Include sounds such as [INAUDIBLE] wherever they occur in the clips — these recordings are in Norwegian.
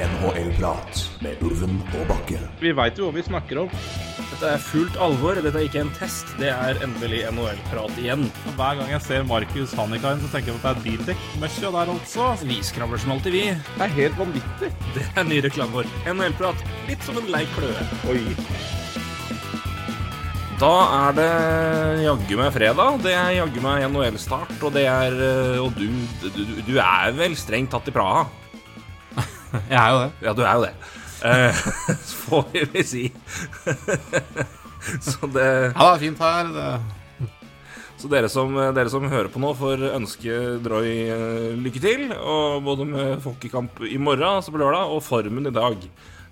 NHL-prat med Ulven og Bakke. Vi veit jo hva vi snakker om. Dette er fullt alvor. Dette er ikke en test. Det er endelig NHL-prat igjen. Hver gang jeg ser Markus Hannikainen, så tenker jeg at det er bildekk-møkkja der altså. Vi skravler som alltid, vi. Det er helt vanvittig. Det er ny reklame vår. NHL-prat. Litt som en lei kløe. Oi. Da er det jaggu meg fredag. Det er jaggu meg NHL-start, og det er eh, Og du, du, du er vel strengt tatt i Praha? Jeg er jo det. Ja, du er jo det. Eh, [LAUGHS] får vi vel si. Så det Ja, det er fint her. Det... Så dere som, dere som hører på nå, får ønske Droy eh, lykke til. Og både med folkekamp i morgen, altså på lørdag, og formen i dag.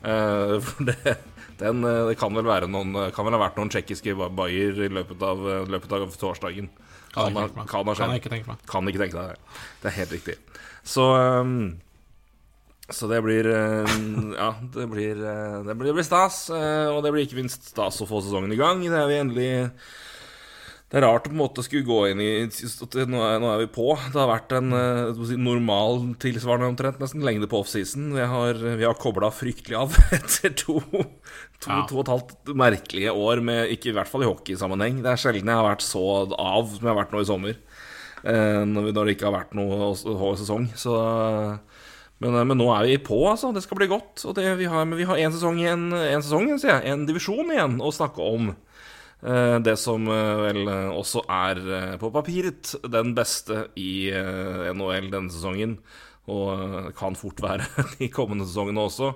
Eh, for det, den, det kan vel være noen Kan vel ha vært noen tsjekkiske bayer i løpet av, løpet av torsdagen. Kan ha- ikke tenke meg. kan ha skjedd. Kan jeg ikke tenke meg. Kan ikke tenke deg det. Det er helt riktig. Så um, Så det blir uh, Ja, det blir, uh, det blir, det blir stas. uh, og det blir ikke minst stas å få sesongen i gang. Det er vi endelig Det er rart å på en måte skulle gå inn i Nå er, vi på. Det har vært en si, normal tilsvarende omtrent nesten lengde på offseason. Vi har, vi har kobla fryktelig av [LAUGHS] etter to, to, Ja. to og et halvt merkelige år med Ikke i hvert fall i hockeysammenheng. Det er sjelden jeg har vært så av som jeg har vært nå i sommer. Eh, når, det ikke har vært noe sesong. Så, men, eh, men nå er vi på, altså. Det skal bli godt. Og det, vi har, vi har én sesong igjen, en sesong, sier jeg, en divisjon igjen å snakke om. Eh, det som eh, vel også er på papiret den beste i NHL denne sesongen. Og kan fort være [LAUGHS] de kommende sesongene også.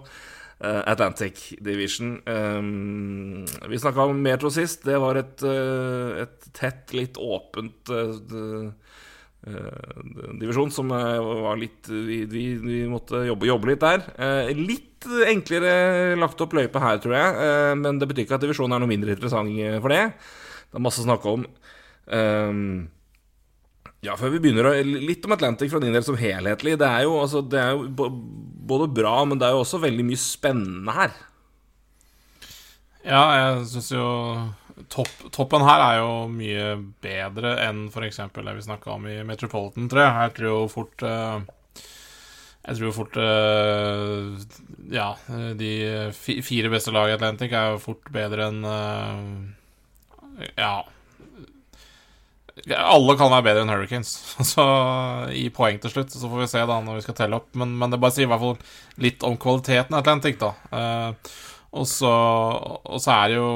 Atlantic Division. Vi snakka om Metro sist. Det var et, et tett, litt åpent divisjon som eh, var litt Vi, vi, vi måtte jobbe, jobbe litt der. Eh, litt enklere lagt opp løype her, tror jeg. eh, men det betyr ikke at divisjonen er noe mindre interessant eh, for det. Det er masse å snakke om. Eh, ja, før vi begynner Litt om Atlantic fra din del som helhetlig. Det er jo, altså, det er jo både bra, men det er jo også veldig mye spennende her. Ja, jeg syns jo topp, toppen her er jo mye bedre enn f.eks. det vi snakka om i Metropolitan 3. Jeg tror jo fort eh, Jeg tror jo fort eh, Ja, de fire beste lag i Atlantic er jo fort bedre enn eh, Ja alle kan være bedre enn Hurricanes, [LAUGHS] så i poeng til slutt. Så får vi se da når vi skal telle opp. Men, men det bare sier i hvert fall litt om kvaliteten i Atlantic, da. Eh, og så, og så er det jo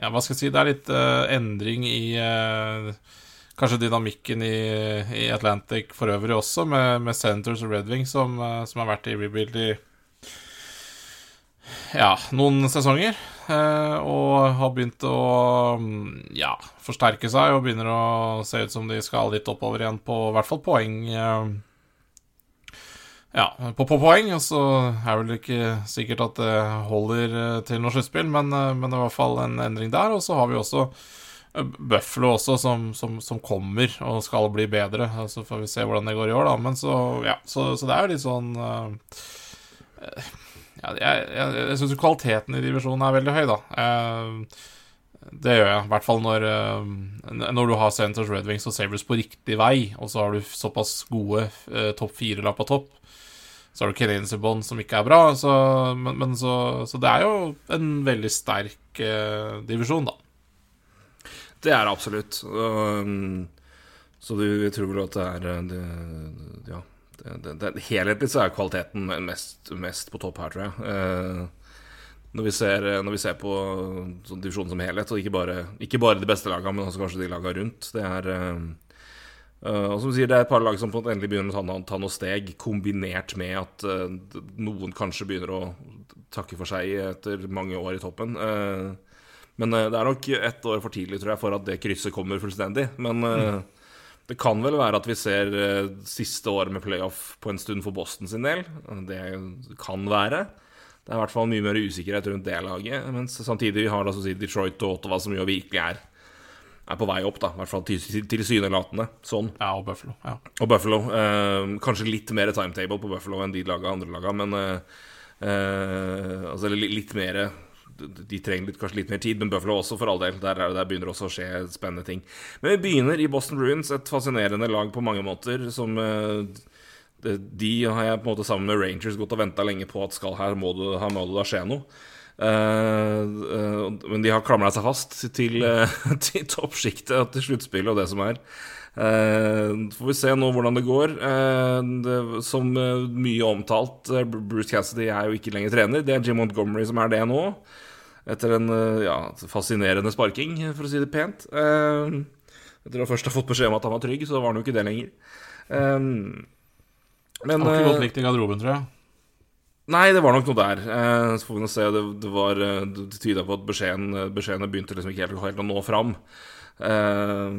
Ja, hva skal jeg si Det er litt uh, endring i uh, Kanskje dynamikken i, i Atlantic for øvrig også, med, med Senators og Red Wing, som, uh, som har vært i rebuild i ja, noen sesonger. og har begynt å mm, ja, forsterke seg og begynner å se ut som de skal litt oppover igjen på i hvert fall poeng. Eh, ja, på, på poeng. Og så er vel ikke sikkert at det holder eh, til noe sluttspill, men, eh, men det er i hvert fall en endring der. Og så har vi også eh, Buffalo også, som, som, som kommer og skal bli bedre. Så Så får vi se hvordan det går i år, da. Men så, ja, så, så det er jo litt sånn eh, eh, ja, Jeg, jeg, jeg syns kvaliteten i divisjonen er veldig høy, da. Uh, det gjør jeg. I hvert fall når, eh, når du har Centers Red Wings og Sabres på riktig vei, og så har du såpass gode eh, topp fire-lag på topp. Så har du Canadians i bånn, som ikke er bra. Så, men, men så, så det er jo en veldig sterk eh, divisjon, da. Det er det absolutt. Um, så du tror vel at det er uh, det, Ja. Det, det, det, helhetlig så er kvaliteten mest, mest på topp her, tror jeg. Uh, når, vi ser, når vi ser på sånn divisjonen som helhet, og ikke bare, ikke bare de beste lagene, men også kanskje de lagene rundt. Det er uh, og som sier, det er et par lag som endelig begynner å ta, ta noen steg, kombinert med at uh, noen kanskje begynner å takke for seg etter mange år i toppen. Uh, men det er nok ett år for tidlig, tror jeg, for at det krysset kommer fullstendig. Men uh, det kan vel være at vi ser siste året med playoff på en stund for Boston sin del. Det kan være. Det er i hvert fall mye mer usikkerhet rundt det laget. Mens samtidig har si Detroit og Ottawa, som jo virkelig er, er på vei opp, da. I hvert fall til- tilsynelatende. Sånn. Ja, og Buffalo. Ja. Og Buffalo. Eh, kanskje litt mer timetable på Buffalo enn de laga, andre laga, men eh, eh, Altså litt mer de trenger litt, kanskje litt mer tid, men Buffalo også, for all del. Der, er der begynner også å skje spennende ting. Men vi begynner i Boston Bruins, et fascinerende lag på mange måter, som eh, De har jeg på en måte sammen med Rangers gått og venta lenge på at skal her må det, her må det skje noe. Uh, uh, men de har klamra seg fast til, uh, [LAUGHS] til toppsjiktet og til sluttspillet og det som er. får vi se nå hvordan det går. Det, som mye omtalt, Bruce Cassidy er jo ikke lenger trener. Det er Jim Montgomery som er det nå. Etter en ja, fascinerende sparking, for å si det pent. etter å først ha fått beskjed om at han var trygg, så var han jo ikke det lenger. men, han har ikke godt likt i garderoben, tror jeg. Nei, det var nok noe der. Eh, så får vi nå se. Det, det, var, eh, det tyda på at beskjeden, beskjedene begynte liksom ikke helt, helt, å nå fram. Eh,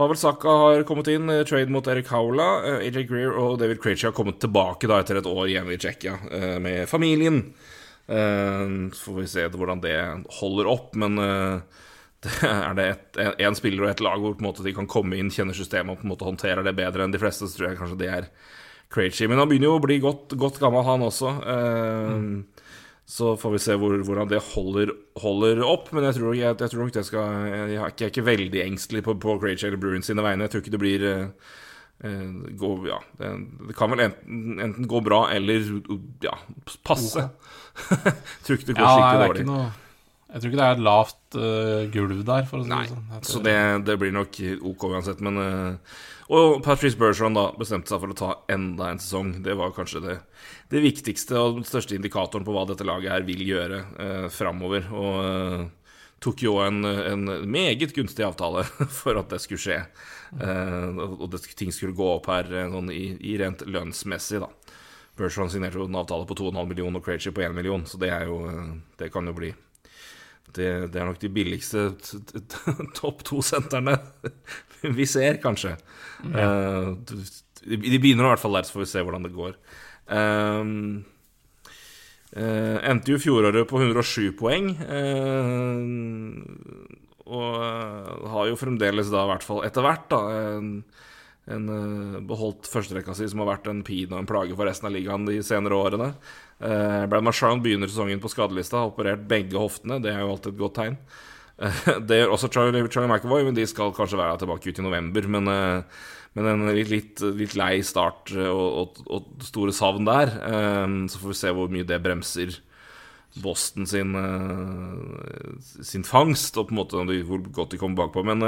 Pavel Saka har kommet inn, eh, trade mot Erik Haula. Eh, AJ Greer og David Krejci har kommet tilbake da etter et år igjen i Tsjekkia eh, med familien. så får vi se hvordan det holder opp, men [LAUGHS] det er det én spiller og ett lag hvor måte de kan komme inn, kjenne systemet og på en måte håndterer det bedre enn de fleste, så tror jeg kanskje det er Krejci. Men han begynner jo å bli godt, godt gammel, han også. Mm. Så får vi se hvor, hvordan det holder, holder, opp. Men jeg tror, jeg, jeg tror nok det skal Jeg, jeg er ikke veldig engstelig på, på Krejci eller Bruins sine vegne. Jeg tror ikke det blir uh, gå, ja, det, det, kan vel enten, enten, gå bra eller ja, passe. [LAUGHS] tror ikke det går ja, skikkelig dårlig. Noe, jeg tror ikke det er et lavt uh, gulv der, for å si Nei, det sånn. Så det, det, blir nok ok uansett. Men uh, og Patrice Bergeron da bestemte seg for å ta enda en sesong. Det var kanskje det, det viktigste og den største indikatoren på hva dette laget her vil gjøre eh, framover. Og eh, tok jo en, en, meget gunstig avtale [LAUGHS] for at det skulle skje. Eh, og det, ting skulle gå opp her eh, sånn i, i, rent lønnsmessig, da. Bergeron signerte jo en avtale på 2,5 millioner og Krejci på 1 million, så det, jo, eh, det kan jo bli det, det, er nok de billigste [LAUGHS] topp to-sentrene [LAUGHS] vi ser, kanskje. Ja. Uh, de begynner i hvert fall der, så får vi se hvordan det går. Um, uh, endte jo fjoråret på 107 poeng. Uh, og har jo fremdeles da, i hvert fall etter hvert, da en, en beholdt førsterekka si, som har vært en pin og en plage for resten av ligaen de senere årene. Uh, Brad Marchand begynner sesongen på skadelista, har operert begge hoftene. Det er jo alltid et godt tegn. Uh, [LAUGHS] det gjør også Charlie, Charlie McAvoy, men de skal kanskje være tilbake ut i november. Men, uh, men en litt, litt, litt, lei start og, og, og, store savn der. så får vi se hvor mye det bremser Boston sin, sin fangst, og på en måte hvor godt de kommer bakpå. Men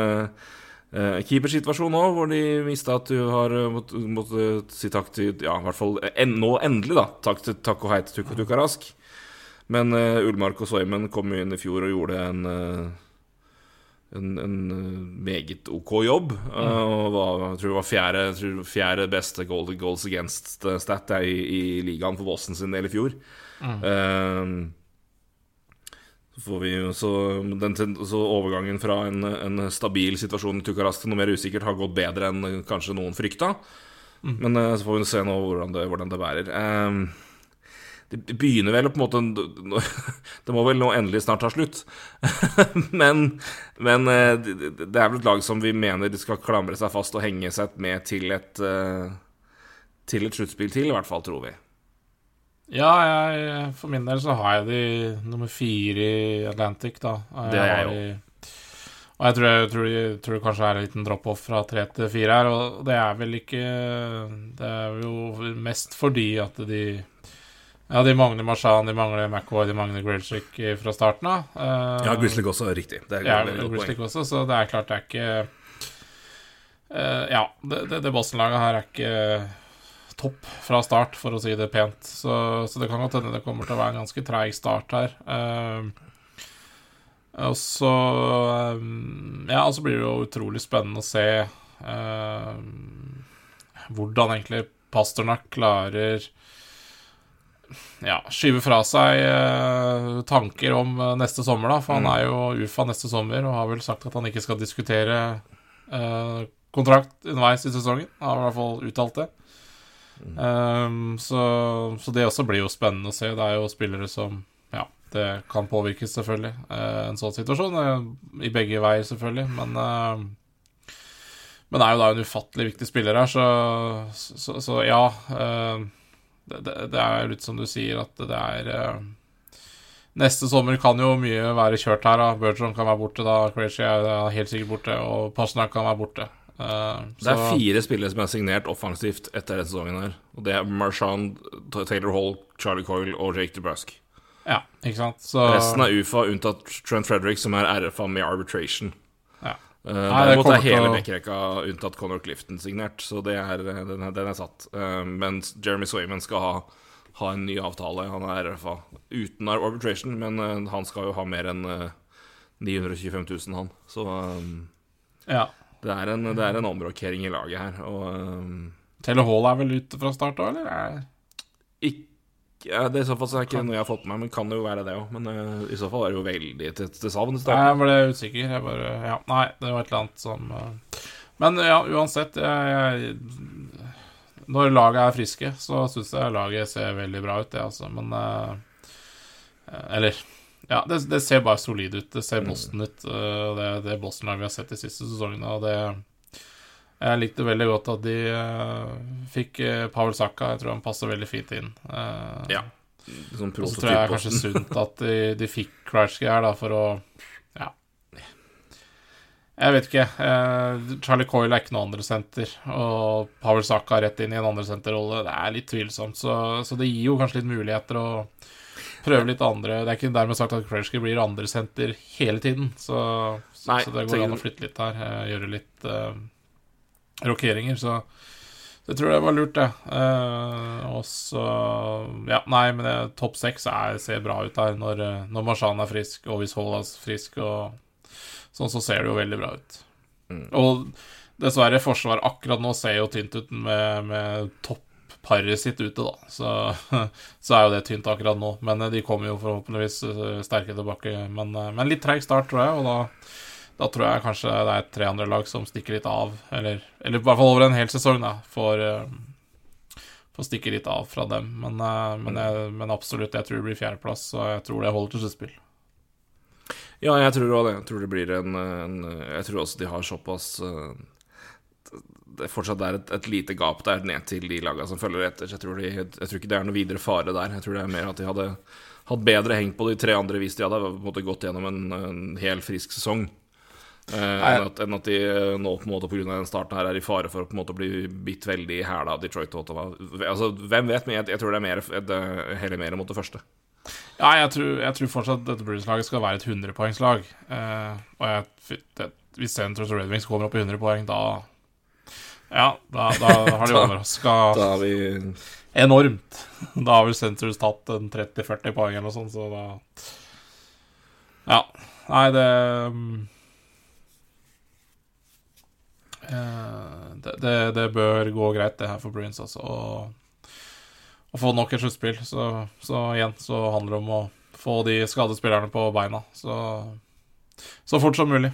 Uh, Keepersituasjon òg, hvor de mista at du har uh, måttet måtte si takk til Ja, i hvert fall en, nå endelig, da. Takk, til, takk og hei til Tukka Tukka Rask. Men uh, Ullmark og Soymen kom jo inn i fjor og gjorde en en, en meget ok jobb. Mm. og var, jeg tror det var fjerde, fjerde beste goal, goals against-stat i, i, ligaen for Boston sin del i fjor. Mm. Så, vi, så, den, så, overgangen fra en, en stabil situasjon i Tukarask til noe mer usikkert har gått bedre enn kanskje noen frykta. Mm. Men uh, så får vi se nå hvordan det, hvordan det bærer. Um, det begynner vel på en måte [LAUGHS] Det må vel nå endelig snart ta slutt. [LAUGHS] men, men uh, det er vel et lag som vi mener skal klamre seg fast og henge seg med til et, uh, til et sluttspill til, i hvert fall, tror vi. Ja, jeg, for min del så har jeg de nummer fire i Atlantic, da. Det er jeg jo. Og jeg tror, jeg, tror, jeg tror, det kanskje er en liten drop-off fra tre til fire her, og det er vel ikke Det er jo mest fordi at de Ja, de mangler Marshan, de mangler McCoy, de mangler Grilchick fra starten av. Uh, ja, Grizzlick også er riktig. Det er ja, Grizzlick også, så det er klart det er ikke uh, Ja, det, det, det Boston-laget her er ikke topp fra start, for å si det pent. Så, så det kan godt hende det kommer til å være en ganske treig start her. Uh, og så um, Ja, og så blir det jo utrolig spennende å se uh, hvordan egentlig Pasternak klarer ja, skyve fra seg eh, tanker om uh, neste sommer, da. For mm. han er jo UFA neste sommer og har vel sagt at han ikke skal diskutere eh, kontrakt underveis i sesongen. Han har i hvert fall uttalt det. Um, så, så, det også blir jo spennende å se. Det er jo spillere som Ja, det kan påvirkes, selvfølgelig, uh, en sånn situasjon. Uh, I begge veier, selvfølgelig. Men uh, Men er jo da en ufattelig viktig spiller her, så, så, så ja. Det, det, er litt som du sier, at det er Neste sommer kan jo mye være kjørt her. da Bergeron kan være borte da. Crazy er helt sikkert borte. Og Pasnak kan være borte. Uh, Det er fire spillere som er signert offensivt etter denne sesongen her. Og det er Marchand, Taylor Hall, Charlie Coyle og Jake DeBrusk. Ja, ikke sant? Så Resten er UFA, unntatt Trent Frederick, som er RFA med arbitration. ja. Uh, det Derimot er hele å- backrekka unntatt Conor Clifton signert, så det er, den, er, den er satt. Uh, mens Jeremy Swayman skal ha, ha en ny avtale. Han er RFA uten arbitration, men uh, han skal jo ha mer enn uh, 925 000, han. Så um, ja. Det er en, det er en omrokering i laget her. Og um, Taylor Hall er vel ute fra start òg, eller? Er- ikke ja, det I så fall så er ikke noe jeg har fått med meg, men kan jo være det òg. Men uh, i så fall er det jo veldig til, til savn Nei, jeg ble usikker. Jeg bare Ja, nei, det var et eller annet som uh, Men ja, uansett jeg, jeg, Når laget er friske, så syns jeg laget ser veldig bra ut, det, altså. Men uh, Eller Ja, det, det ser bare solid ut. Det ser Boston ut. Uh, det det Boston-laget vi har sett de siste sesongene, og det jeg likte veldig godt at de uh, fikk uh, Pavel Saka. Jeg tror han passer veldig fint inn. Uh, Ja. Sånn og så tror jeg kanskje sunt [LAUGHS] at de, de fikk Krajci her, da, for å Ja. Jeg vet ikke. Uh, Charlie Coyle er ikke noe andre senter, og Pavel Saka rett inn i en andre senterrolle. Det er litt tvilsomt, så, så det gir jo kanskje litt muligheter å prøve litt andre Det er ikke dermed sagt at Krajci blir andre senter hele tiden, så, så, Nei, så det går an å flytte litt her. eh, gjøre litt uh, rokeringer, så det tror jeg var lurt, det. Eh, og så Ja, nei, men det- topp seks er- ser bra ut her når, når Marshan er frisk, og hvis Hall er frisk, og sånn, så ser det jo veldig bra ut. Mm. Og dessverre, Forsvaret akkurat nå ser jo tynt ut med, med topparet sitt ute, da. Så, [LAUGHS] så er jo det tynt akkurat nå. Men eh, de kommer jo forhåpentligvis eh, sterke tilbake. Men, eh, men litt treig start, tror jeg, og da da tror jeg kanskje det er tre andre lag som stikker litt av. Eller, eller i hvert fall over en hel sesong, da. For, for stikke litt av fra dem. Men, men, jeg, men absolutt, jeg tror det blir fjerdeplass, og jeg tror det holder til sluttspill. Ja, jeg tror også det. Jeg tror det blir en, en Jeg tror også de har såpass Det fortsatt er et, et lite gap der ned til de lagene som følger etter. Så jeg tror, de, jeg tror ikke det er noe videre fare der. Jeg tror det er mer at de hadde hatt bedre hengt på de tre andre hvis de hadde måte gått gjennom en, en hel frisk sesong. Eh, enn, at, enn at de nå på en måte pga. den starten her er i fare for å på en måte bli bitt veldig i hæla av Detroit og Altså, hvem vet, men jeg, jeg tror det er mer, det heller mer mot det første. Ja, jeg tror, jeg tror fortsatt dette Bruins-laget skal være et 100-poengslag. Eh, og jeg, det, hvis Senators og Red Wings kommer opp i 100 poeng, da Ja, da, da har de [LAUGHS] overraska Da har vi enormt. [LAUGHS] Da har vel Centres tatt en 30-40 poeng eller noe sånt, så da Ja. Nei, det eh, det, det, det bør gå greit, det her for Bruins, altså. Å, å få nok et sluttspill. Så, så igjen så handler det om å få de skadede spillerne på beina. Så, så fort som mulig.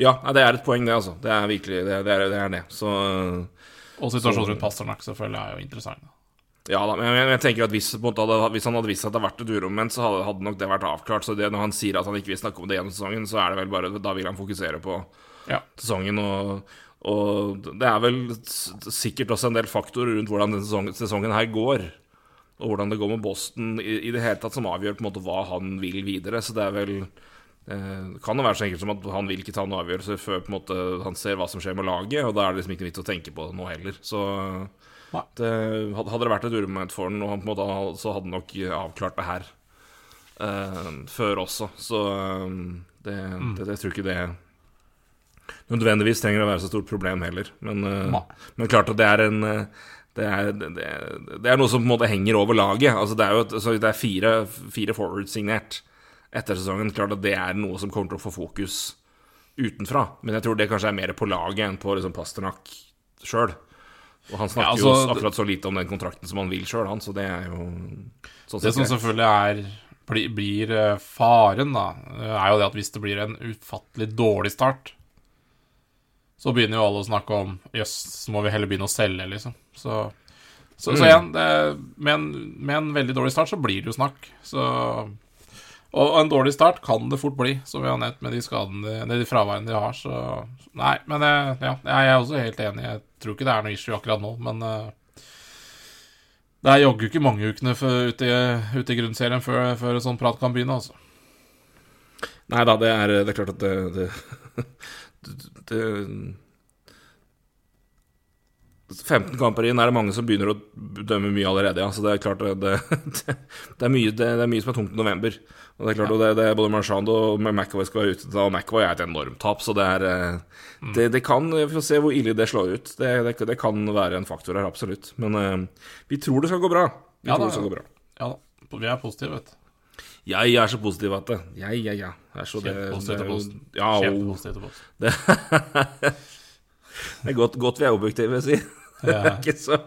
Ja, det er et poeng, det, altså. Det er virkelig det. det, er, det, er det. Så Og situasjonen Så- rundt Pasternak selvfølgelig er jo interessant. ja da. Men jeg, jeg tenker at hvis, hadde, hvis han hadde visst at det hadde vært et uromoment, så hadde, hadde nok det vært avklart. Så det, når han sier at han ikke vil snakke om det gjennom sesongen, så er det vel bare Da vil han fokusere på Ja. sesongen. Og, og det er vel sikkert også en del faktorer rundt hvordan denne sesongen, sesongen her går. Og hvordan det går med Boston i, i det hele tatt, som avgjør på en måte hva han vil videre. Så det er vel eh, kan jo være så enkelt som at han vil ikke ta noen avgjørelse før måte han ser hva som skjer med laget, og da er det liksom ikke vits å tenke på det nå heller. Så det, hadde det vært et uromoment for han, han måte, så hadde han nok avklart det her uh, før også. Så eh, det, det, jeg tror ikke det nødvendigvis trenger å være så stort problem heller. Men, uh, men klart at det er en det er, det, det er noe som på en måte henger over laget. Altså det er jo et, så det er fire, fire forwards signert etter sesongen. Klart at det er noe som kommer til å få fokus utenfra. Men jeg tror det kanskje er mer på laget enn på liksom Pasternak sjøl. Og han snakker Ja, altså, jo akkurat så lite om den kontrakten som han vil sjøl, han, så det er jo sånn Det som selvfølgelig er blir, blir eh, faren, da, eh, er jo det at hvis det blir en ufattelig dårlig start, så begynner jo alle å snakke om Jøss, så må vi heller begynne å selge, liksom. Så, så, så Mm. igjen, det, med, en, med en veldig dårlig start så blir det jo snakk. Så Og en dårlig start kan det fort bli, som vi har nevnt, med de skadene de, de fraværene de har, så Nei, men ja, jeg er også helt enig. Jeg tror ikke det er noe issue akkurat nå, men uh, det er jaggu ikke mange ukene for, ute, i, ute i grunnserien før, før sånn prat kan begynne, altså. Nei da, det er, det er klart at det, det, [LAUGHS] det, 15 kamper inn er det mange som begynner å dømme mye allerede, ja. Så det er klart det, det, [LAUGHS] det, er, mye, det er, mye, som er tungt i november. Og det er klart ja. det, er både Marchand og McAvoy skal være ute, og McAvoy er et enormt tap. Så det er mm. det, kan Vi får se hvor ille det slår ut. Det, kan være en faktor her, absolutt. Men uh, vi tror det skal gå bra. Vi ja, tror det skal gå bra. Ja da. Vi er positive, vet du. Jeg er så positiv at det Ja, ja, ja. Er så Kjempepositiv til post. Ja, Kjempepositiv til post. Det, [LAUGHS] det er godt, godt vi er objektive, si. Det [LAUGHS] ikke så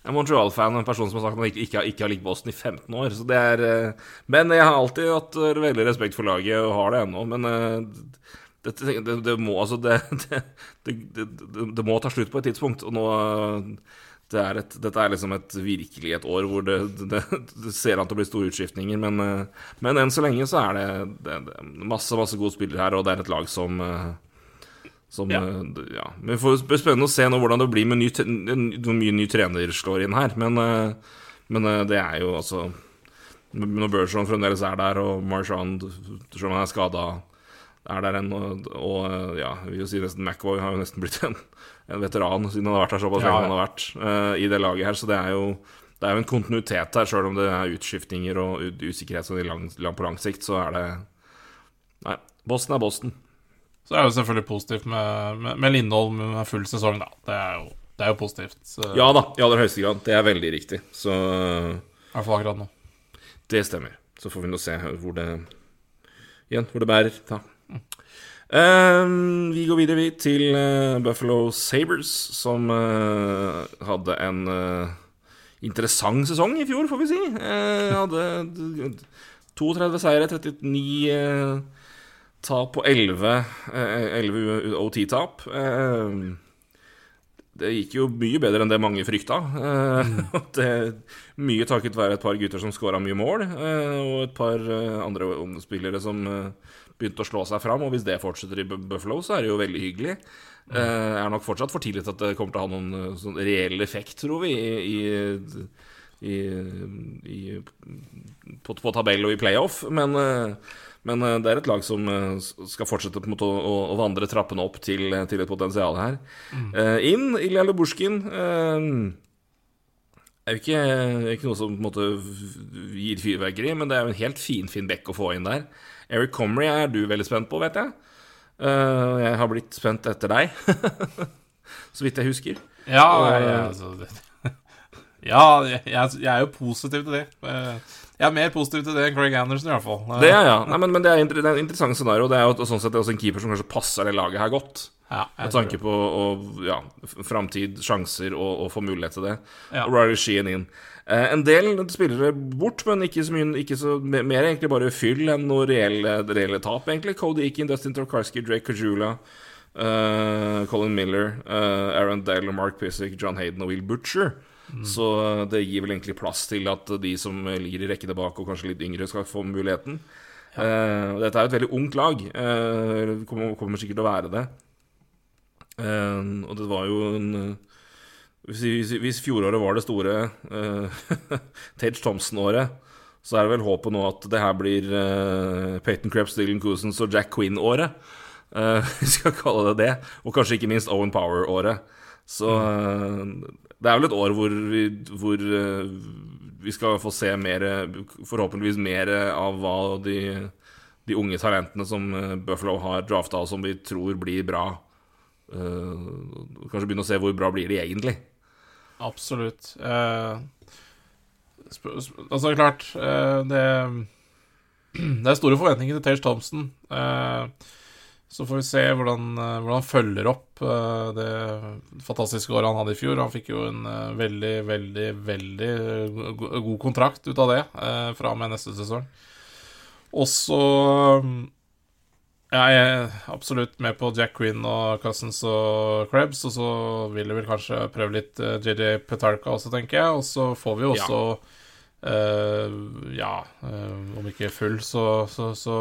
Jeg er Montreal-fan, en person som har sagt at han ikke, ikke, ikke har likt Boston i 15 år. Så det er, eh, men jeg har alltid hatt eh, veldig respekt for laget, og har det ennå. Men eh, det, det, det, må altså [LAUGHS] det, må ta slutt på et tidspunkt. Og nå det er et, Dette er liksom et, virkelig et år hvor det, ser an til å bli store utskiftninger. Men, men enn så lenge så er det, masse, masse gode spillere her, og det er et lag som som, ja. Eh, ja. Men det blir spennende å se nå hvordan det blir med ny, hvor mye ny trener slår inn her. Men, eh, men eh, det er jo altså Når Bergeron fremdeles er der, og Marchand, selv om han er skada, er der ennå, og, og, ja, jeg vil jo si nesten McVoy har jo nesten blitt en, en veteran siden han har vært her såpass lenge ja, han har vært uh, i det laget her. Så det er jo det er jo en kontinuitet her, sjøl om det er utskiftninger og usikkerhet så lang, lang, på lang sikt, så er det Nei, Boston er Boston. Så er det jo selvfølgelig positivt med, med, med Lindholm med full sesong, da. Det er jo, det er jo positivt. Så. Ja da, i aller høyeste grad. Det er veldig riktig. Så I hvert fall akkurat nå. Det stemmer. Så får vi nå se hvor det Igjen, hvor det bærer. Da. Mm. Uh, vi går videre vi til uh, Buffalo Sabres, som uh, hadde en interessant sesong i fjor, får vi si. hadde 32 seire, 39 Tap på 11, 11 OT-tap. Det gikk jo mye bedre enn det mange frykta. Mm. [LAUGHS] Det, mye takket være et par gutter som skåra mye mål, eh, og et par eh, andre spillere som eh, begynte å slå seg fram. Og hvis det fortsetter i Buffalo, så er det jo veldig hyggelig. Mm. Det er nok fortsatt for tidlig til at det kommer til å ha noen sånn reell effekt, tror vi, i, i, i, på, på tabell og i playoff. Men men uh, det er et lag som uh, skal fortsette måte å, å, vandre trappene opp til, til, et potensial her. Mm. Inn Ilja Det er jo ikke, ikke, noe som måte gir fyrverkeri, men det er jo en helt finfin fin bekk å få inn der. Eric Comrie er du veldig spent på, vet jeg. jeg har blitt spent etter deg, [LAUGHS] så vidt jeg husker. Ja, Og, jeg, altså, [LAUGHS] ja jeg, jeg, er jo positiv til det. Jeg er mer positiv til det enn Craig Anderson, i hvert fall. Det er, ja. Nei, men, men, det er, det er en interessant scenario. Det er jo sånn sett også en keeper som kanskje passer det laget her godt. Ja, med tanke på og, ja, framtid, sjanser og, og få mulighet til det. Ja. Og Riley Sheen inn. Eh, en del spillere bort, men ikke så mye ikke så, Mer egentlig bare fyll enn noe reelle, reelle tap, egentlig. Cody Eakin, Dustin Torkarski, Drake Kajula, uh, Colin Miller, uh, Aaron Dale, Mark Pissick, John Hayden og Will Butcher. Mm. Så det gir vel egentlig plass til at de som ligger i rekkene bak, og kanskje litt yngre, skal få muligheten. Ja. Uh, dette er jo et veldig ungt lag. Uh, kommer, kommer, sikkert til å være det. Uh, og det var jo en hvis, hvis, hvis, fjoråret var det store [LAUGHS] Tage Thompson-året, så er det vel håpet nå at det her blir Peyton Krebs, Dylan Cousins og Jack Quinn-året. [LAUGHS] vi skal kalle det det. Og kanskje ikke minst Owen Power-året. Så det er vel et år hvor vi, hvor eh, vi skal få se mer, forhåpentligvis mer av hva de, de unge talentene som eh, Buffalo har drafta, som vi tror blir bra. Kanskje begynne å se hvor bra blir de egentlig. Absolutt. Uh, altså, klart uh, det, [CLEARS THROAT] det er store forventninger til Tage Thompson. Uh, så får vi se hvordan, eh, hvordan han følger opp uh, det fantastiske året han hadde i fjor. Han fikk jo en uh, veldig, veldig, veldig god kontrakt ut av det uh, fra og med neste sesong. Og så Jeg er absolutt med på Jack Quinn og Cousins og Krebs. Og så vil jeg vel kanskje prøve litt JJ Petarka også, tenker jeg. Og så får vi jo også ja, ja om ikke full, så, så, så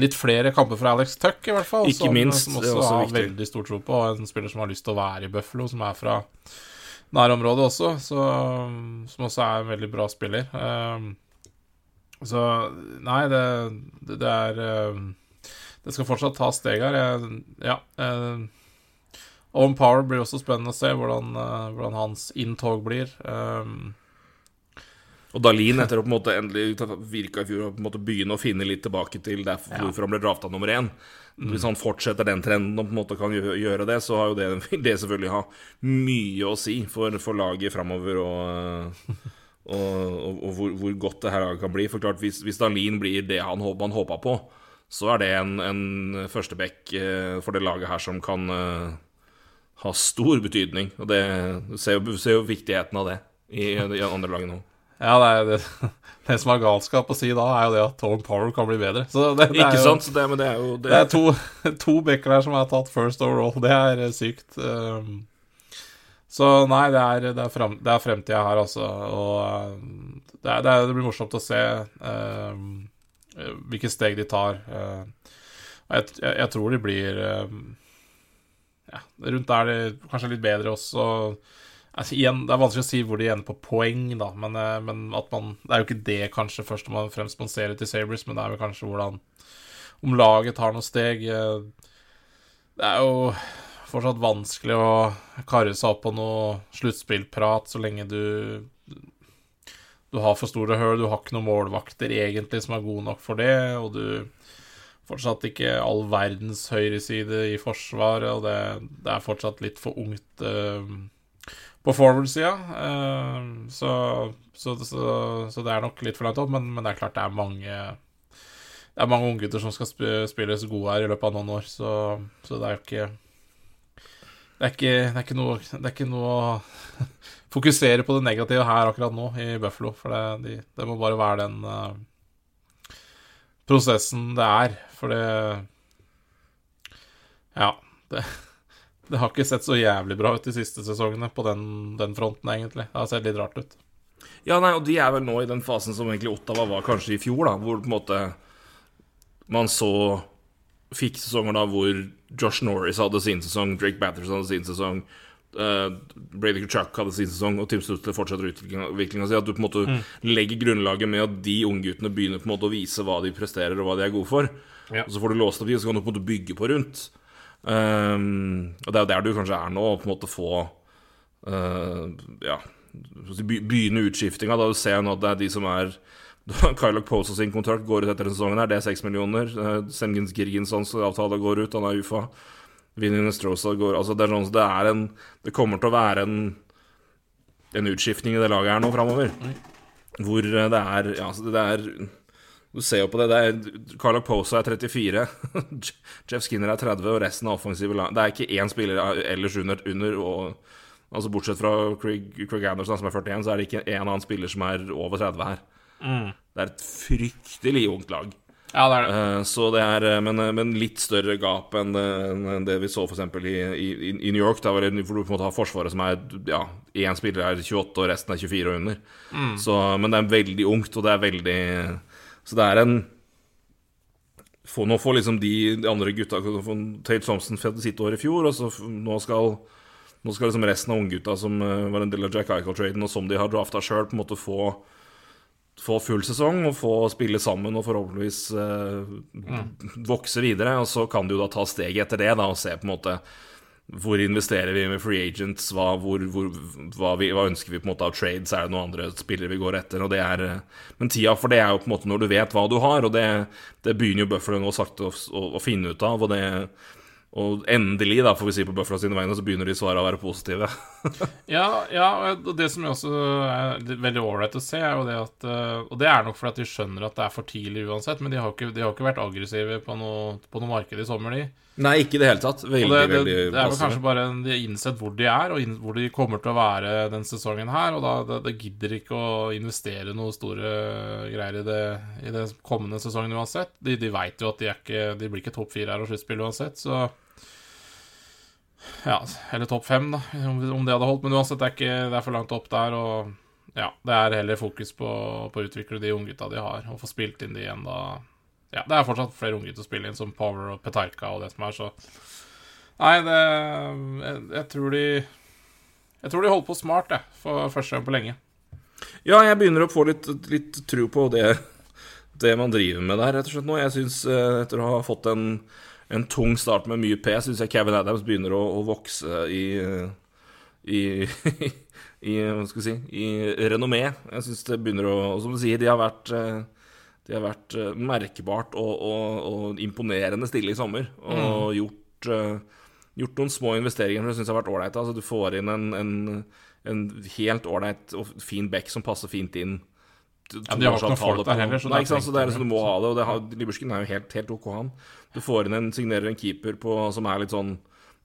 litt flere kamper for Alex Tuck, i hvert fall. Ikke som, minst, som også, også har veldig stor tro på. Og En spiller som har lyst til å være i Buffalo, som er fra nærområdet også. Så, som også er en veldig bra spiller. Um, Så nei, det, det, det er um, Det skal fortsatt ta steg her. Jeg, ja. Um, Owen Power blir også spennende å se hvordan, uh, hvordan hans inntog blir. Um, Og Dalin, etter å på en måte endelig virka i fjor, på en måte begynne å finne litt tilbake til derfor hvorfor han ble drafta nummer én. Hvis han fortsetter den trenden og på en måte kan gjøre det, så har jo det, [LAUGHS] det selvfølgelig ha mye å si for, for laget framover og, og, og, og hvor, hvor godt det her kan bli. For klart, hvis, hvis Dalin blir det han, han håpa på, så er det en, en førsteback eh, for det laget her som kan eh, ha stor betydning. Og det ser jo, ser jo viktigheten av det i, i andre lag nå. Ja, det, er, det, [LAUGHS] det som er galskap å si da, er jo det at Tom Power kan bli bedre. Så det, er Ikke jo, sant? Det, men det er jo det, Det er to, [LAUGHS] to backer der som har tatt first overall. Det er eh, sykt. Um, så nei, det er, det er, frem, er fremtida her, altså. Og uh, det, er, er, blir morsomt å se um, uh, hvilke steg de tar. Jeg, jeg, jeg tror de blir um, ja, Rundt der er de kanskje litt bedre også. Altså, igjen, Det er vanskelig å si hvor de ender på poeng, da, men, eh, men at man Det er jo ikke det kanskje først og fremst man ser til Sabres, men det er vel kanskje hvordan Om laget tar noen steg. eh, Det er jo fortsatt vanskelig å karre seg opp på noe sluttspillprat så lenge du Du har for store høl, du har ikke noen målvakter egentlig som er gode nok for det, og du fortsatt ikke all verdens høyreside i forsvaret, og det, det er fortsatt litt for ungt eh, på forward-sida. Eh, så, så, så, så det er nok litt for langt opp, men, men det er klart det er mange Det er mange unggutter som skal sp spilles gode her i løpet av noen år, så det er jo ikke det er, ikke, det, er ikke noe, det er ikke noe å [LAUGHS] fokusere på det negative her akkurat nå i Buffalo. For det, de, det må bare være den uh, prosessen det er. For det Ja. Det, det har ikke sett så jævlig bra ut de siste sesongene på den, den fronten, egentlig. Det har sett litt rart ut. Ja, nei, og de er vel nå i den fasen som egentlig Ottawa var kanskje i fjor, da, hvor på en måte man så Fikk sesonger da hvor Josh Norris hadde sin sesong, Drake Batterson hadde sin sesong, uh, Brady Kuchak hadde sin sesong, og Tim Stutzler fortsetter utviklinga si. At du på en måte legger grunnlaget med at de ungguttene begynner på en måte å vise hva de presterer, og hva de er gode for. Ja. Og så får du låst opp de, og så kan du på en måte bygge på rundt. Um, og det er jo der du kanskje er nå, å på en måte få uh, Ja, begynne utskiftinga, da du ser nå at det er de som er [LAUGHS] Kylok Posa sin kontrakt går ut etter denne sesongen. her Det er seks millioner. Uh, Semgens Girginsons avtale går ut, han er UFA. Vinny Nestrosa går Altså, det er sånn det er en Det kommer til å være en En utskiftning i det laget her nå framover. Hvor uh, det er Ja, altså, det er Du ser jo på det. det er Kylok Posa er 34. [LAUGHS] Jeff Skinner er 30, og resten er offensive lag. Det er ikke én spiller ellers under, under og Altså Bortsett fra Craig, Craig Anderson, som er 41, så er det ikke en annen spiller som er over 30 her. Det er et fryktelig ungt lag. Ja, det det. Eh, Så det er eh, men, men litt større gap enn det vi så f.eks. I, i, i New York. Der hvor du på en måte har Forsvaret som er Ja, én spiller er 28, og resten er 24 og under. Så, men det er veldig ungt, og det er veldig Så det er en få, Nå får liksom de, de andre gutta Tate Thompson fikk sitt år i fjor, og så nå skal nå skal liksom resten av unggutta som eh, var en del av Jack Eichel-traden, og som de har drafta sjøl, på en måte få få full sesong og få spille sammen og forhåpentligvis eh, vokse videre. Og så kan de jo da ta steget etter det da og se på en måte hvor investerer vi med free agents, hva, hvor, hvor, hva, vi, hva ønsker vi på en måte av trades, er det noen andre spillere vi går etter? Og det er, eh, men tida for det er jo på en måte når du vet hva du har, og det, det begynner jo Buffalo nå sakte å, å, å finne ut av. Og, det, og endelig, da, får vi si på Buffalo sine vegne, så begynner de svarene å være positive. [LAUGHS] Ja, ja, og det som også er veldig ålreit å se, er jo det at eh, Og det er nok fordi at de skjønner at det er for tidlig uansett, men de har ikke, de har ikke vært aggressive på noe, på noe marked i sommer, de. Nei, ikke i det hele tatt. Veldig, det, det, veldig det er vel kanskje bare en- de har innsett hvor de er, og inn, hvor de kommer til å være den sesongen her, og da det, det gidder ikke å investere noe store greier i det, i det kommende sesongen uansett. De, de veit jo at de er ikke De blir ikke topp fire her og sluttspill uansett, så Ja, eller topp fem, da, om, om det hadde holdt. Men uansett, det er, ikke, det er for langt opp der, og ja, det er heller fokus på, på å utvikle de unggutta de har, og få spilt inn de enda Ja, det er fortsatt flere unggutter å spille inn, som Power og Petarka og det som er, så Nei, det jeg, jeg tror de Jeg tror de holder på smart, jeg, for første gang på lenge. Ja, jeg begynner å få litt, litt tro på det, det man driver med der, rett og slett nå. Jeg syns, etter å ha fått en, en tung start med mye P, syns jeg Kevin Adams begynner å, å vokse i, i [LAUGHS] i, hva skal vi si, i renommé. Jeg syns det begynner å og Som du sier, de har vært, de har vært merkbart og, og, og, imponerende stille i sommer. Og mm. gjort, gjort, noen små investeringer som jeg syns har vært ålreite. Altså, du får inn en, en, en helt ålreit og fin back som passer fint inn. Ja, De har ikke noen folk der heller. Så Nei, sant? Så det er liksom, du må ha det. Og det har, Libersken er jo helt, helt OK, han. Du får inn en, signerer en keeper på, som er litt sånn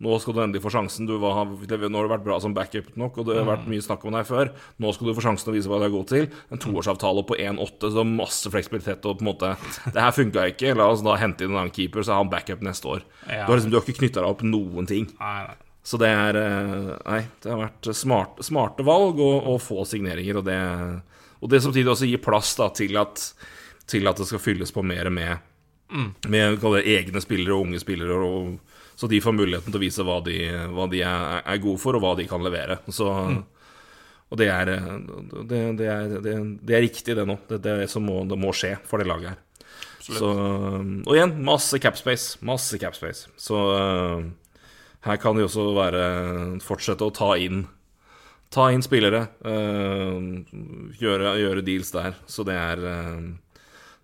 nå skal du endelig få sjansen. Du var, nå har du vært bra som backup nok, og det har vært mm. mye snakk om deg før. Nå skal du få sjansen å vise hva du er god til. En toårsavtale på 1,8, så masse fleksibilitet og på en måte Det her funka ikke, la oss da hente inn en annen keeper, så er han backup neste år. Ja. Du, har liksom, du har ikke knytta deg opp noen ting. Nei, nei. Så det er eh, Nei, det har vært smart, smarte valg og, og, få signeringer, og det, og det samtidig også gir plass da, til, at, til at det skal fylles på mer med, mm. med egne spillere og unge spillere. og så de får muligheten til å vise hva de, hva de er, er, gode for, og hva de kan levere. Så, mm. Og det er, det, det, er, det er, riktig, det nå. Det, er det som må, må, skje for det laget her. Så, og igjen, masse capspace. Masse capspace. Så uh, her kan de også være fortsette å ta inn Ta inn spillere, uh, gjøre, gjøre, deals der. Så det er uh,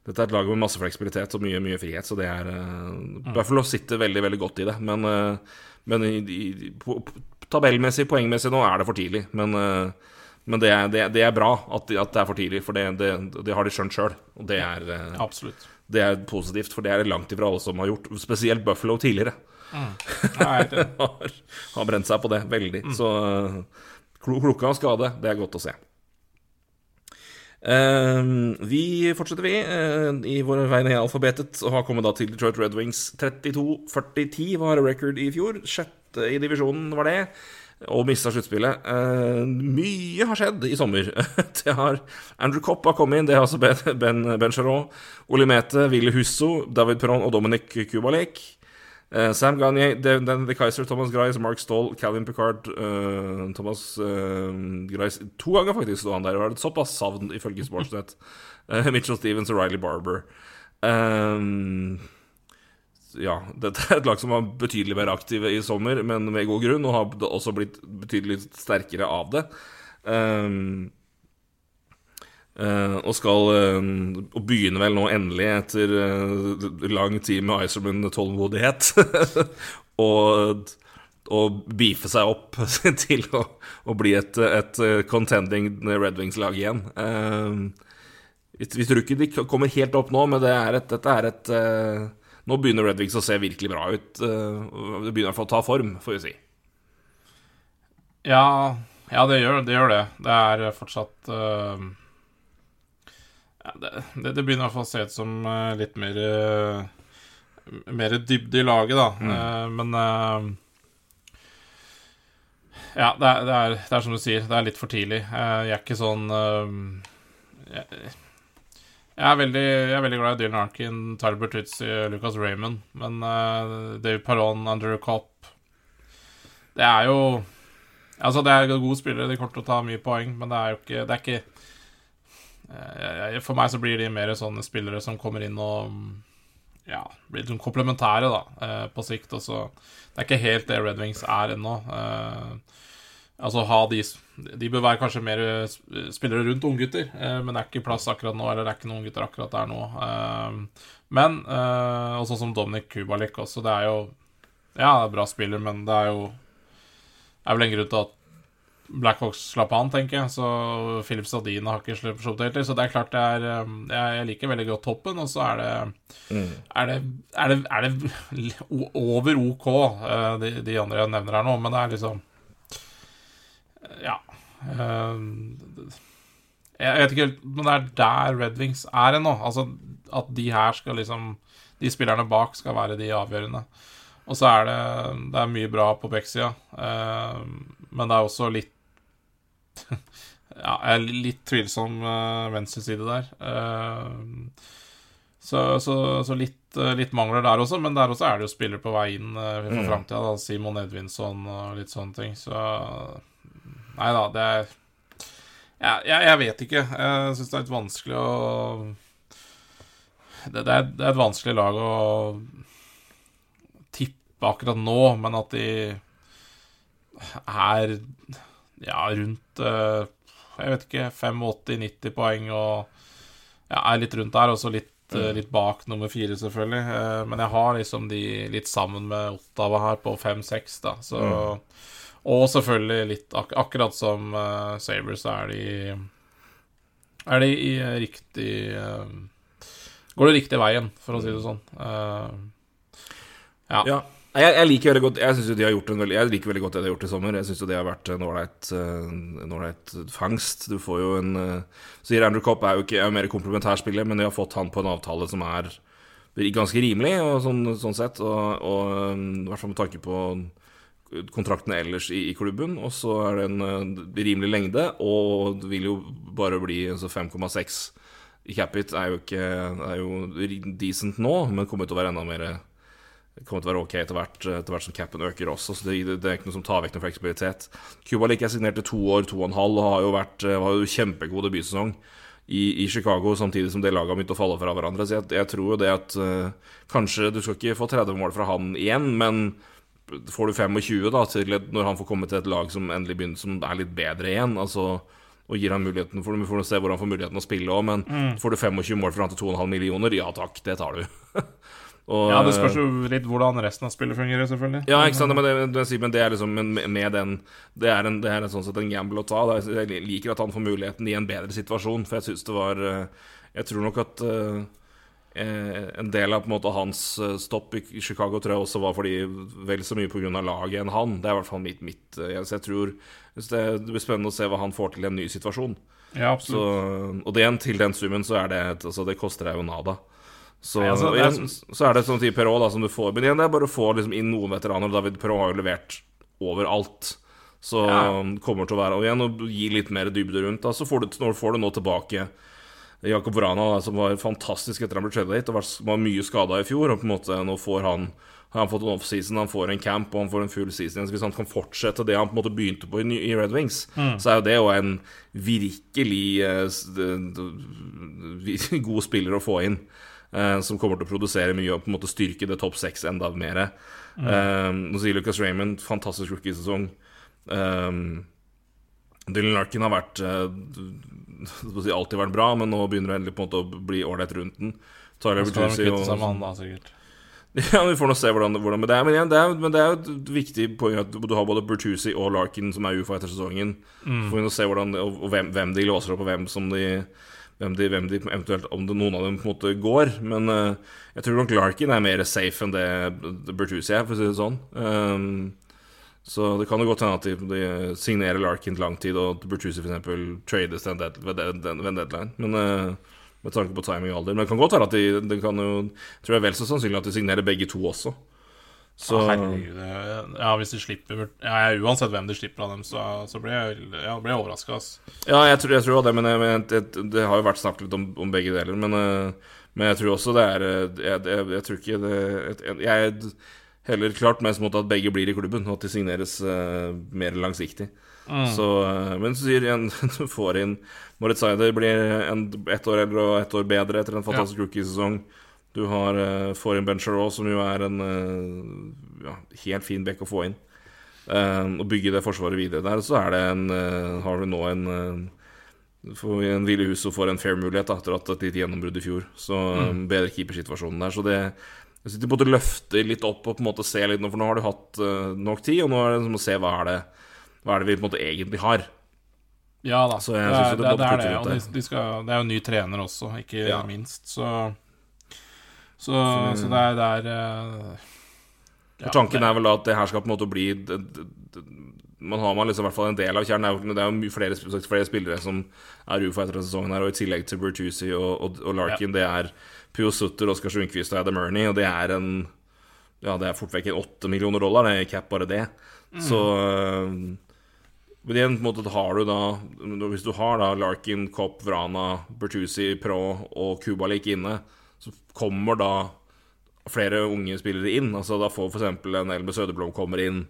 dette er et lag med masse fleksibilitet og mye, mye frihet, så det er uh, Buffalo sitter veldig veldig godt i det. Men, uh, men i, i, på, tabellmessig, poengmessig nå er det for tidlig. Men, uh, men det, er, det, det, er, bra at, at, det er for tidlig, for det, det har de skjønt sjøl. Og det er, Absolutt. det er positivt, for det er langt ifra alle som har gjort. Spesielt Buffalo tidligere. Mm. [LAUGHS] har, har brent seg på det veldig. Mm. Så klokka av skade, det er godt å se. Uh, vi fortsetter, vi, uh, i vår vei ned i alfabetet, og har kommet da til Detroit Red Wings 32-40-10 var record i fjor. Sjette i divisjonen var det, og mista sluttspillet. Uh, mye har skjedd i sommer. [LAUGHS] det har Andrew Kopp har kommet inn, det har også Ben, ben, ben Charot, Olimete, Ville Husso, David Perón og Dominic Kubalek. Uh, Sam Gagne, Dan The Kaiser, Thomas Grice, Mark Stoll, Calvin Picard uh, Thomas uh, Grice To ganger faktisk sto han der. Og det såpass savn, ifølge Sportsnett. Mitchell Stevens og Riley Barber. Um, ja, dette er et lag som var betydelig mer aktive i sommer, men med god grunn, og har også blitt betydelig sterkere av det. Um, Uh, og skal uh, Og begynner vel nå endelig, etter uh, lang tid med Iserman-tålmodighet, [LAUGHS] og, og beefe seg opp [LAUGHS] til å, å bli et, et, contending Red Wings-lag igjen. vi tror ikke de kommer helt opp nå, men det er et, dette er et Nå begynner Red Wings å se virkelig bra ut. det begynner i hvert fall å ta form, får vi si. Ja, ja det, gjør, det, gjør, det Det er fortsatt ja, det, det, det, begynner i hvert fall å se ut som uh, litt mer uh, Mer dybde i laget, da. Mm. Uh, men Ja, det er, det, er, det er, som du sier, det er litt for tidlig. jeg er ikke sånn jeg, jeg, er veldig, jeg er veldig glad i Dylan Arkin, Tyler Bertuzzi, Lucas Raymond. Men David Paron, Andrew Copp Det er jo Altså, det er gode spillere, de kommer til å ta mye poeng, men det er jo ikke, det er ikke Eh, for meg så blir de mer sånne spillere som kommer inn og ja, blir litt komplementære da, eh, på sikt. Også. Det er ikke helt det Red Wings er ennå. Eh, altså ha de De bør være kanskje mer spillere rundt unggutter, men det er ikke plass akkurat nå, eller det er ikke noen gutter akkurat der nå. Men også som Dominic Kubalik også, det er jo Ja, bra spiller, men det er jo Det er vel en grunn til at Blackhawks slapp an, tenker jeg. Så Philip Stadina har ikke sluppet helt til. Så det er klart det er um, Jeg liker veldig godt toppen, og så er det mm. er, det, er, det, er det [LAUGHS] over OK, uh, de, de, andre jeg nevner her nå, men det er liksom Ja. Uh, jeg vet ikke helt Men det er der Red Wings er ennå. Altså at de her skal liksom De spillerne bak skal være de avgjørende. Og så er det, det er mye bra på backsida, uh, men det er også litt [LAUGHS] Ja, jeg er litt tvilsom uh, venstreside der. Uh, så, så, så litt, uh, litt, mangler der også, men der også er det jo spillere på vei inn uh, for mm. framtida. Simon Edvinsson og litt sånne ting. Så Nei da, det er ja, jeg, jeg, vet ikke. Jeg syns det er litt vanskelig å det, det, er, det er et vanskelig lag å tippe akkurat nå, men at de er ja, rundt eh, Jeg vet ikke 85-90 poeng og ja, er litt rundt der, og så litt, eh, litt bak nummer fire, selvfølgelig. Eh, Men jeg har liksom de litt sammen med Ottawa her på 5-6, da. Så, Og selvfølgelig litt ak akkurat som uh, Sabres, er de Er de i riktig uh, Går det riktig veien, for å si det sånn. Uh, ja. Ja. Jeg, jeg liker veldig godt Jeg synes jo de har gjort en veldig Jeg liker veldig godt det de har gjort i sommer. Jeg syns det har vært eh, en ålreit fangst. Du får jo en Så Sier Andrew Copp er jo ikke er mer komplementærspiller, men de har fått han på en avtale som er ganske rimelig, og sånn, sånn sett. Og, eh, i hvert fall med tanke på kontraktene ellers i, i klubben. Og så er det en eh, rimelig lengde, og det vil jo bare bli altså 5,6 i capit er jo ikke er jo decent nå, men kommer til å være enda mer kommer til å være ok etter hvert, etter hvert som capen øker også. Så det, det er ikke noe som tar vekk noen fleksibilitet. Kubalik er signert til to år, to og en halv, og har jo vært har jo kjempegod debutsesong i, i Chicago, samtidig som det laget har begynt å falle fra hverandre. Så jeg, jeg tror jo det at uh, kanskje du skal ikke få 30 mål fra han igjen, men får du 25 da, et, når han får komme til et lag som endelig begynner som er litt bedre igjen, altså og gir han muligheten for for får se hvor han får muligheten å spille òg, men får du 25 mål fra han til 2,5 millioner, ja takk, det tar du. [LAUGHS] Og, ja, det spørs jo litt hvordan resten av spillet fungerer, selvfølgelig. Ja, ikke sant, men det, men det er liksom med den Det er, en, det er en sånn sett en gamble å ta. Jeg liker at han får muligheten i en bedre situasjon, for jeg syns det var Jeg tror nok at uh, en del av på en måte hans stopp i Chicago tror jeg også var fordi vel så mye pga. laget enn han. Det er i hvert fall mitt, mitt Så jeg tror det, blir spennende å se hva han får til i en ny situasjon. Ja, så, og det igjen, til den summen, så er det altså, Det koster deg jo nada. Så, Nei, altså, er så er det sånn type Perrault da, som du får Men igjen, det er bare å få liksom, inn noen veteraner. David Perrault har jo levert overalt. Så Ja. kommer til å være Og igjen, å gi litt mer dybde rundt. Da, så får du, når får du nå tilbake Jakob Vrana, da, som var fantastisk etter han ble tradet hit, og var, var mye skada i fjor. Og på en måte nå får han har han fått en offseason, han får en camp og han får en full season. Så Hvis han kan fortsette det han på en måte begynte på i, Red Wings, så er jo det jo en virkelig vi- [LAUGHS] god spiller å få inn. Eh, som kommer til å produsere mye og på en måte styrke det topp seks enda mer. Eh, nå sier Lucas Raymond fantastisk rookie-sesong. Um, Dylan Larkin har vært [LAUGHS] alltid vært bra, men nå begynner det endelig på en måte å bli ålreit rundt den. Tyler Bertuzzi kvitte seg med og han da, sikkert. [LAUGHS] Ja, vi får nå se hvordan, hvordan det er, men, igjen, det er, men det er jo et viktig poeng at du har både Bertuzzi og Larkin som er UFA etter sesongen. Mm. Får vi nå se hvordan, og, og hvem, hvem de låser opp, og hvem som de hvem de, hvem de eventuelt Om det, noen av dem på en måte går. Men uh, jeg tror nok Larkin er mer safe enn det Bertuzzi er, for å si det sånn. Um, så det kan jo godt hende at de, de signerer Larkin til lang tid, og at Bertuzzi f.eks. trades den- den- ved en deadline. Men uh, med tanke på timing og alder. Men det kan godt være at de, det kan jo tror jeg vel så sannsynlig at de signerer begge to også. Så Herregud. Ja, hvis de slipper ja, ja, Uansett hvem de slipper av dem, så, så blir jeg, ja, blir jeg overraska. Ja, jeg tror, jeg tror det, men men jeg, det har jo vært snakket litt om, om begge deler. Men, eh, men jeg tror også det er eh, Jeg, jeg, jeg tror ikke det Jeg, jeg er heller klart mest mot at begge blir i klubben, og at de signeres uh, mer langsiktig. Så, eh, men så sier en, [LAUGHS] du får inn Moritz Seider blir en, ett år eldre og ett år bedre etter en fantastisk rookiesesong. Du har, uh, får inn Ben Charot, som jo er en uh, ja, helt fin bekk å få inn. Uh, og bygge det forsvaret videre der. Så er det en, uh, har du nå en uh, en Ville som får en fair mulighet da, etter at et lite gjennombrudd i fjor. Så eh, bedre keepersituasjonen der. Så det jeg synes de løfte løfter litt opp og på en måte ser litt for nå har du hatt eh, nok tid, og nå er det som å se hva er det Hva er det vi på en måte egentlig har. Ja da. Det det, det er det. Og de, de skal, det er jo ny trener også, ikke Ja. minst. Så Så, så det er, det er eh, ja, tanken er vel da at det her skal på en måte bli det, det, Man har man liksom i hvert fall en del av kjernen. Det er jo- er flere, flere spillere som er UFA etter denne sesongen, her og i tillegg til Bertuzzi og, og, og Larkin. Det er Pio Sutter, Oskar Sundquist og Adam Ernie, og det er en Ja, det er fort vekk åtte millioner dollar, det er cap bare det. Så øh, Men igjen, på en måte har du da Hvis du har da Larkin, Kopp, Vrana, Bertuzzi, Pro og Kubalik inne, så kommer da flere unge spillere inn. Altså Da får f.eks. en Elmer Søderblom kommer inn.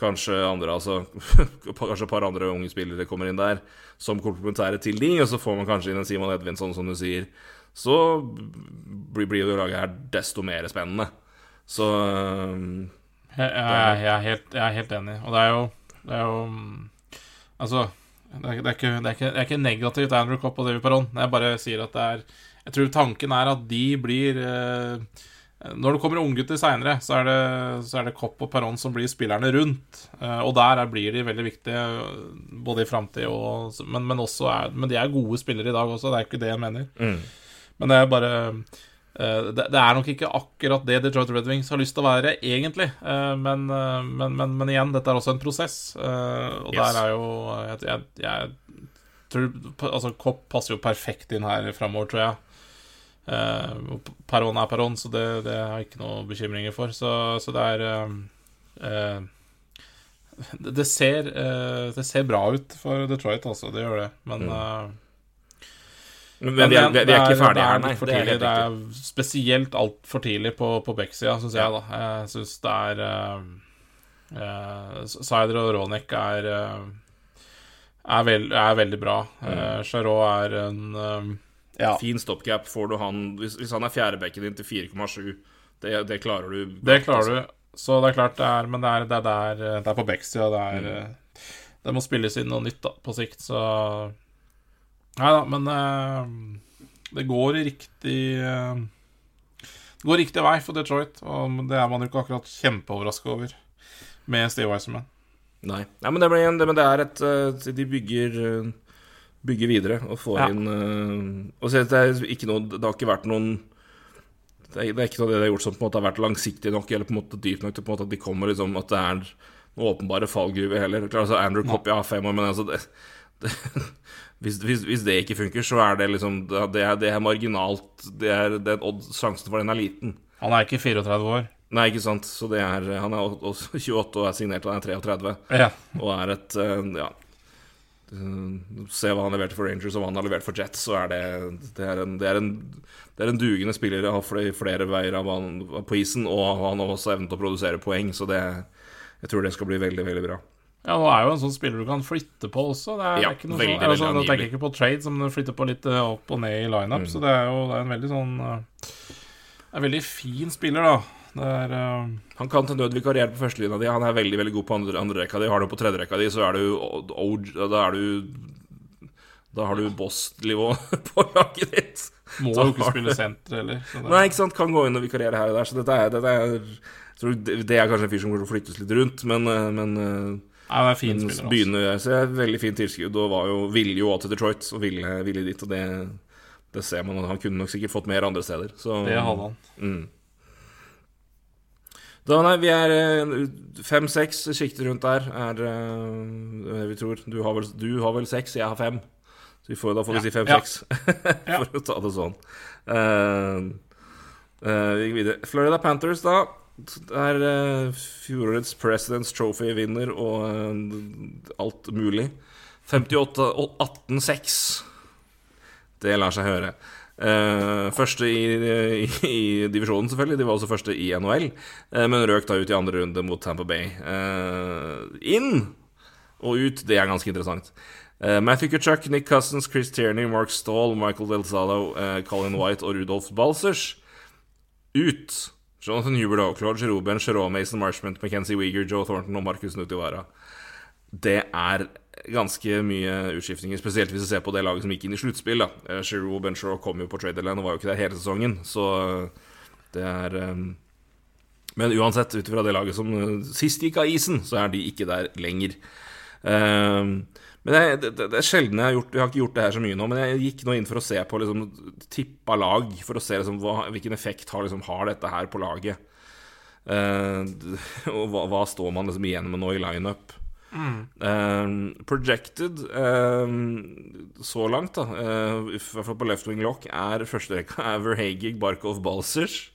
Kanskje andre, altså [LAUGHS] Kanskje et par andre unge spillere kommer inn der som komplementære til de, og så får man kanskje inn en Simon Edvinsson, som du sier. Så blir jo laget her desto mer spennende. Så um, Jeg, jeg, jeg, er helt, jeg er helt enig. Og det er jo, det er jo Altså, det er, det, er ikke, det, ikke, det er ikke negativt Andrew Copp og David Perron. Jeg bare sier at det er Jeg tror tanken er at de blir eh, Når det kommer unggutter seinere, så, er det, så er det Kopp og Perron som blir spillerne rundt. Eh, og der er, blir de veldig viktige, både i framtid og men, men, også er, men de er gode spillere i dag også, det er ikke det jeg mener. mm. Men det er bare eh, det, det er nok ikke akkurat det Detroit Red Wings har lyst til å være, egentlig. Eh, men, eh, men, men, men igjen, dette er også en prosess. eh, Og Yes. der er jo Jeg, jeg, jeg tror Altså, Kopp passer jo perfekt inn her framover, tror jeg. Eh, Peron er Peron, så det, det har jeg ikke noe bekymringer for. Så, så det er uh, eh, det, det, ser, eh, det ser bra ut for Detroit, altså. Det gjør det. Men Mm. eh, Men vi er, vi er, ikke ferdige her, er nei. Det er Det er spesielt altfor tidlig på, på Beck-sida, syns jeg, da. Jeg syns det er uh, Sider og Ronek er eh, er, veld, er veldig bra. Uh, Charot er en eh, Ja, Fin stopgap. Får du han Hvis, hvis han er fjerdebekken din til 4,7, det, det klarer du. det klarer du. Så det er klart det er Men det er, det er, der, eh, det er på backsida. Det er eh, Det må spilles inn noe nytt da, på sikt, så Nei da, men uh, det går i riktig uh, Det går riktig vei for Detroit, og det er man jo ikke akkurat kjempeoverraska over med Steve Wiserman. Nei. Nei, men det, blir en, det, men det er et De bygger Bygger videre og få Ja. inn uh, Og så det er ikke noe Det har ikke vært noen det er, det er ikke noe det de har gjort som på en måte har vært langsiktig nok eller på en måte dypt nok til på en måte at de kommer liksom At det er noen åpenbare fallgruver heller. Klar, altså Andrew Copp, ja, fem år, men altså det, [LAUGHS] det, hvis, hvis, hvis det ikke funker, så er det liksom Det er, det er marginalt. Det er, det er odd, Sjansen for den er liten. Han er ikke 34 år. Nei, ikke sant. Så det er Han er også 28 og er signert, han er 33 Ja. og er et eh, Ja. Eh, Se hva han leverte for Rangers, og hva han har levert for Jets, så er det Det er en, det er en, det er en dugende spiller. Har flere, flere veier av han på isen, og han har også evnen til å produsere poeng, så det Jeg tror det skal bli veldig, veldig bra. Ja, Han er jo en sånn spiller du kan flytte på også. Det er Ja, ikke noe veldig, sånn, altså, Nå tenker jeg ikke på trade, som flytter på litt eh, opp og ned i lineup, Mm. så det er jo det er en veldig sånn eh, en veldig fin spiller, da. Er uh... Han kan til nød vikariere på førstelinja di. Han er veldig veldig god på andre, andre rekka di. Har du på tredje rekka di, så er du Da er du Da har du boss-nivå [LAUGHS] på laget ditt. Må jo ikke spille senter heller. Nei, ikke sant, kan gå inn og vikariere her og der. Så dette er, dette er tror det er kanskje en fyr som kommer til å flyttes litt rundt, men, eh, men eh, Nei, det er fin spiller. Altså. begynner så er veldig fint tilskudd, og var jo, ville jo til Detroit, og ville, ville dit, og det, det ser man. Han kunne nok sikkert fått mer andre steder. Så, Det hadde han. Mm. Da, nei, vi er fem-seks sjikter rundt der, er eh, det vi tror. Du har vel, du har vel seks, jeg har fem. Så vi får, da får vi Ja. si fem-seks, [LAUGHS] Ja. for å ta det sånn. Uh, uh, vi gikk videre. Florida Panthers, da. Er uh, fjorårets President's Trophy-vinner og uh, alt mulig. 58 og 18-6. Det lar seg høre. Eh, første i, i, i divisjonen, selvfølgelig. De var også første i NHL. Uh, men røk da ut i andre runde mot Tampa Bay. Uh, inn og ut, det er ganske interessant. Eh, Matthew Kutchuk, Nick Cousins, Chris Tierney, Mark Stahl, Michael Delzalo, uh, Colin White og Rudolf Balsers. Ut. Jonathan Huberdo, Claude Giroben, Jerome Mason Marshmont, Mackenzie Weeger, Joe Thornton og Marcus Nutivara. Det er ganske mye utskiftninger, spesielt hvis du ser på det laget som gikk inn i sluttspill. Eh, Giroud Benshaw kom jo på Traderland og var jo ikke der hele sesongen, så eh, det er eh, Men uansett, ut ifra det laget som sist gikk av isen, så er de ikke der lenger. Men det, det, det er sjelden jeg har gjort Jeg har ikke gjort det her så mye nå, men jeg gikk nå inn for å se på liksom, tippa lag, for å se liksom, hva, hvilken effekt har, liksom, har dette her på laget. [LAUGHS] Og hva, hva står man liksom igjen med nå i lineup? Um, projected um, så langt, da, uh, i hvert fall på left wing lock, er førsterekka [LAUGHS] er Verhagig, Barkov, Balsers.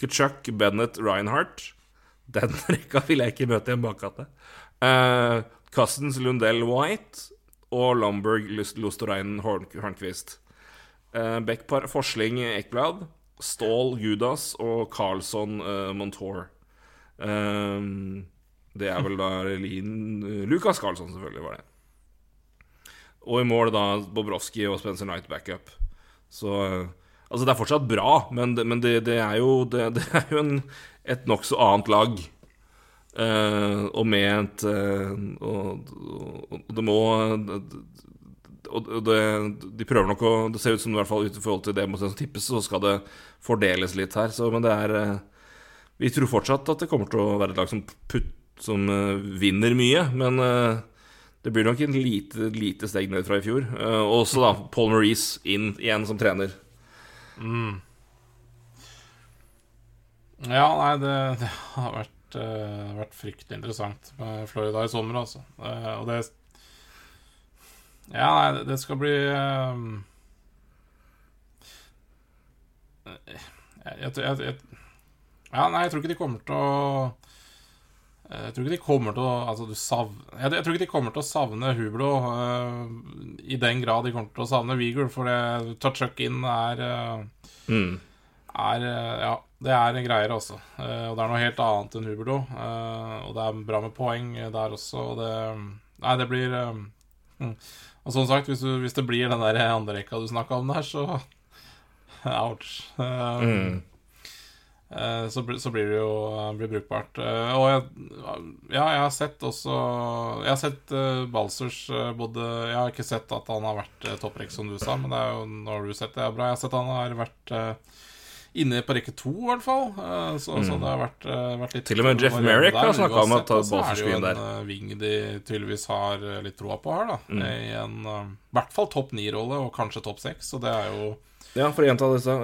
Kutchuk, Bennett, Reinhardt. Den [LAUGHS] rekka vil jeg ikke møte i en bakgate. Uh, Cousins, Lundell, White og Lomberg, Lust- Hornquist. Uh, Beckpar, Forsling, Ekblad. Ståhl, Judas og Carlsson, uh, Montour. Um, Det er vel da Lin Lukas Carlsson, selvfølgelig, var det. Og i mål da Bobrovskij og Spencer Knight backup. Så Altså, det er fortsatt bra, men men det, det er jo, det, [LAUGHS] det er jo en, et nokså annet lag. Uh, og med et uh, og, og, det må og det, De prøver nok å Det ser ut som i hvert fall ut i forhold til det som tippes, så skal det fordeles litt her. Så, men det er uh, Vi tror fortsatt at det kommer til å være et lag som, putt, som eh, vinner mye, men eh, det blir nok en lite, lite steg ned fra i fjor. Uh, også da Paul Maurice inn igjen som trener. Mm. Ja, nei, det, det har vært, uh, vært, fryktelig interessant med Florida i sommer, altså. Uh, og det Ja, nei, det skal bli jeg, jeg, jeg, Ja, nei, jeg tror ikke de kommer til å jeg tror ikke de kommer til å altså, savne, jeg, jeg, tror ikke de kommer til å savne Hublo uh, i den grad de kommer til å savne Weagle, for det touch in er, uh, mm. er uh, Ja, det er en greier, altså. og det er noe helt annet enn Hublo. og det er bra med poeng der også, og det Nei, det blir mm. Og som sagt, hvis, du, hvis, det blir den der andre rekka du snakka om der, så [LAUGHS] Ouch. Mm. Eh, så, så, blir det jo eh, blir brukbart. Eh, og jeg, ja, jeg har sett også Jeg har sett Balsers både Jeg har ikke sett at han har vært topprekk, som du sa, men det er jo, nå har du sett det er bra. Jeg har sett han har vært inne på rekke to, i hvert fall. Så, mm. så, det har vært, vært litt Til og med Jeff Merrick har snakka om at Balsers skulle inn der. Så er det jo en ving de tydeligvis har litt troa på her, da. Mm. I en i hvert fall topp ni-rolle, og kanskje topp seks, så det er jo ja, for å gjenta disse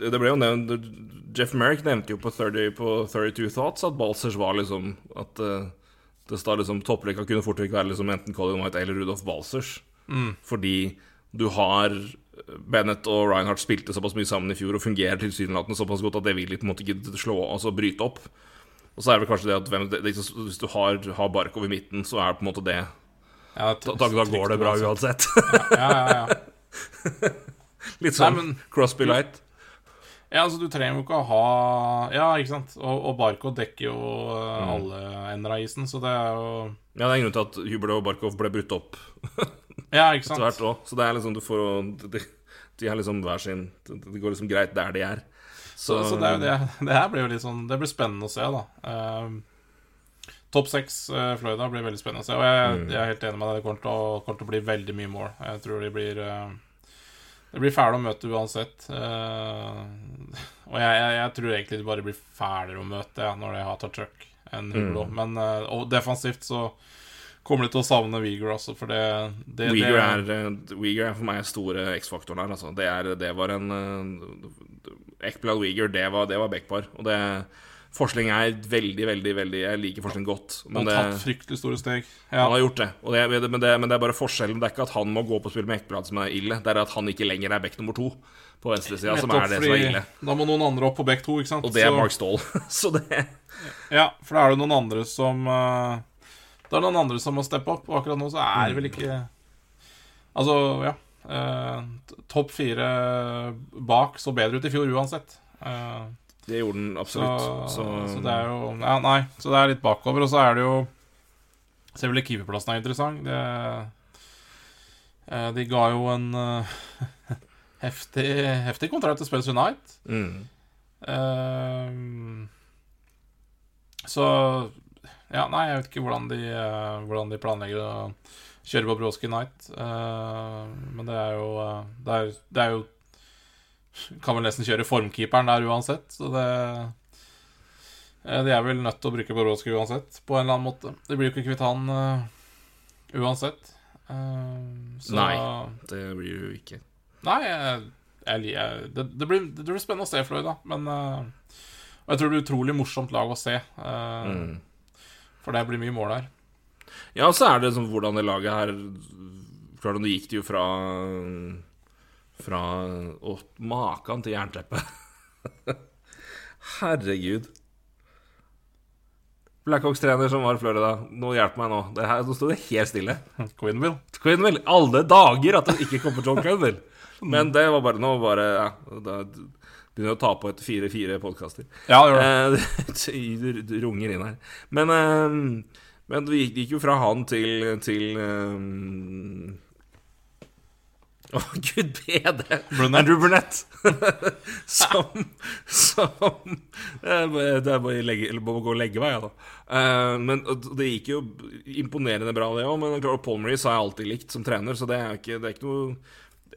Det ble jo nevnt Jeff Merrick nevnte jo på, 30, på 32 Thoughts at Balsers var liksom At uh, det står liksom topprekka kunne fort vekk være liksom enten Colin White eller Rudolf Balsers. Mm. Fordi du har Bennett og Reinhardt spilte såpass mye sammen i fjor og fungerer tilsynelatende såpass godt at det vil på en måte ikke slå, altså bryte opp. Og så er det vel kanskje det at hvem, det, hvis du har, har Barkov i midten, så er det på en måte det ja, da, går det bra uansett. ja, ja, ja. [LAUGHS] [LAUGHS] Litt sånn Nei, men, Crosby Light. Ja, altså Du trenger jo ikke å ha Ja, ikke sant. Og, og Barkov dekker jo uh, alle ender av isen, så det er jo Ja, det er en grunn til at Hubert og Barkov ble brutt opp. [LAUGHS] ja, ikke sant. Etter hvert Så det er liksom du får de, de er liksom hver sin Det går liksom greit der de er. Så, så, så det, er det, det her blir jo litt sånn Det blir spennende å se, da. Uh, Topp seks uh, Florida blir veldig spennende å se. Og jeg, mm. jeg er helt enig med deg. Det kommer til, å, kommer til å bli veldig mye mål. Jeg tror de blir uh, det blir fæle å møte uansett. Uh, og jeg, jeg, jeg, tror egentlig det bare blir fælere å møte ja, når de har tatt truck enn Hulo. Mm. Men uh, og defensivt så kommer de til å savne Weger også, for det, det, Weeger, er, uh, Weeger er for meg store X-faktoren her. Altså. Det, er, det var en uh, Ekblad Weger, det var, det var backpar. Og det Forsling er veldig, veldig, veldig Jeg liker Forskning godt. Men han har tatt fryktelig store steg. Ja. Han har gjort det. det men, det, men, det, er bare forskjellen. Det er ikke at han må gå på spill med Ekblad som er ille. Det er at han ikke lenger er back nummer to på venstresida, som er det som er ille. Da må noen andre opp på back to, ikke sant. Og det er Mark Stall. [LAUGHS] Så det Ja, for da er det noen andre som uh, Det er noen andre som må steppe opp, og akkurat nå så er det vel ikke Altså, ja. Uh, Topp fire bak så bedre ut i fjor uansett. Uh, det gjorde den absolutt. Så, så, så, det er jo Ja, nei, så det er litt bakover. Og så er det jo Selvfølgelig keeperplassen er interessant. Det, eh, de ga jo en uh, [LAUGHS] heftig, heftig kontrakt til Spurs Unite. Mm. Uh, så Ja, nei, jeg vet ikke hvordan de, uh, hvordan de planlegger å kjøre på Broski Night. men det er jo det er, det er jo kan vel nesten kjøre formkeeperen der uansett, så det eh, De er vel nødt til å bruke Borowski uansett, på en eller annen måte. De blir jo ikke kvitt han uh, uansett. Uh, så, Nei, det blir jo ikke. Nei, jeg, jeg, jeg, det, det, blir, det, blir, spennende å se Floyd, da. Men uh, Og jeg tror det blir utrolig morsomt lag å se. Mm. For det blir mye mål her. Ja, så er det sånn hvordan det laget her Klart, nå gikk det jo fra fra Å, maken til jernteppe. [LAUGHS] Herregud. Blackhawks-trener som var i Florida. Nå hjelp meg nå. Det her, nå sto det helt stille. Quinville. Quinville. Alle dager at det ikke kommer John Quinville. [LAUGHS] Men det var bare Nå bare ja, da begynner å ta på etter fire-fire podkaster. Ja, det det. Eh, [LAUGHS] det runger inn her. Men, eh, men det gikk, jo fra han til, til eh, Å, gud bedre! Brunette. Andrew Burnett. [LAUGHS] som Som Det er bare det er bare å legge, å gå og legge meg, jeg, da. Uh, men det gikk jo imponerende bra, det òg. Men Paul Maurice har jeg alltid likt som trener, så det er ikke, det er ikke noe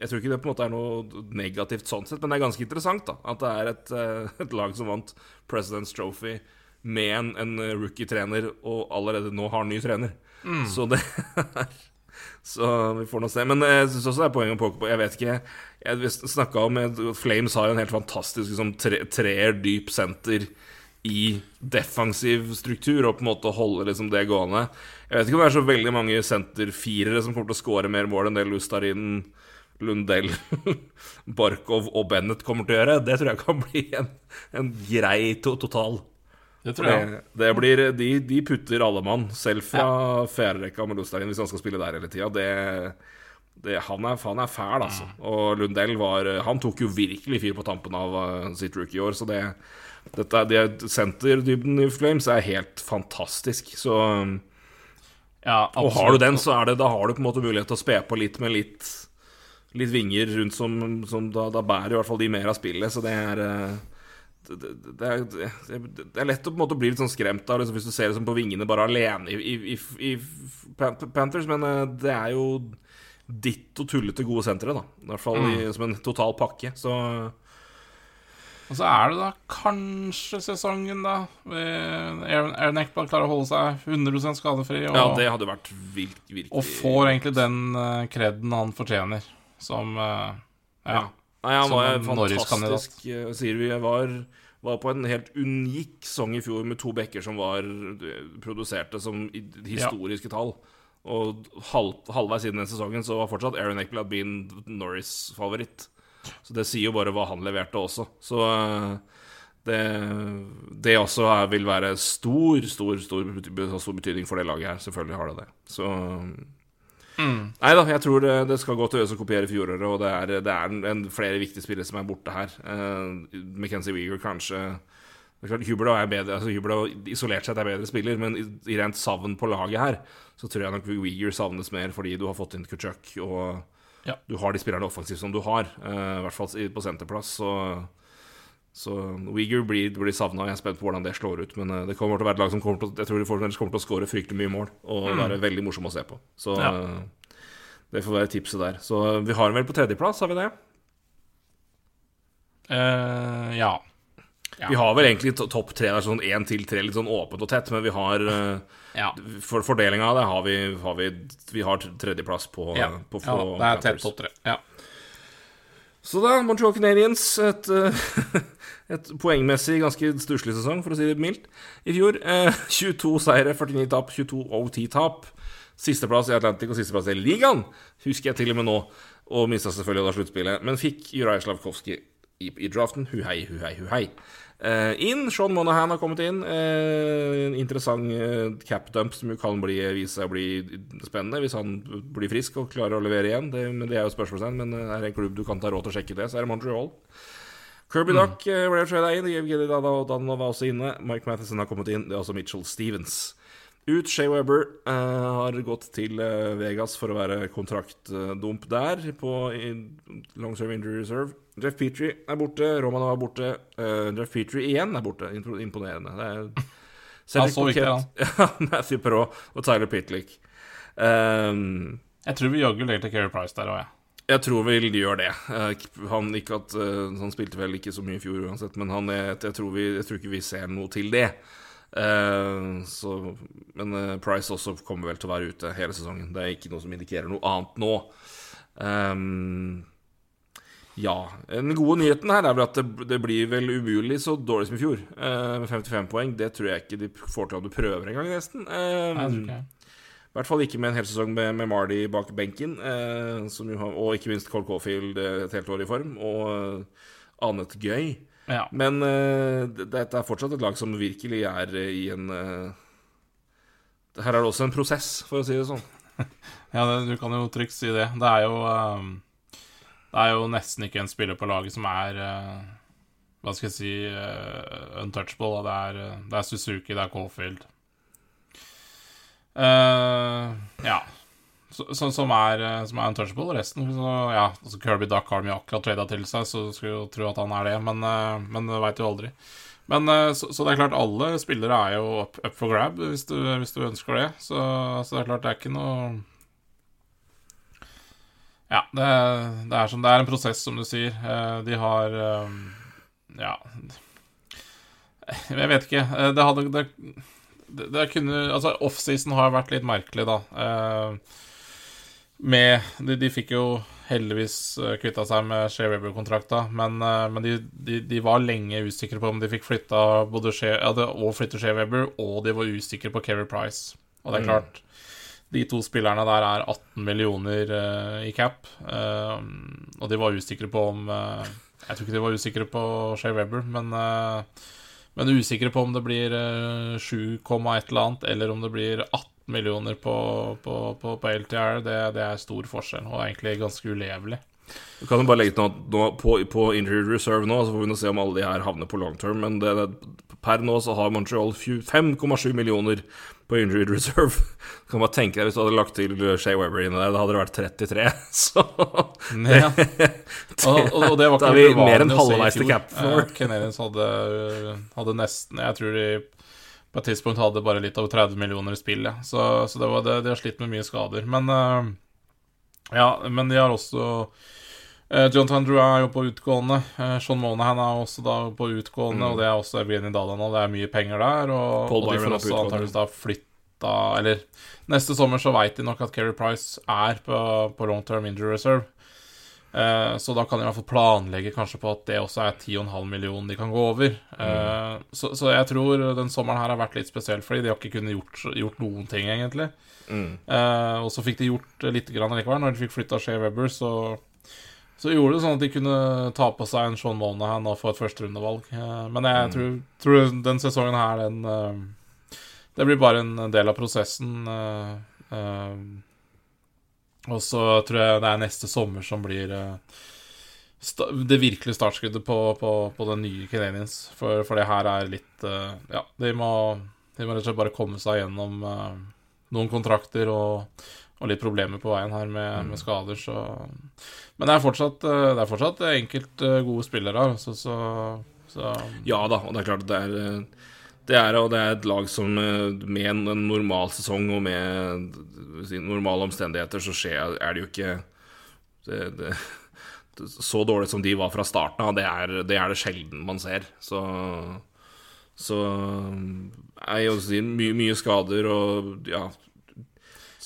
jeg tror ikke det på en måte er noe negativt sånn sett, men det er ganske interessant da At det er et, eh, et lag som vant President's Trophy med en, en rookie-trener, og allerede nå har ny trener. Så det [LAUGHS] er Så vi får nå se. Men jeg syns også det er poeng å påke på Jeg vet ikke Jeg om Flames har jo en helt fantastisk liksom, tre, treer dyp senter i defensiv struktur, og på en måte holde liksom det gående. Jeg vet ikke om det er så veldig mange senterfirere som kommer til å score mer mål enn det Lustarin Lundell, [LAUGHS] Barkov og Bennett kommer til å gjøre. Det tror jeg kan bli en, en grei to total. Det tror jeg. Det, det blir, de, de putter alle mann, selv fra fjerderekka med Lustarin, hvis han skal spille der hele tida. Han, han er fæl, altså. Og Lundell var Han tok jo virkelig fyr på tampen av uh, sitt rookie-år, så det dette, det, Senterdybden i Flames er helt fantastisk. Så Ja, Og har du den, så er det, da har du på en måte mulighet til å spe på litt med litt, litt vinger rundt som, som da, da bærer i hvert fall de mer av spillet, så det er eh, det, det, er, det, er lett å på en måte bli litt sånn skremt av liksom, hvis du ser det som på vingene bare alene i, i, i, i Panthers, men eh, det er jo ditto tullete gode sentre, da. I hvert fall i, som en total pakke. Så Og så er det da kanskje sesongen, da. Aaron Eckblad klarer å holde seg 100 skadefri og, ja, det hadde vært virk, virkelig og får egentlig den uh, kreden han fortjener, som Ja. Ja. Nei, han var en fantastisk. eh, Sier vi var, var på en helt unik sesong i fjor med to bekker som var produserte som historiske historiske tall. Og halv, halvveis inn i den sesongen så var fortsatt Aaron Eckblad been Norris-favoritt. Så det sier jo bare hva han leverte også. Så eh, det, det også er, vil være stor, stor, stor, stor betydning for det laget her. Selvfølgelig har det det. Så Nei da, jeg tror det, det skal gå til Øs å kopiere fjoråret, og det er, det er en, en flere viktige spillere som er borte her. Uh, McKenzie Weegar kanskje det er klart, Huberdo er bedre altså Huberdo isolert sett er bedre spiller, men i, i rent savn på laget her, så tror jeg nok Weegar savnes mer fordi du har fått inn Kutchuk, og Ja. du har de spillerne offensivt som du har, Uh, i hvert fall på senterplass. Så, så Weegar blir, blir savna, jeg er spent på hvordan det slår ut. Men eh, det kommer til å være et lag som kommer til, jeg tror de kommer til å skåre fryktelig mye mål, og være veldig morsom å se på. Så Ja. eh, det får være tipset der. Så vi har den vel på tredjeplass, har vi det? Uh, ja. Ja. Vi har vel egentlig topp tre sånn én til tre, litt sånn åpent og tett, men vi har eh, Ja. For fordelinga av det har vi, har vi Vi har tredjeplass på, ja. på, ja det er tett topp tre. Ja. Så da, Montreal Canadiens, et, eh, [LAUGHS] et poengmessig ganske stusslig sesong, for å si det mildt, i fjor. Eh, [LAUGHS] 22 seire, 49 tap, 22 OT-tap. Sisteplass i Atlantic og sisteplass i ligaen, husker jeg til og med nå. Og mista selvfølgelig da sluttspillet, men fikk Juraj Slavkovskij i, i draften. Huhei, huhei, huhei. Eh, inn, Sean Monahan har kommet inn. Eh, en interessant eh, cap-dump som jo kan bli, vise seg å bli spennende hvis han blir frisk og klarer å levere igjen. Det, men det er jo spørsmålstegn. Men eh, er det en klubb du kan ta råd til å sjekke det, så er det Montreal. Kirby Duck eh, ble trada inn. Dadan var også inne. Mike Matheson har kommet inn. Det er også Mitchell Stevens. Ut Shea Weber uh, har gått til uh, Vegas for å være kontraktdump der, på long serve injury reserve. Jeff Petrie er borte. Romano er borte. Uh, Jeff Petrie igjen er borte. Imponerende. Det er [LAUGHS] Ja, så viktig, han. [LAUGHS] Matthew Perrault og Tyler Pitlick. Um, Jeg tror vi jaggu legger til Keri Price der òg, jeg. jeg tror vel de gjør det. Eh, Han, ikke at, eh, han spilte vel ikke så mye i fjor uansett, men han er, jeg, tror vi, jeg tror ikke vi ser noe til det. Eh, så, men eh, Price også kommer vel til å være ute hele sesongen. Det er ikke noe som indikerer noe annet nå. Um, ja. Den gode nyheten her er vel at det, det blir vel umulig så dårlig som i fjor. eh, med 55 poeng. Det tror jeg ikke de får til om du prøver engang, nesten. Um, i hvert fall ikke med en hel sesong med, med Mardy bak benken. Eh, som og ikke minst Cole Caulfield et helt år i form, og annet gøy. Ja. Men uh, dette er fortsatt et lag som virkelig er eh, i en uh, Her er det også en prosess, for å si det sånn. [LAUGHS] Ja, det, du kan jo trygt si det. Det er jo ehm, Det er jo nesten ikke en spiller på laget som er uh, Hva skal jeg si untouchable. Det er, det er, Suzuki, det er Caulfield. Ja. Så, så, som, er, som er untouchable. Resten så, ja, altså Kirby Duck har de akkurat trada til seg, så skulle jo tro at han er det, men, uh, men det veit du aldri. Men så, så, det er klart, alle spillere er jo up, up for grab hvis du, hvis du ønsker det. Så, så, det er klart, det er ikke noe Ja, det, det, er, som, det er en prosess, som du sier. De har ja Jeg vet ikke. Eh, det hadde det, det, kunne Altså, offseason har vært litt merkelig, da. Eh, med de, de, fikk jo heldigvis eh, kvitta seg med Shea Weber-kontrakta, men, men de, de, de, var lenge usikre på om de fikk flytta både Shea, ja, og flytte Shea Weber, og de var usikre på Keri Price. Og det er mm. klart, de to spillerne der er 18 millioner uh, i cap, uh, og de var usikre på om uh, jeg tror ikke de var usikre på Shea Weber, men, uh, men usikre på om det blir uh, 7, et eller annet, eller om det blir 18 millioner på, på, på, på LTR. Det, det, er stor forskjell, og egentlig ganske ulevelig. Du kan jo bare legge til noe på, på injury reserve nå, så får vi nå se om alle de her havner på long term. Men det, per nå så har Montreal 5,7 millioner på injured reserve. [LAUGHS] Kan bare tenke deg hvis du hadde lagt til Shay Weber inne der, da hadde det vært 33. [LAUGHS] Så [LAUGHS] det, ja. og, og, og, det var ikke Da er vi mer enn halvveis til cap for. Ja, Canadians hadde, hadde, nesten Jeg tror de på et tidspunkt hadde bare litt over 30 millioner i spill, ja. Så, så det var det, de har slitt med mye skader. Men uh, Ja, men de har også John Tandrew er jo på utgående. Uh, Sean Monahan er også da på utgående, mm. og det er også Evgeny Dada nå. Det er mye penger der. Og, og de får også antakeligvis da flytta Eller neste sommer så veit de nok at Keri Price er på, på long term injury reserve. Uh, så da kan de i hvert fall planlegge kanskje på at det også er 10,5 millioner de kan gå over. Mm. så, så, jeg tror den sommeren her har vært litt spesiell, fordi de har ikke kunnet gjort, gjort noen ting, egentlig. Mm. Og så fikk de gjort litt grann likevel. Når de fikk flytta Shea Weber, så, så gjorde det sånn at de kunne ta på seg en Sean Monahan og få et førsterundevalg. men jeg mm. tror, tror, den sesongen her, den Det blir bare en del av prosessen. Uh, og så tror jeg det er neste sommer som blir det virkelige startskuddet på, på, på, den nye Canadiens. For, for, det her er litt Ja, de må, de må, rett og slett bare komme seg gjennom noen kontrakter og, og, litt problemer på veien her med, mm. med skader, så Men det er fortsatt, det er fortsatt enkelt gode spillere, så, så, så, Ja da, og det er klart det er det er, og det er et lag som eh, med en normal sesong og med normale omstendigheter, så skjer, er det jo ikke det, det, Så dårlig som de var fra starten av, det er det, er det sjelden man ser. Så, så jeg jeg, mye, mye skader og ja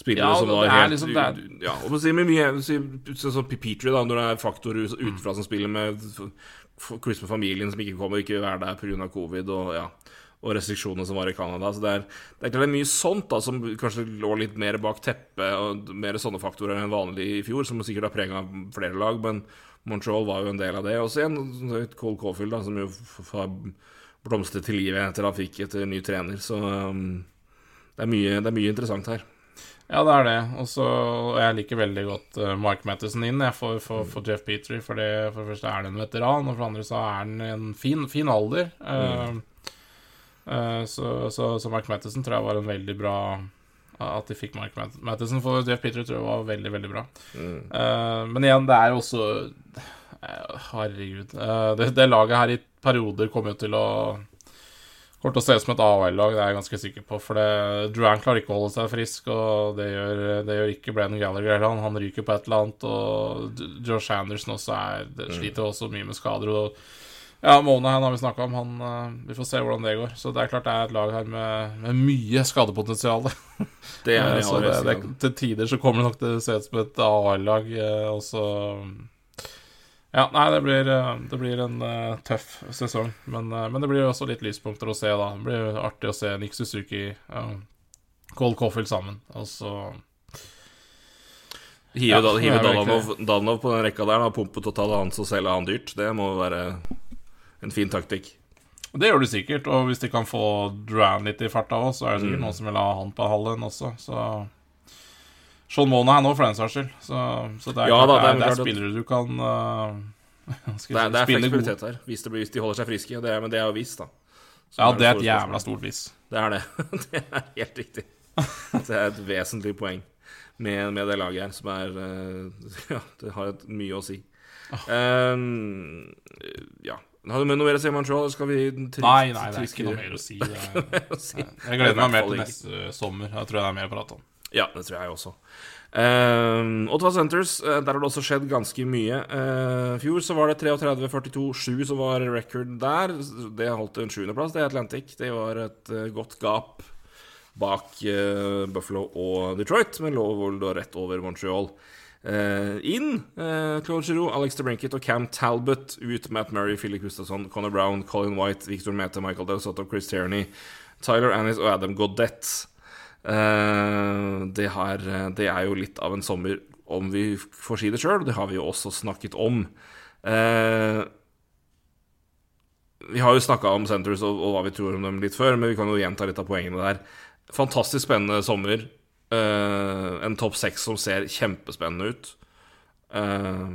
Spillere ja, som var helt liksom, er... Ja, og si, med mye Sånn Petrie, da, når det er faktorer utenfra som spiller med Chris med familien som ikke kommer, ikke vil være der pga. covid og ja og restriksjonene som var i Canada. Så det er, det er, klart det er mye sånt da, som kanskje lå litt mer bak teppet, og mer sånne faktorer enn vanlig i fjor, som sikkert har prega flere lag, men Montreal var jo en del av det. Og så igjen Cole Caulfield, da, som jo har blomstret til livet etter han fikk etter ny trener. Så um, det, er mye, det er mye interessant her. Ja, det er det. Og så Jeg liker veldig godt uh, Mark Mattison inn jeg, for, for, for, Jeff Petrie. For det, for det første er han en veteran, og for det andre så er han en fin, fin alder. Uh, mm. Eh, så, så, så, Mark Mattison tror jeg var en veldig bra At de fikk Mark Mattison for Jeff Petrie, tror jeg var veldig, veldig bra. Mm. Uh, men igjen, det er jo også uh, Herregud. Det, det, laget her i perioder kommer jo til å Kommer til å se ut som et AHL-lag, det er jeg ganske sikker på. For det, Duran klarer ikke å holde seg frisk, og det gjør, det gjør ikke Brennan Gallagher. Han, han ryker på et eller annet, og Josh Anderson også er, mm. sliter også mye med skader. og ja, Monahan har vi snakka om. Han, uh, vi får se hvordan det går. Så det er klart det er et lag her med, med mye skadepotensial. [LAUGHS] det er, så det, det, til tider så kommer det nok til å se ut som et AHL-lag, uh, og så Ja, nei, det blir, uh, det blir en tøff sesong. Men, men, det blir også litt lyspunkter å se, da. Det blir artig å se Nick Suzuki og Cole Caulfield sammen, og så Hive, ja, hive Danov, Danov, på den rekka der, da, pumpe totalt han, så selger han dyrt. Det må være en fin taktikk. Det gjør du sikkert, og hvis de kan få Duran litt i farta òg, så er det sikkert mm. noen som vil ha han på hallen også, så Sean Monahan òg, for den saks skyld. Så, så, det er, ja, klart, da, det er, det er spillere du kan [LAUGHS] uh, Det er, det er fleksibilitet her, hvis, det blir, hvis de holder seg friske. Det er, men det er jo visst, da. Så Ja, det er et jævla stort vis. Det er det. [LAUGHS] Det er helt riktig. Det er et vesentlig poeng med, med det laget her, som er uh, [LAUGHS] Ja, det har et mye å si. Um, ja. Har du med noe mer å si om Montreal? Skal vi trist, Nei, nei, det er ikke noe mer å si. Det- å si. Jeg gleder meg mer til neste sommer. Jeg tror det er mer å prate om. Ja, det tror jeg også. Uh, Ottawa Centers, uh, der har det også skjedd ganske mye. I fjor så var det 33-42-7 som var record der. Det holdt en sjuendeplass, det er Atlantic. Det var et uh, godt gap bak eh, Buffalo og Detroit, men lå vel da rett over Montreal. Eh, inn uh, Claude Giroux, Alex DeBrinket og Cam Talbot. Ut Matt Murray, Philip Gustafsson, Connor Brown, Colin White, Victor Mete, Michael Delsotto, Chris Tierney, Tyler Annis og Adam Godett. Eh, det, har, det er jo litt av en sommer, om vi får si det sjøl. Det har vi jo også snakket om. Eh, vi har jo snakka om Centres og, og hva vi tror om dem litt før, men vi kan jo gjenta litt av poengene der. Fantastisk spennende sommer. Eh, en topp seks som ser kjempespennende ut. Eh,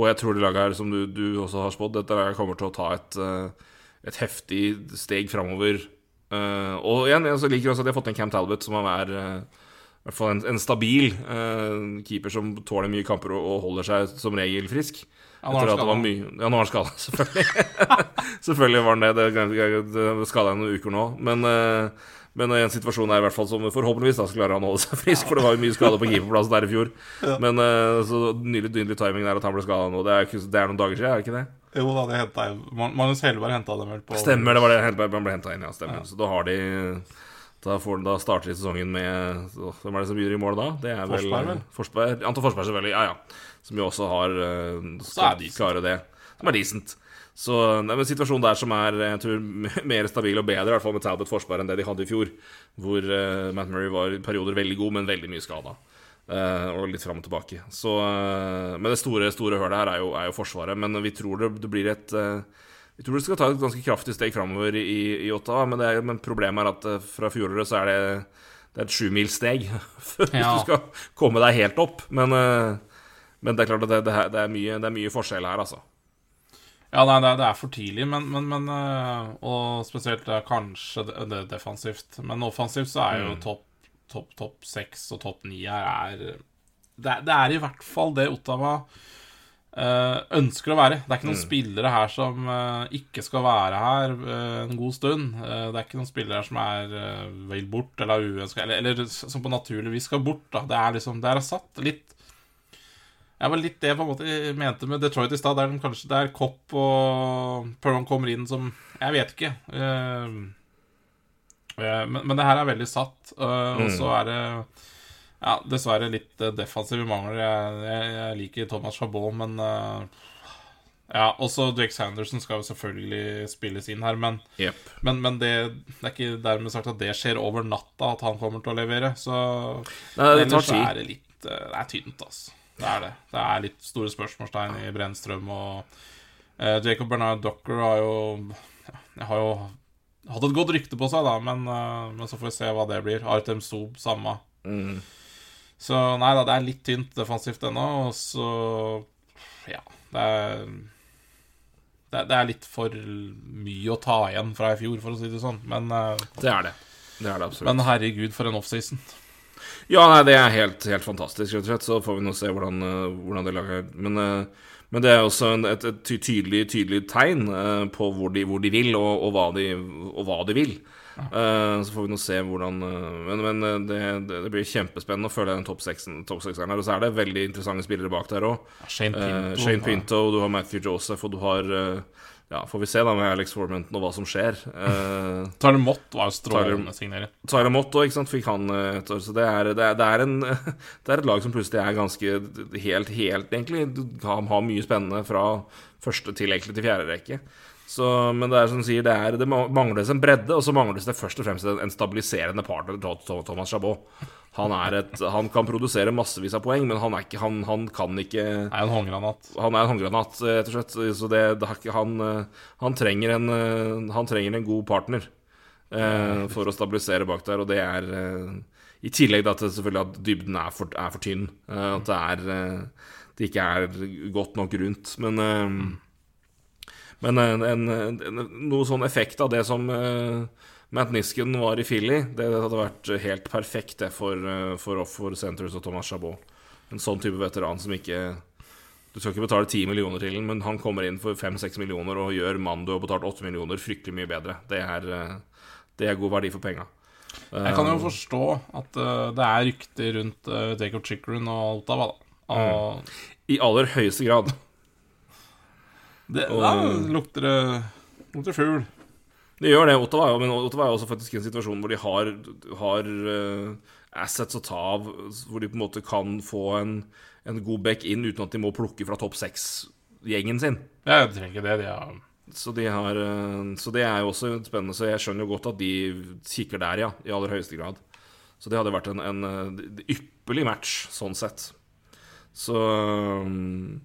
og jeg tror det laget her, som du, du også har spådd, dette laget kommer til å ta et, eh, et heftig steg framover. Eh, og igjen, jeg så liker også at de har fått en Cam Talbot, som er uh, i hvert fall en, en stabil uh, keeper som tåler mye kamper og, og holder seg som regel frisk. Ja, nå har han. Ja, er skada, [LAUGHS] selvfølgelig. [LAUGHS] selvfølgelig var han det. Det, det skada noen uker nå. Men, men i en situasjon er i hvert fall som forhåpentligvis da så klarer han å holde seg frisk, for det var jo mye skade på keeperplassen der i fjor. Men eh, så nydelig, nydelig timing der at han ble skada nå. Det er, ikke, det er noen dager siden, er det ikke det? Jo da, de henta Magnus Helberg henta dem vel på Stemmer, det var det Helberg ble henta inn, ja. Stemmer. Så da har de da, får, da starter de sesongen med Hvem er det som begynner i mål da? Det er vel Forsberg, vel? Forsberg, Anton Forsberg, selvfølgelig. Ja, ja. Som jo også har uh, skal de klare det. Som er decent. Så det er en situasjon der som er jeg tror, mer stabil og bedre, i hvert fall med Talbot Forsberg, enn det de hadde i fjor. Hvor uh, Matt Murray var i perioder veldig god, men veldig mye skada. Og litt fram og tilbake. Så, eh, men det store, store hølet her er jo, er jo Forsvaret. Men vi tror det, det blir et eh, vi tror det skal ta et ganske kraftig steg framover i, i Ottawa, men, er, men problemet er at eh, fra fjoråret så er det, det er et sjumilssteg [LAUGHS] hvis Ja. du skal komme deg helt opp. Men, eh, men det er klart at det, det, er- det, er mye, det er mye forskjell her, altså. Ja, nei, det er, det for tidlig, men, men, men Og spesielt kanskje det, defensivt. Men offensivt så er jo topp topp topp seks og topp ni her er det, det er i hvert fall det Ottawa øh, ønsker å være. Det er ikke noen spillere her som øh, ikke skal være her øh, en god stund. Det er ikke noen spillere her som er vel bort eller uønska, eller, eller som på naturlig vis skal bort. Da. Det er liksom Det er satt litt det var litt det jeg på en måte mente med Detroit i stad. Der de kanskje der Kopp og Perron kommer inn som Jeg vet ikke. Eh, eh, men, men det her er veldig satt. eh, Og så er det ja, dessverre litt eh, defensive mangler. Jeg, jeg, jeg liker Thomas Chabot, men Ja, også Drake Sanderson skal jo selvfølgelig spilles inn her, men, yep. men, men det, det er ikke dermed sagt at det skjer over natta, at han kommer til å levere. Så Nei, det tar Ellers tid. er det litt Det er tynt, altså. Det er det. Det er litt store spørsmålstegn i Brennstrøm og eh, Jacob Bernard Docker har jo ja, har jo hatt et godt rykte på seg, da, men, eh, men så får vi se hva det blir. Artem Sob, samme. Mm. Så nei da, det er litt tynt defensivt ennå, og så Ja, det er det, er- litt for mye å ta igjen fra i fjor, for å si det sånn. Men, eh, Det er det. Det er det absolutt. men herregud, for en offseason. Ja, nei, det er helt, helt fantastisk, rett og slett. Så får vi nå se hvordan, eh, hvordan det laget er. Men, eh, men det er også en, et, et tydelig, tydelig tegn uh, på hvor de, hvor de vil, og, og, hva de, og hva de vil. Uh, så får vi nå se hvordan eh, Men, men det, det, det blir kjempespennende å følge den toppseksen sekseren her. Og så er det veldig interessante spillere bak der òg. Shane Pinto. Shane Pinto, du har Matthew Joseph, og du har Ja, får vi se da med Alex Formenton og hva som skjer. Uh, [LAUGHS] Tyler Mott var jo strålende signering. Tyler Mott òg, ikke sant, fikk han eh, et år. Så det er, det, er, det, er en, [LAUGHS] det er et lag som plutselig er ganske helt, helt egentlig har, har mye spennende fra første til egentlig til fjerde rekke. Så, men det er som du sier, det, er, det mangles en bredde, og så mangles det først og fremst en, en stabiliserende partner til Thomas Chabot. Han, et, han kan produsere massevis av poeng, men han, ikke, han, han kan ikke Det er en håndgranat. han er en håndgranat, rett og slett. Så det, det han, eh, han, trenger en, eh, han trenger en god partner eh, for å stabilisere bak der, og det er eh, I tillegg da til selvfølgelig at dybden er for, er for tynn. Eh, at det er, eh, det ikke er godt nok rundt. Men, eh, men en, en, en, noe sånn effekt av det som uh, Matt Nisken var i Philly, det hadde vært helt perfekt det for, uh, for, for Centres og Thomas Chabot. En sånn type veteran som ikke Du skal ikke betale 10 millioner til den, men han kommer inn for 5-6 millioner og gjør mannen du har betalt 8 millioner, fryktelig mye bedre. Det er, uh, det er god verdi for penga. Jeg kan jo forstå at det er rykter rundt uh, Jacob Chickeren og Altava, da. Og mm. I aller høyeste grad. Det, og, da lukter det lukter fugl. Det gjør det. Ottawa men Ottawa er også faktisk i en situasjon hvor de har, har uh, assets å ta av, hvor de på en måte kan få en, en god back inn uten at de må plukke fra topp seks-gjengen sin. Ja, jeg trenger ikke det. De har så, de har, eh, så, det er jo også spennende. Så jeg skjønner jo godt at de kikker der, ja. I aller høyeste grad. Så det hadde vært en, en eh, ypperlig match, sånn sett. Så mm,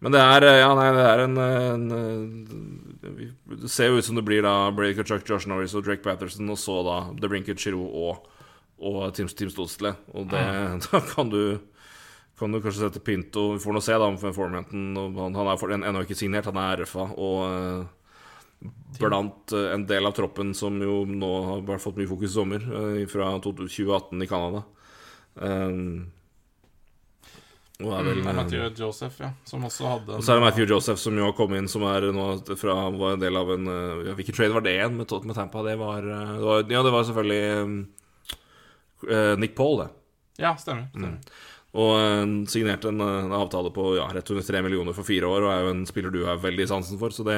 Men det er Ja, nei, det er en, en Det ser jo ut som det blir da Brady Kachuk, Josh Norris og Drake Patterson, og så da The Brinkett, Giroux og, og Tim, Team Stodsle. Og det, [LAUGHS] da kan du kan du kanskje sette Pinto Vi får nå se, da, om Formenten. Han, han er ennå ikke signert, han er RFA. Og uh, blant en del av troppen som jo nå har fått mye fokus i sommer, fra 2018 i Canada. Um, og er vel mm, Matthew Joseph, ja. Som også hadde Og så er det Matthew Joseph, som jo har kommet inn, som er nå fra var en del av en ja, Hvilken trade var det igjen med, med Tampa? Det var, det var, Ja, det var selvfølgelig um, Nick Paul, det. Ja, stemmer. stemmer. Mm. Og uh, signerte en, en, avtale på ja, rett under tre millioner for fire år, og er jo en spiller du er veldig sansen for, så det,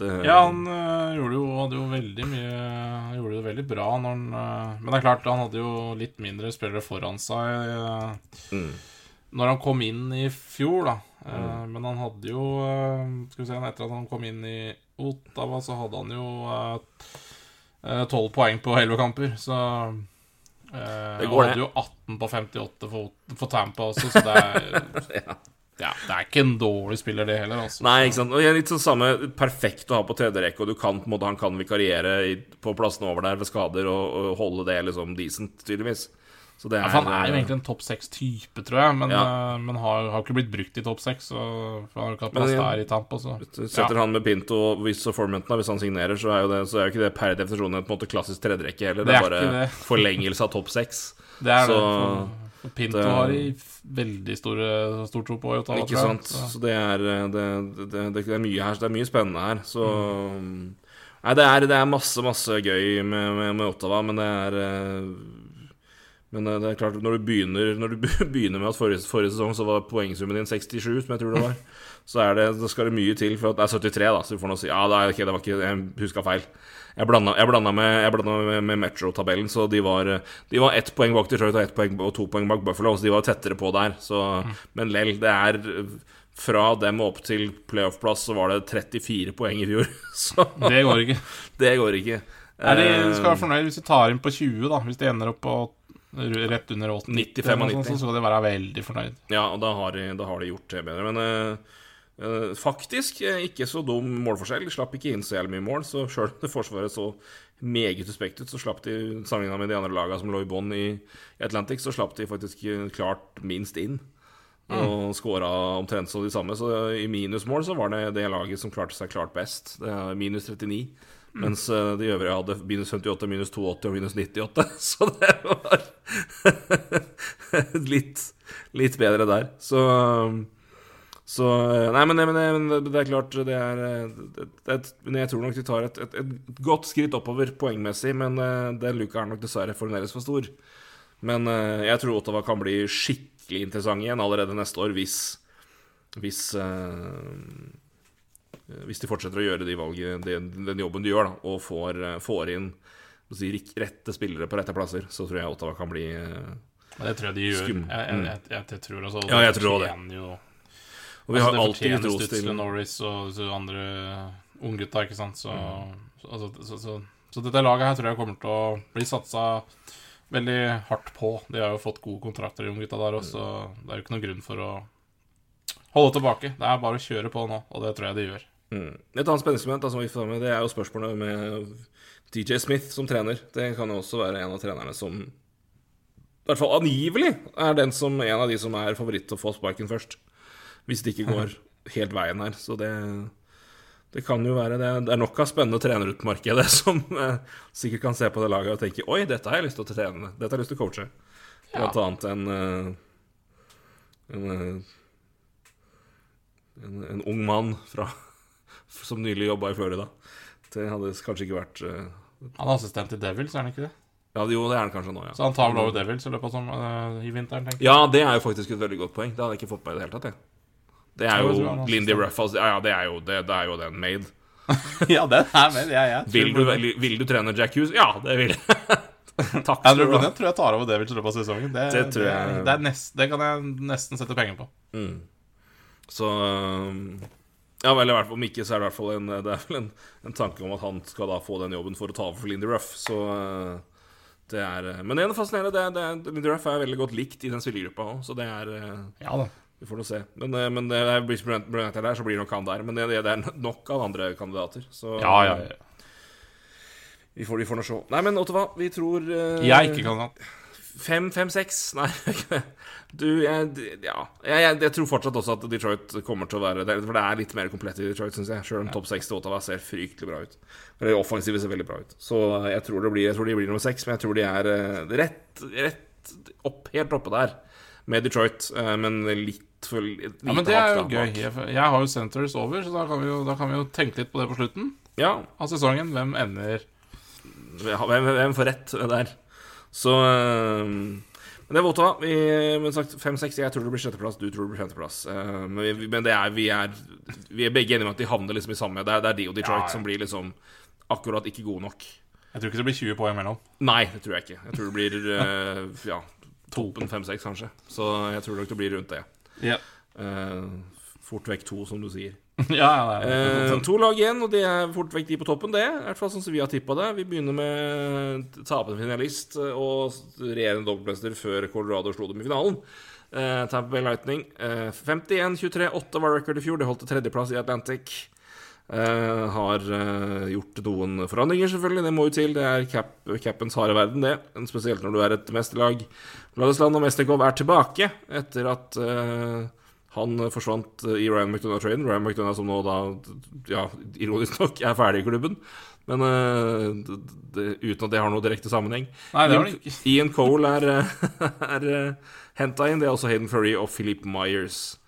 det Ja, han uh, gjorde jo, hadde jo veldig mye Han gjorde det veldig bra når han uh, Men det er klart, han hadde jo litt mindre spillere foran seg mm. Når han kom inn i fjor, da. Mm. Men han hadde jo Skal vi se, etter at han kom inn i Ottawa, så hadde han jo tolv poeng på elleve kamper, så det går, hadde jo 18 på 58 for, for Tampa også, så det er [LAUGHS] ja. ja. Det er ikke en dårlig spiller, det heller. Altså. Nei, ikke sant. Og litt sånn samme perfekt å ha på tredje rekke, og du kan, måte, han kan vikariere på plassene over der ved skader og, og holde det liksom decent, tydeligvis. Er, ja, han er jo egentlig en topp seks-type, tror jeg, men, ja. uh, men har, har, ikke blitt brukt i topp seks. For han har ikke hatt plass der i Tampa. Så. Setter ja. han med Pinto Formenton, hvis han signerer, så er det, så er jo ikke det per definisjon en måte klassisk tredjerekke heller. Det, det er, bare [LAUGHS] forlengelse av topp seks. Det er så, det. For Pinto det, har i veldig store, stor tro på Ottawa. Ikke sant. Så, så det, er, det, det, er mye her, det er mye spennende her. Så mm. Nei, det er, det er, masse, masse gøy med, med, med Ottawa, men det er men eh, det er klart, når du begynner, når du [LAUGHS] begynner med at forrige, forrige, sesong så var poengsummen din 67, som jeg tror det var, [LAUGHS] så det, skal det mye til for at Det er 73, da, så du får nå si Ja, det, er, okay, det var ikke Jeg huska feil. Jeg blanda, jeg blanda med, med, med Metro-tabellen, så de var, de var ett poeng bak Detroit og ett poeng, og to poeng bak Buffalo, så de var tettere på der. Så, mm. Men lell, det er fra dem opp til playoff-plass så var det 34 poeng i fjor. [LAUGHS] Så Det går ikke. Det går ikke. Er de skal være fornøyd hvis de tar inn på 20, da. Hvis de ender opp på rett under 80, 95 og 90. så skal de være veldig fornøyd. Ja, og da har de, da har de gjort det bedre. Men uh, faktisk uh, ikke så dum målforskjell. De slapp ikke inn så jævlig mye mål, så sjøl om det forsvaret så meget suspekt ut, så slapp de, sammenligna med de andre lagene som lå i bånn i Atlantic, så slapp de faktisk klart minst inn. Mm. Og skåra omtrent så de samme. Så i minusmål så var det det laget som klarte seg klart best. Det er minus 39. Mens uh, de øvrige hadde minus 58, minus 82 og minus 98. [LAUGHS] Så det var [LAUGHS] litt, litt bedre der. Så, så Nei, men, men, men, det er klart det er, det, det, Jeg tror nok de tar et, et, et godt skritt oppover poengmessig, men den luka er nok dessverre fremdeles for stor. Men jeg tror Ottawa kan bli skikkelig interessant igjen allerede neste år hvis, hvis Eh, hvis de fortsetter å gjøre de valget, den, den jobben de gjør, da, og får, eh, får inn si, rette spillere på rette plasser, så tror jeg Ottawa kan bli uh, Det tror jeg de gjør. Jeg, jeg, jeg, jeg, tror også Ja, jeg tror det. Jo, og vi altså, har alltid gitt ros til Norris og så andre unggutta, ikke sant, så, mm. altså, så, så, så, dette laget her tror jeg kommer til å bli satsa veldig hardt på. De har jo fått gode kontrakter, de unggutta der også, så det er jo ikke noen grunn for å holde tilbake. Det er bare å kjøre på nå, og det tror jeg de gjør. Mm. Et annet spenningsmoment som vi får med, det er jo spørsmålet med DJ Smith som trener. Det kan jo også være en av trenerne som i hvert fall angivelig er den som en av de som er favoritt til å få sparken først. Hvis det ikke går helt veien her. Så det, det kan jo være det. Det er nok av spennende trenerutmarkedet [LAUGHS] som eh, sikkert kan se på det laget og tenke Oi, dette har jeg lyst til å trene. Dette har jeg lyst til å coache. Blant annet en, eh, en, eh, en, en ung mann fra, som nylig jobba i Florida. Det hadde kanskje ikke vært uh... Han er assistent i Devils, er han ikke det? Ja, jo, det er han kanskje nå, ja. Så han tar vel over Devils i løpet av som, uh, i vinteren, tenker jeg. Ja, det er jo faktisk et veldig godt poeng. Det hadde jeg ikke fått med i det hele tatt, jeg. Det er Jo, Lindy Ruffles Ruff Ja, ja, det er jo, det, det er jo den made. [LAUGHS] ja, den er made. Ja, ja. Vil du, vil, vil du trene Jack Hughes? Ja, det vil jeg. [LAUGHS] Takk skal du ha. Jeg tror jeg tar over Devils i løpet av sesongen. Det, Det tror jeg- det, nest, det kan jeg nesten sette penger på. Så um, Ja, vel, i hvert fall om ikke, så er det i hvert fall en, det er vel en, en tanke om at han skal da få den jobben for å ta over for Lindy Ruff. Så uh, det er uh, Men det er fascinerende. Det er, det er, Lindy Ruff er veldig godt likt i den spillergruppa òg, så det er uh, Ja da. Vi får nå se. Men, men det er er der, så blir nok han der. Men det, det er nok av andre kandidater. Så Ja, ja, ja. vi får, vi får nå se. Nei, men Ottawa, vi tror uh, Jeg er ikke kandidat. Fem, fem, seks? [LAUGHS] Nei, du, jeg, ja. Jeg, jeg, jeg tror fortsatt også at Detroit kommer til å være det, For det er litt mer komplett i Detroit, syns jeg. Sjøl om topp seks til Ottawa ser fryktelig bra ut. Eller offensive ser veldig bra ut. Så jeg tror, det blir, jeg tror de blir nummer seks, men jeg tror de er eh, rett, rett opp, helt oppe der med Detroit. eh, Men litt for lite Ja, men det er jo gøy. Jeg, jeg har jo Centers over, så da kan, vi jo, da kan vi jo tenke litt på det på slutten Ja, av sesongen. Hvem ender hvem, hvem får rett der? Så eh, Men det er Vota. Vi, men sagt, fem-seks. Jeg tror det blir sjetteplass, du tror det blir femteplass. Eh, men vi, men det er, vi, er, vi er begge enige om at de havner liksom i samme Det er, det er de og Detroit Ja, ja. som blir liksom akkurat ikke gode nok. Jeg tror ikke det blir 20 poeng mellom. Nei, det tror jeg ikke. Jeg tror det blir uh, [LAUGHS] ja, toppen fem-seks, kanskje. Så jeg tror nok det blir rundt det. Ja, Uh, fort vekk to, som du sier. [LAUGHS] ja, ja, er- Eh, to lag igjen, og det er fort vekk de på toppen, det. I hvert fall sånn som vi har tippa det. Vi begynner med tapende finalist og regjerende dobbeltmester før Colorado slo dem i finalen. Uh, Tampa Bay Lightning. uh, 51-23-8 var record i fjor. Det holdt til tredjeplass i Atlantic. Uh, har uh, gjort noen forandringer, selvfølgelig. Det må jo til. Det er cap, capens harde verden, det. Spesielt når du er et mesterlag. Vladisland og Mesterkov er tilbake etter at eh, han forsvant i Ryan McDonough-traden. Ryan McDonough som nå da, ja, ironisk nok, er ferdig i klubben. Men uh, det, uten at det har noe direkte sammenheng. Nei, det har det ikke. Ian Cole er, eh, [LAUGHS] er uh, henta inn. Det er også Hayden Furry og Philip Myers.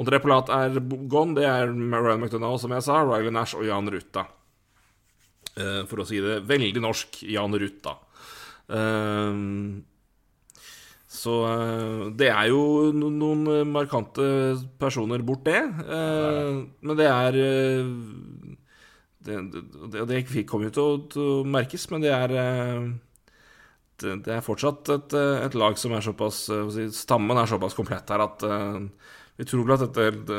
André Palat er gone. Det er Ryan McDonough, som jeg sa. Riley Nash og Jan Ruta. Uh, for å si det veldig norsk, Jan Ruta. Eh, så eh, det er jo no noen markante personer bort, det. Eh, men det er eh, det, det, det kommer jo til å, til å merkes, men det er det, det er fortsatt et, et lag som er såpass si, Stammen er såpass komplett her at uh, vi tror vel at dette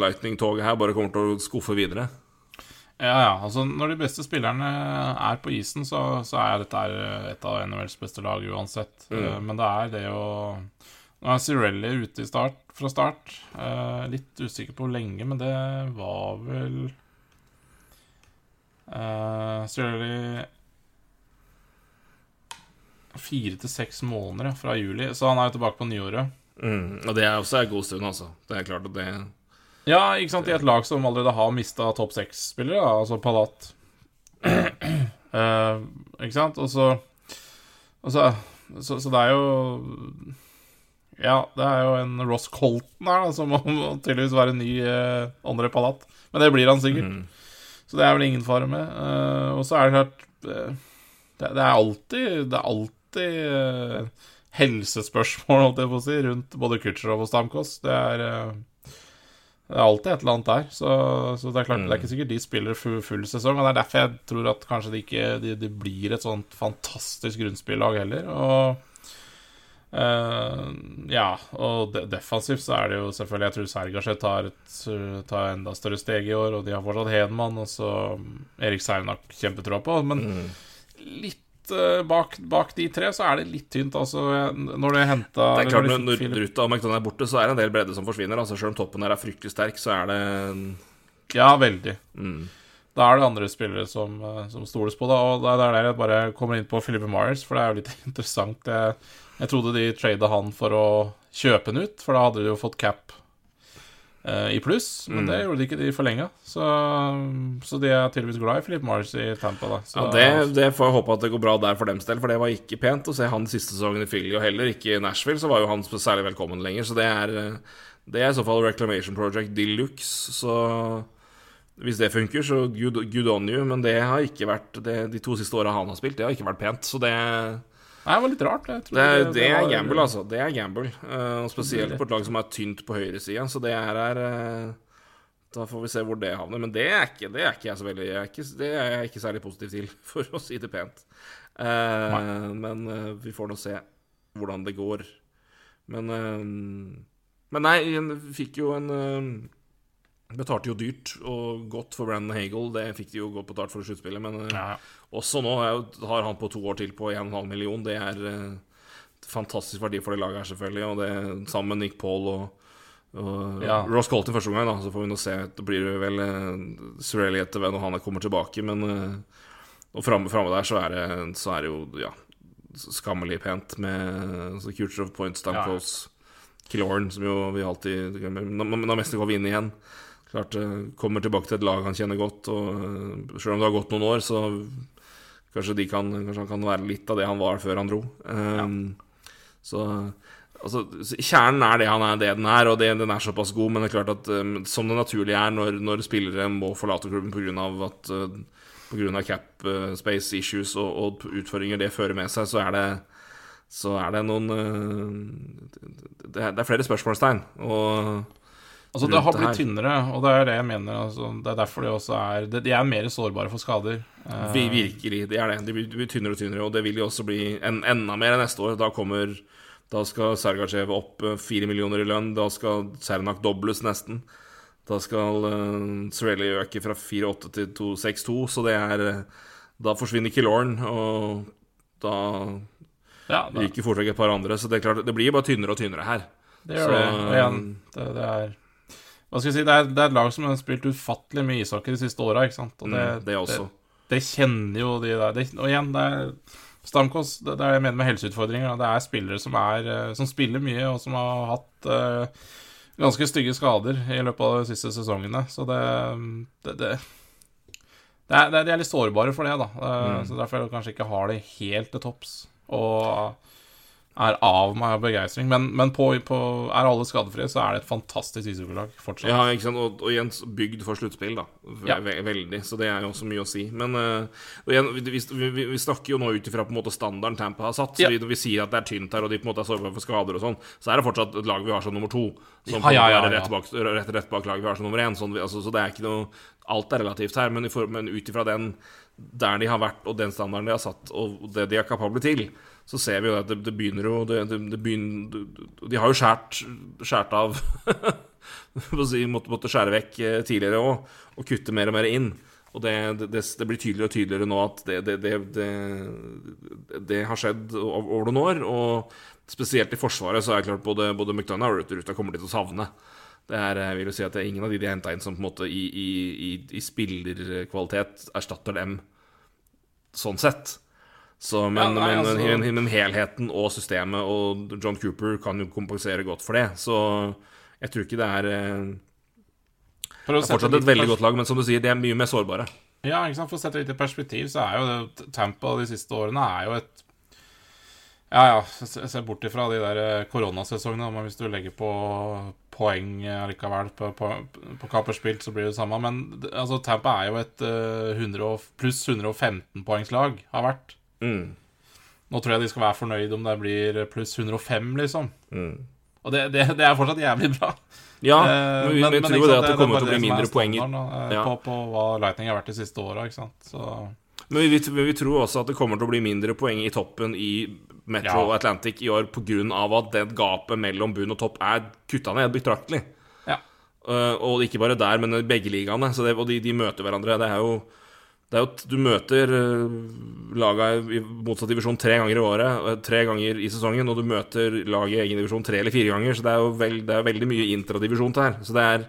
Lightning-toget her bare kommer til å skuffe videre. Ja, ja. Altså, når de beste spillerne er på isen, så, så er dette her et av NHLs beste lag uansett. Eh, Men det er det å Nå er Cirelli ute i start, fra start. Eh, litt usikker på hvor lenge, men det var vel uh, Cirelli Fire til seks måneder fra juli, så han er jo tilbake på nyåret. Mm. Og det er også en god stund, altså. Det er klart at det Ja, ikke sant, i et lag som allerede har mista topp seks-spillere, altså Palat. Uh, [CLEARS THROAT] ikke sant? Og så, og så, så Så det er jo Ja, det er jo en Ross Colton her, da, som må, må tydeligvis være ny uh, andre Palat. Men det blir han sikkert. mm. Så det er vel ingen fare med. Uh, og så er det klart det, det er alltid Det er alltid helsespørsmål, holdt jeg på å si, rundt både Kutcherov og Stamkos. Det er Det er alltid et eller annet der. Så, så det er klart, det er ikke sikkert de spiller full, full sesong. Og det er derfor jeg tror at kanskje det ikke de, de blir et sånt fantastisk grunnspillag heller. Og uh, ja, og de, defensivt så er det jo selvfølgelig Jeg tror Sergasjet tar et tar enda større steg i år, og de har fortsatt Hedman, og så Erik Seinak kjempetroa på. Men Mm. litt bak, bak de tre så er det litt tynt, altså. Når du henta Det er klart, Når, når Ruta og McDonagh er borte, så er det en del bredde som forsvinner. Altså Selv om toppen her er fryktelig sterk, så er det Ja, veldig. mm. da er det andre spillere som, eh, som stoles på. Da, og det er der jeg bare kommer inn på Philippe Myers, for det er jo litt [LAUGHS] interessant. Jeg, jeg trodde de trada han for å kjøpe den ut, for da hadde de jo fått cap eh, i pluss. Men Mm. det gjorde de ikke, de forlenga. Så, så de er tydeligvis glad i Philip Mars i Tampa, da. Så, Ja, det, det får jeg håpe at det går bra der for dems del, for det var ikke pent å se han siste sesongen i Philly, og heller ikke i Nashville, så var jo han særlig velkommen lenger. Så det er, eh, det er i så fall Reclamation Project de luxe. Så hvis det funker, så good, good on you, men det har ikke vært det, De to siste åra han har spilt, det har ikke vært pent. Så det, Nei, det var litt rart. Det, det- det det er var- gamble, altså. Det er gamble. Uh, spesielt på et lag som er tynt på høyresida, så det er, er uh, Da får vi se hvor det havner. Men det er ikke, det er ikke jeg så veldig jeg er ikke, Det er jeg ikke særlig positiv til, [LAUGHS] for å si det pent. Uh, men vi får nå se hvordan det går. Men Men nei, vi fikk jo en Betalte jo dyrt og godt for Brandon Hagel. Det fikk de jo godt betalt for sluttspillet, men eh, Ja. også nå er har han på to år til på 1,5 million. Det er eh, fantastisk verdi for det laget her, selvfølgelig. Og det sammen med Nick Paul og, og Ja. Ross Colton første gang, da. Så får vi nå se. Det blir vel uh, Surreally etter når han kommer tilbake, men eh, Og framme, framme der så er, det, så er det jo ja, skammelig pent med så Culture of Points, Stamkos, Killorn, som jo vi alltid glemmer. Når Messi går inn igjen Klart eh, Kommer tilbake til et lag han kjenner godt, og eh, selv om det har gått noen år, så kanskje, de kan, kanskje han kan være litt av det han var før han dro. Um, Så altså, Kjernen er det han er, det den er, og det, den er såpass god, men det er klart at um, som det naturlige er når, når spillere må forlate klubben pga. at av cap space issues og, og utfordringer det fører med seg, så er det så er det noen det, er, det er flere spørsmålstegn. Og Altså, det har blitt her. tynnere, og det er det jeg mener. Altså, det er derfor de også er de, de er mer sårbare for skader. Eh, Vi, virkelig, det er det. De blir, de blir tynnere og tynnere, og det vil de også bli en, enda mer neste år. Da kommer Da skal Sergachev opp eh, fire millioner i lønn. Da skal Cernak dobles nesten. Da skal uh, Sorelli øke fra 4,8 til 2,62, så det er Da forsvinner Killorn, og da ja, ryker fort vekk et par andre. Så det er klart, det blir bare tynnere og tynnere her. det gjør så, det. Igjen, det, det er Hva skal jeg si, det er, det er et lag som har spilt ufattelig mye ishockey de siste åra. Og det, Mm, det også. Det, det kjenner jo de der det, Og igjen, det er Stamkos, det, er det jeg mener med helseutfordringer. Det er spillere som, er, eh, som spiller mye, og som har hatt uh, ganske stygge skader i løpet av de siste sesongene. Så det Det, er, det er, De er litt sårbare for det, da. Eh, Mm. Så derfor kanskje ikke har det helt til topps. Og er av meg av begeistring. Men, men på, på, er alle skadefrie, så er det et fantastisk ishockeylag fortsatt. Ja, ikke sant? Og, og igjen bygd for sluttspill, da. V Ja. ve veldig. Så det er jo også mye å si. Men uh, og igjen, vi, vi, vi, snakker jo nå ut ifra standarden Tampa har satt. Så Ja. vi, vi sier at det er tynt her, og de på en måte er sårbare for skader og sånn, så er det fortsatt et lag vi har som nummer to. Som Ja, ja, ja, ja. rett, bak, rett, rett bak laget vi har som nummer én. Sånn, altså, så det er ikke noe Alt er relativt her, men, men ut ifra den der de har vært, og den standarden de har satt, og det de er kapable til, så ser vi jo at det, det begynner jo det, det, begynner, De har jo skjært, skjært av [LAUGHS] måtte, måtte skjære vekk eh, tidligere òg, og kutte mer og mer inn. Og det, blir tydeligere og tydeligere nå at det, har skjedd over, noen år. Og spesielt i Forsvaret så er det klart både, både McDonagh og Ruta kommer de til å savne. Det er, jeg vil si at det er ingen av de de har henta inn som på en måte i, i, i, i spillerkvalitet erstatter dem sånn sett. Så, men, Ja, nei, men, altså- men, men helheten og systemet og John Cooper kan jo kompensere godt for det. Så jeg tror ikke det er eh, det er fortsatt et veldig godt lag, men som du sier, de er mye mer sårbare. Ja, ikke sant? For å sette det litt i perspektiv, så er jo det Tampa de siste årene er jo et Ja, ja, se bort ifra de der eh, koronasesongene, men hvis du legger på poeng eh, likevel på, på, på kamper spilt, så blir det det samme. Men altså, Tampa er jo et eh, 100 pluss 115-poengslag, har vært. Mm. Nå tror jeg de skal være fornøyd om det blir pluss 105, liksom. Mm. Og det, det, det er fortsatt jævlig bra. Ja, Eh, men vi, men tror jo det at det kommer til å bli mindre poeng eh, Ja. på, på hva Lightning har vært de siste åra, Men vi, vi, vi tror også at det kommer til å bli mindre poeng i toppen i Metro Ja. Atlantic i år pga. at det gapet mellom bunn og topp er kutta ned betraktelig. ja. Uh, og ikke bare der, men i begge ligaene. Så det, og de, de møter hverandre. Det er jo, det er jo at Du møter uh, laga i motsatt divisjon tre ganger i året, eh, tre ganger i sesongen, og du møter laget i egen divisjon tre eller fire ganger. Så det er jo veld, det er veldig mye intradivisjon til her. Så det er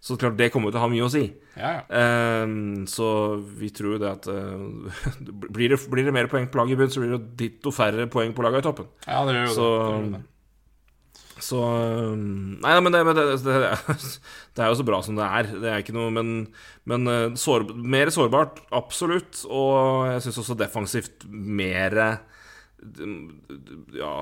Så klart det kommer til å ha mye å si. Ja, ja. Ehm, så vi tror jo det at uh, [LAUGHS] blir, det, blir det mer poeng på laget i bunn, så blir det ditto færre poeng på laget i toppen. ja det gjør jo Så det. det, gjør det. Så ehm, Nei, men, det, det, det, [LAUGHS] det er jo så bra som det er. Det er ikke noe Men, men eh, sår, mer sårbart, absolutt. Og jeg syns også defensivt mer Ja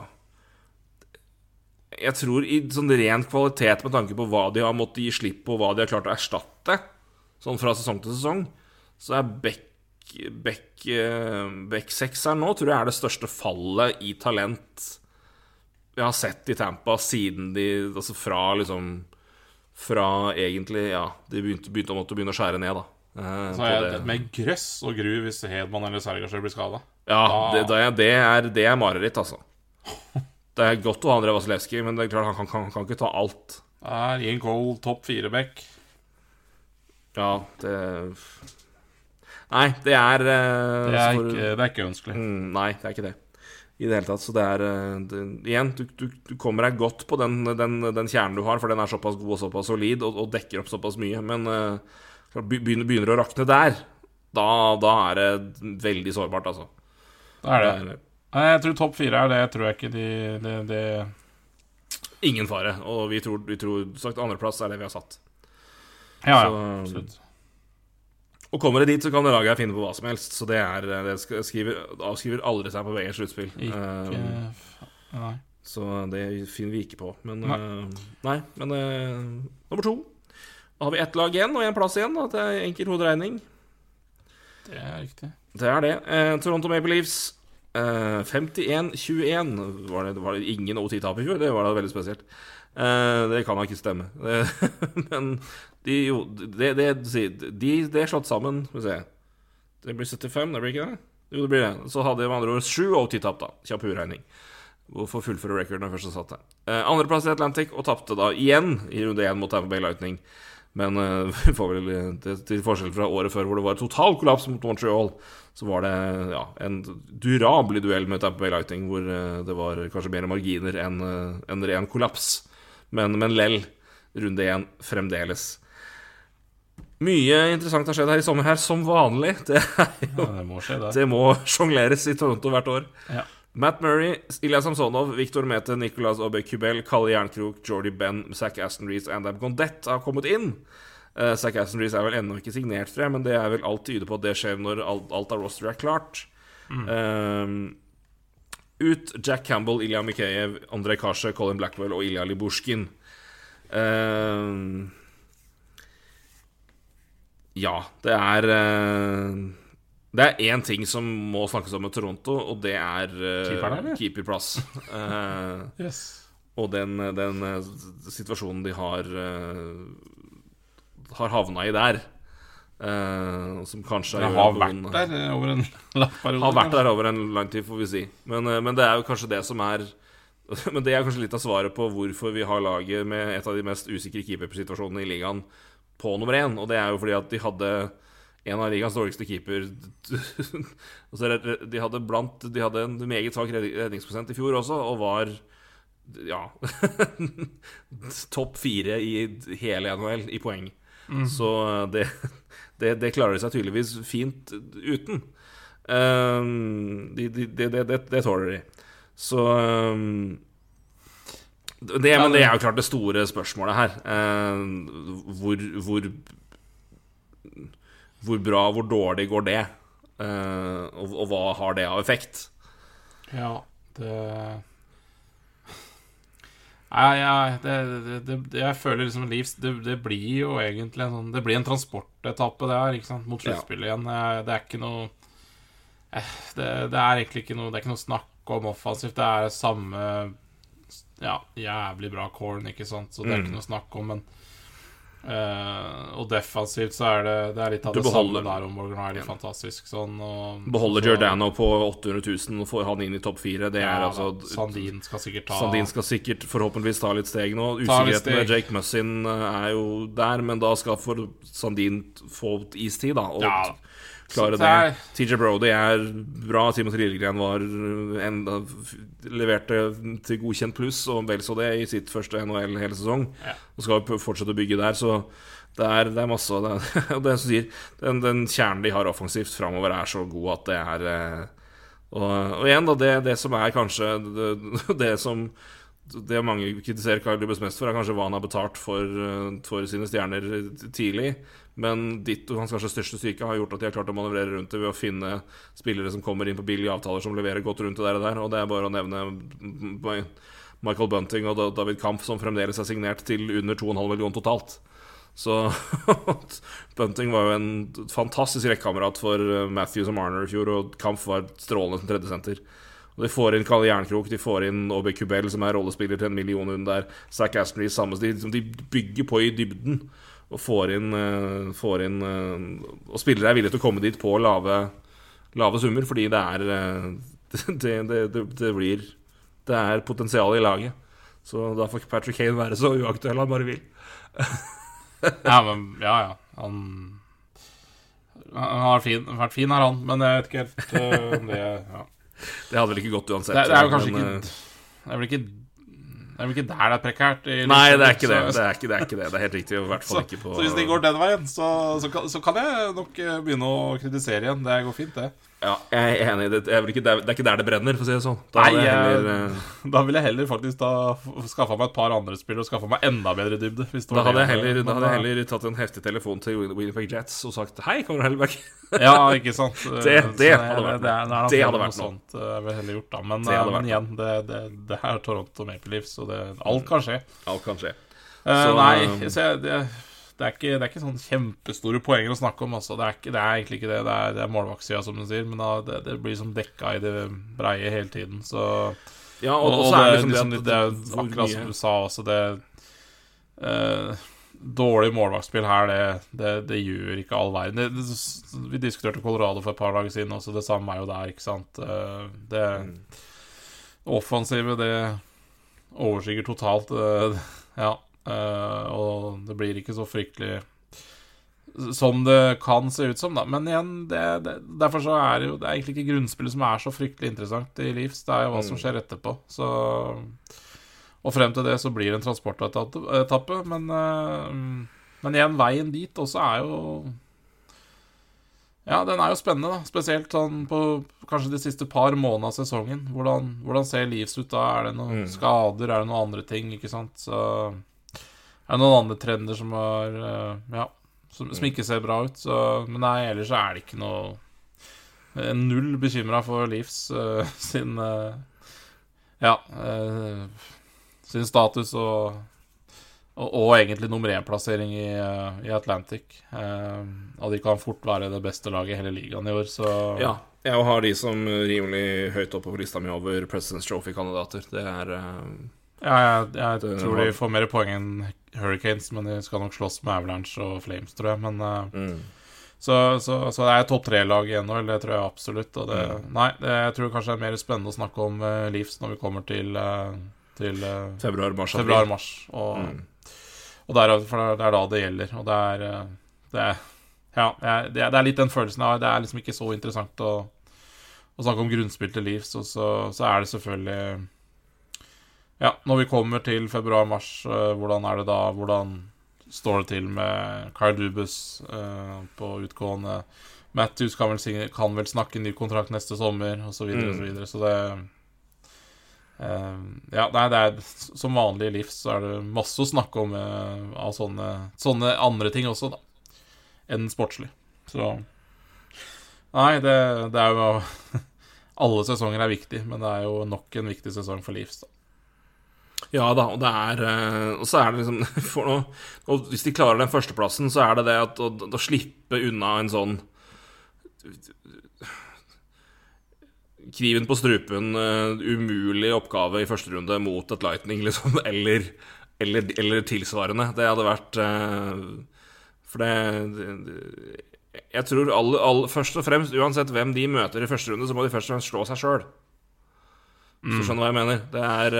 Jeg tror i sånn ren kvalitet med tanke på hva de har måttet gi slipp på, og hva de har klart å erstatte, sånn fra sesong til sesong, så er Beck Beck, eh, Beck 6 nå tror jeg er det største fallet i talent vi har sett i Tampa siden de Altså fra liksom Fra egentlig Ja, de begynte, begynte å måtte begynne å skjære ned, da. eh, Så er det. med grøss og gru hvis Hedman eller Sergasjø blir skada. Ja, det, det, er- det, er, det er mareritt, altså. [LAUGHS] Det er godt å ha Andrej Vasilevskij, men det er klart han kan, kan, kan ikke ta alt. Er Ian Cole topp fire-back. Ja, det Nei, det er eh, Det, er ikke- det er ikke ønskelig. Mm, nei, det er ikke det. I det hele tatt. Så det er eh, det, Igjen, du, du, du kommer deg godt på den, den, den kjernen du har, for den er såpass god og såpass solid og, og dekker opp såpass mye. Men uh, begynner, begynner å rakne der, da, da er det veldig sårbart, altså. Da er det. Nei, Jeg tror topp fire er det. Jeg tror ikke de de, de ingen fare. Og vi tror, vi tror sagt andreplass er det vi har satt. Ja, ja. Absolutt. Og kommer det dit, så kan det laget finne på hva som helst. Så det er det skriver, avskriver aldri seg på VGs sluttspill. Ikke Eh, Så det finner vi ikke på. Men Nei. Nei, nei men uh, nummer to. Da har vi ett lag igjen og én plass igjen. Da. Er enkel hoderegning. Det er riktig. Det er det. Uh, Toronto Maple Leafs eh, 51-21. Var, var det ingen OT-tap i fjor? Det var da veldig spesielt. Eh, det kan da ikke stemme. [LAUGHS] Men de, jo, det, det, de, de er slått sammen Skal vi se. Det blir 75, det blir ikke det? Jo, det blir det. Så hadde de med andre ord sju OT-tap, da. Kjapp uregning. For fullføre recorden først og satt der. Eh, Andreplass i Atlantic, og tapte da igjen i runde én mot Tampa Bay Lightning. Men eh, [LAUGHS] vel eh, til forskjell fra året før, hvor det var total kollaps mot Montreal, så var det ja, en durabelig duell med Tampa Bay Lightning, hvor eh, det var kanskje mer marginer enn eh, en ren kollaps. Men, men lell, runde én fremdeles. Mye interessant har skjedd her i sommer, her, som vanlig. Det, jo, Ja, det må skje, det. det må sjongleres i Toronto hvert år. Ja. Matt Murray, Ilya Samsonov, Viktor Mete, Nicolas Aubé-Kubel, Kalle Jernkrok, Jordy Ben, Zack Aston Reece Andab Gondette har kommet inn. Uh, Zack Aston Reece er vel ennå ikke signert, tror jeg, men det er vel alt tyder på at det skjer når alt, alt av roster er klart. Um, ut Jack Campbell, Ilya Mikheyev, Andrej Kasje, Colin Blackwell og Ilya Libushkin. Um, ja, det er eh, Det er én ting som må snakkes om med Toronto, og det er eh, Keeperen, keeperplass. [LAUGHS] Eh, Yes. og den, den situasjonen de har Har havna i der. Uh, som kanskje har, har vært noen- der over en [LAUGHS] lang periode. har vært der over en lang tid, får vi si. Men, men det er jo kanskje det som er [LAUGHS] Men det er kanskje litt av svaret på hvorfor vi har laget med et av de mest usikre keepersituasjonene i ligaen på nummer én. Og det er jo fordi at de hadde en av ligaens dårligste keeper [LAUGHS] altså, De hadde blant De hadde en meget svak redning- redningsprosent i fjor også, og var ja [LAUGHS] topp fire i hele NHL i poeng. Så det, [LAUGHS] det, det klarer de seg tydeligvis fint uten. Um, de, de, det, det, det, det tåler de. Så um, det, Men det er jo klart det store spørsmålet her. Um, hvor, hvor Hvor bra, hvor dårlig går det? Uh, og, og hva har det av effekt? Ja, det Nei, jeg, det, det, det, jeg føler liksom livs det, det blir jo egentlig en sånn Det blir en transportetappe, det her, ikke sant, mot sluttspillet igjen. Jeg- Det er ikke noe eh, det, det er egentlig ikke noe Det er ikke noe snakk om offensivt. Det er samme Ja, jævlig bra corn, ikke sant, så det er Mm. ikke noe snakk om, men Uh, Og defensivt så er det Det er litt av Du det beholder- samme der om Morgan Riley. Fantastisk sånn. Og, Beholder så- Giordano på 800 000 og får han inn i topp fire. Det er altså Sandin skal sikkert ta Sandin skal sikkert forhåpentligvis ta litt steg nå. Usikkerheten med. Jake Mussin eh, er jo der, men da skal for Sandin få istid, da. Og Ja. Klare det TJ Brody er bra. Timothy Lillegren var enda leverte til godkjent pluss, og vel så det, i sitt første NHL hele sesong. Ja. Og skal fortsette å bygge der, så Det er, det er masse Og det, og [LAUGHS] det som sier, den, den kjernen de har offensivt framover, er så god at det er eh, Og, og igjen, da, det, det som er kanskje det, [LAUGHS] det som det mange kritiserer Carl Lubes mest for, er kanskje hva han har betalt for, eh, for sine stjerner tidlig. Men ditt og hans kanskje største styrke har gjort at de har klart å manøvrere rundt det ved å finne spillere som kommer inn på billige avtaler, som leverer godt rundt det der og der. Og det er bare å nevne Michael Bunting og David Kampf, som fremdeles er signert til under 2,5 millioner totalt. Så [LAUGHS] Bunting var jo en fantastisk rekkekamerat for eh, Matthews og Marner i fjor, og Kampf var strålende som tredjesenter. De får inn Kalle Jernkrok, de får inn Obi Kubel, som er rollespiller til en million under der. Zack Aston Reece samme stil. de bygger på i dybden og får inn, uh, får inn uh, Og spillere er villige til å komme dit på lave, lave summer, fordi det er [LAUGHS] uh, det, det, det, det, blir Det er potensial i laget. Så da får Patrick Kane være så uaktuell han bare vil. [LAUGHS] ja, men Ja, ja. Han han har fin, vært fin her, han, men jeg vet ikke helt om det ja. Det hadde vel ikke gått uansett. Det, er jo kanskje men, ikke eh, Det er vel ikke det er vel ikke der det er prekært? Nei, det er ikke det. Det er ikke det. Er ikke det. det er helt riktig. I hvert fall ikke på Så hvis det går den veien, så, så, kan, så, kan, jeg nok eh, begynne å kritisere igjen. Det går fint, det. Ja, jeg er enig. Det er, ikke, det er ikke der det brenner, for å si det sånn. Da, Nei, heller, jeg, uh... [LAUGHS] da vil jeg heller faktisk da skaffa meg et par andre spill og skaffa meg enda bedre dybde. da hadde, jeg heller, da hadde jeg heller tatt en heftig telefon til Winnipeg Jets og sagt Hei, kommer Hellberg? [LAUGHS] ja, ikke sant. [LAUGHS] Det, det hadde vært det, det, det hadde vært noe. Sånt jeg ville heller gjort da Men, men igjen, det, det, det, er Toronto Maple Leafs, og alt kan skje. Alt kan skje. Uh, så, nei, så jeg, det det er, ikke, det er ikke sånn kjempestore poenger å snakke om. Altså. Det, er ikke, det, er egentlig ikke det. Det er, det er målvaktsida, som du sier, men da, det, det, blir som dekka i det breie hele tiden. Så Ja, og, og, og det, er liksom det, det, er akkurat som du sa også, det eh, Dårlig målvaktspill her, det, det, gjør ikke all verden. vi diskuterte Colorado for et par dager siden også, det samme er jo der, ikke sant. Eh, det mm. offensive, det overskygger totalt. Eh, ja. Uh, og det blir ikke så fryktelig som det kan se ut som, da. Men igjen, det, det, derfor så er det jo Det er egentlig ikke grunnspillet som er så fryktelig interessant i Leeds, det er jo hva som mm. skjer etterpå. Så Og frem til det så blir det en transportetappe, men uh, Men igjen, veien dit også er jo ja, den er jo spennende, da. Spesielt sånn på kanskje de siste par månedene av sesongen. Hvordan, hvordan ser Leeds ut da? Er det noen mm. skader? Er det noen andre ting? Ikke sant? Så er det noen andre trender som var, eh, Ja, som, som ikke ser bra ut. Så, men nei, ellers er det ikke noe Null bekymra for Leafs uh, [LAUGHS] sin uh, Ja, uh, sin status og, og, og egentlig nummer én-plassering i, i, Atlantic. og de kan fort være det beste laget i hele ligaen i år, så Ja, jeg har de som rimelig høyt oppe på lista mi over President's Trophy-kandidater. Det er ja, jeg, jeg tror de får mer poeng enn Hurricanes, men de skal nok slåss med Avalanche og Flames, tror jeg. Men uh, mm. så, så, så, det er topp tre-lag i NHL, det tror jeg absolutt. Det, mm. Nei, det, jeg tror kanskje det er mer spennende å snakke om uh, Leafs når vi kommer til, uh, til februar-mars. Februar, og, mm. og der, for det er da det gjelder. Og det er, det er Ja, det er, det er litt den følelsen jeg har. Det er liksom ikke så interessant å, å snakke om grunnspill til Leafs, og så, så er det selvfølgelig ja, når vi kommer til februar-mars, uh, hvordan er det da? Hvordan står det til med Kyle Dubus uh, på utgående? Matthews kan vel, kan vel, snakke ny kontrakt neste sommer, osv., så, videre, mm. så, videre. så det uh, Ja, nei, det er som vanlig i livs så er det masse å snakke om uh, av sånne, sånne, andre ting også, da, enn sportslig. Så Nei, det, det er jo [LAUGHS] Alle sesonger er viktig, men det er jo nok en viktig sesong for Leafs, da. Ja da, og det er eh, Og så er det liksom [LAUGHS] noe, Og hvis de klarer den førsteplassen, så er det det at å, å slippe unna en sånn Kniven på strupen, uh, umulig oppgave i første runde mot et Lightning, [LAUGHS] liksom, eller, eller, eller tilsvarende. Det hadde vært uh, For det, Jeg tror alle, alle, først og fremst, uansett hvem de møter i første runde, så må de først og fremst slå seg sjøl. Skjønner du hva jeg mener? Det er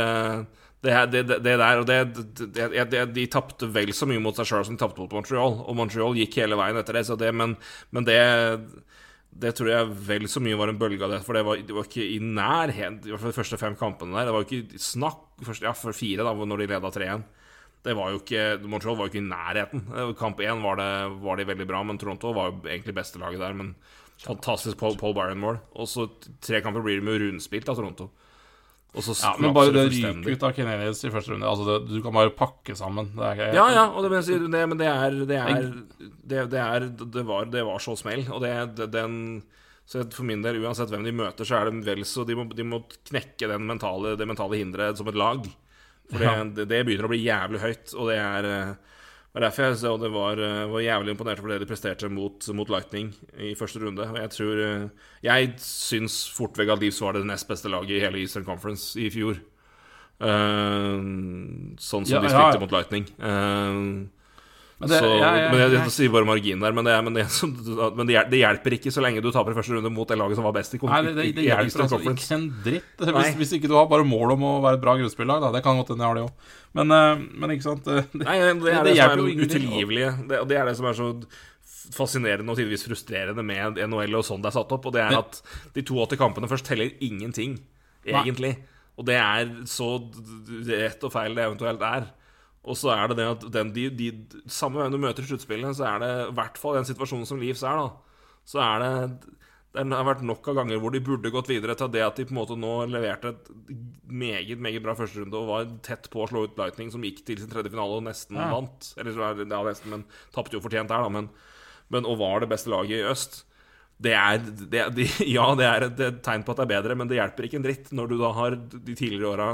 det, det, det, det, der, og det, De tapte vel så mye mot seg sjøl som de tapte mot Montreal. Og Montreal gikk hele veien etter det, men, men det, tror jeg vel så mye var en bølge av det. For det var, var ikke i nærhet I hvert fall de første fem kampene der. Det var jo ikke snakk først, Ja, for fire, da, når de leda 3-1. Det var jo ikke Montreal var jo ikke i nærheten. Kamp én var, var de veldig bra, men Toronto var jo egentlig bestelaget der. Men fantastisk Paul, Paul Byron-mål. Og så tre kamper blir de med rundspilt av Toronto. Ja, men bare det ryker ut av Canadiens i første runde. Altså, det, du kan bare pakke sammen. Det er Ja, ja, det, men det, det er Det, er, det, det, er, det, var, det var så smell. Og det, den Så for min del, uansett hvem de møter, så er det vel så De må, de må knekke den mentale, det mentale hinderet som et lag. For det, Ja. det, det begynner å bli jævlig høyt, og det er eh, det er derfor jeg så det var, eh, var jævlig imponert over det de presterte mot, mot Lightning i første runde. Og jeg tror eh, Jeg syns fort vekk at Leeds var det nest beste laget i hele Eastern Conference i fjor. Uh, sånn som Ja, de spilte ja. mot Lightning. Eh, Men det, så, ja, ja, men jeg, jeg, jeg, sier bare margin der. Men, det, men, det, som, men det, det hjelper ikke så lenge du taper første runde mot det laget som var best i, kon- det, det, det hjelper altså Conference. ikke en dritt. Hvis, hvis ikke du har bare mål om å være et bra grunnspillag, da. Det kan godt hende jeg har det òg. Men, eh, men ikke sant det, det, Nei, det er det hjelper er jo det utilgivelige. Det, og det er det som er så fascinerende og tidvis frustrerende med NHL og sånn det er satt opp. Og det er at de 82 kampene først teller ingenting, egentlig. Og det er så rett og feil det eventuelt er. Og så er det det at den, de, de, samme veien du møter i sluttspillet, så er det i hvert fall den situasjonen som Leafs er, da. Så er det Det har vært nok av ganger hvor de burde gått videre til det at de på en måte nå leverte et meget meget bra førsterunde og var tett på å slå ut Lightning, som gikk til sin tredje finale og nesten Ja. vant. Eller er ja, nesten, men tapte jo fortjent der, da. Men, men og var det beste laget i øst. Det er, det, de, [LAUGHS] ja, det er et tegn på at det er bedre, men det hjelper ikke en dritt når du da har de tidligere åra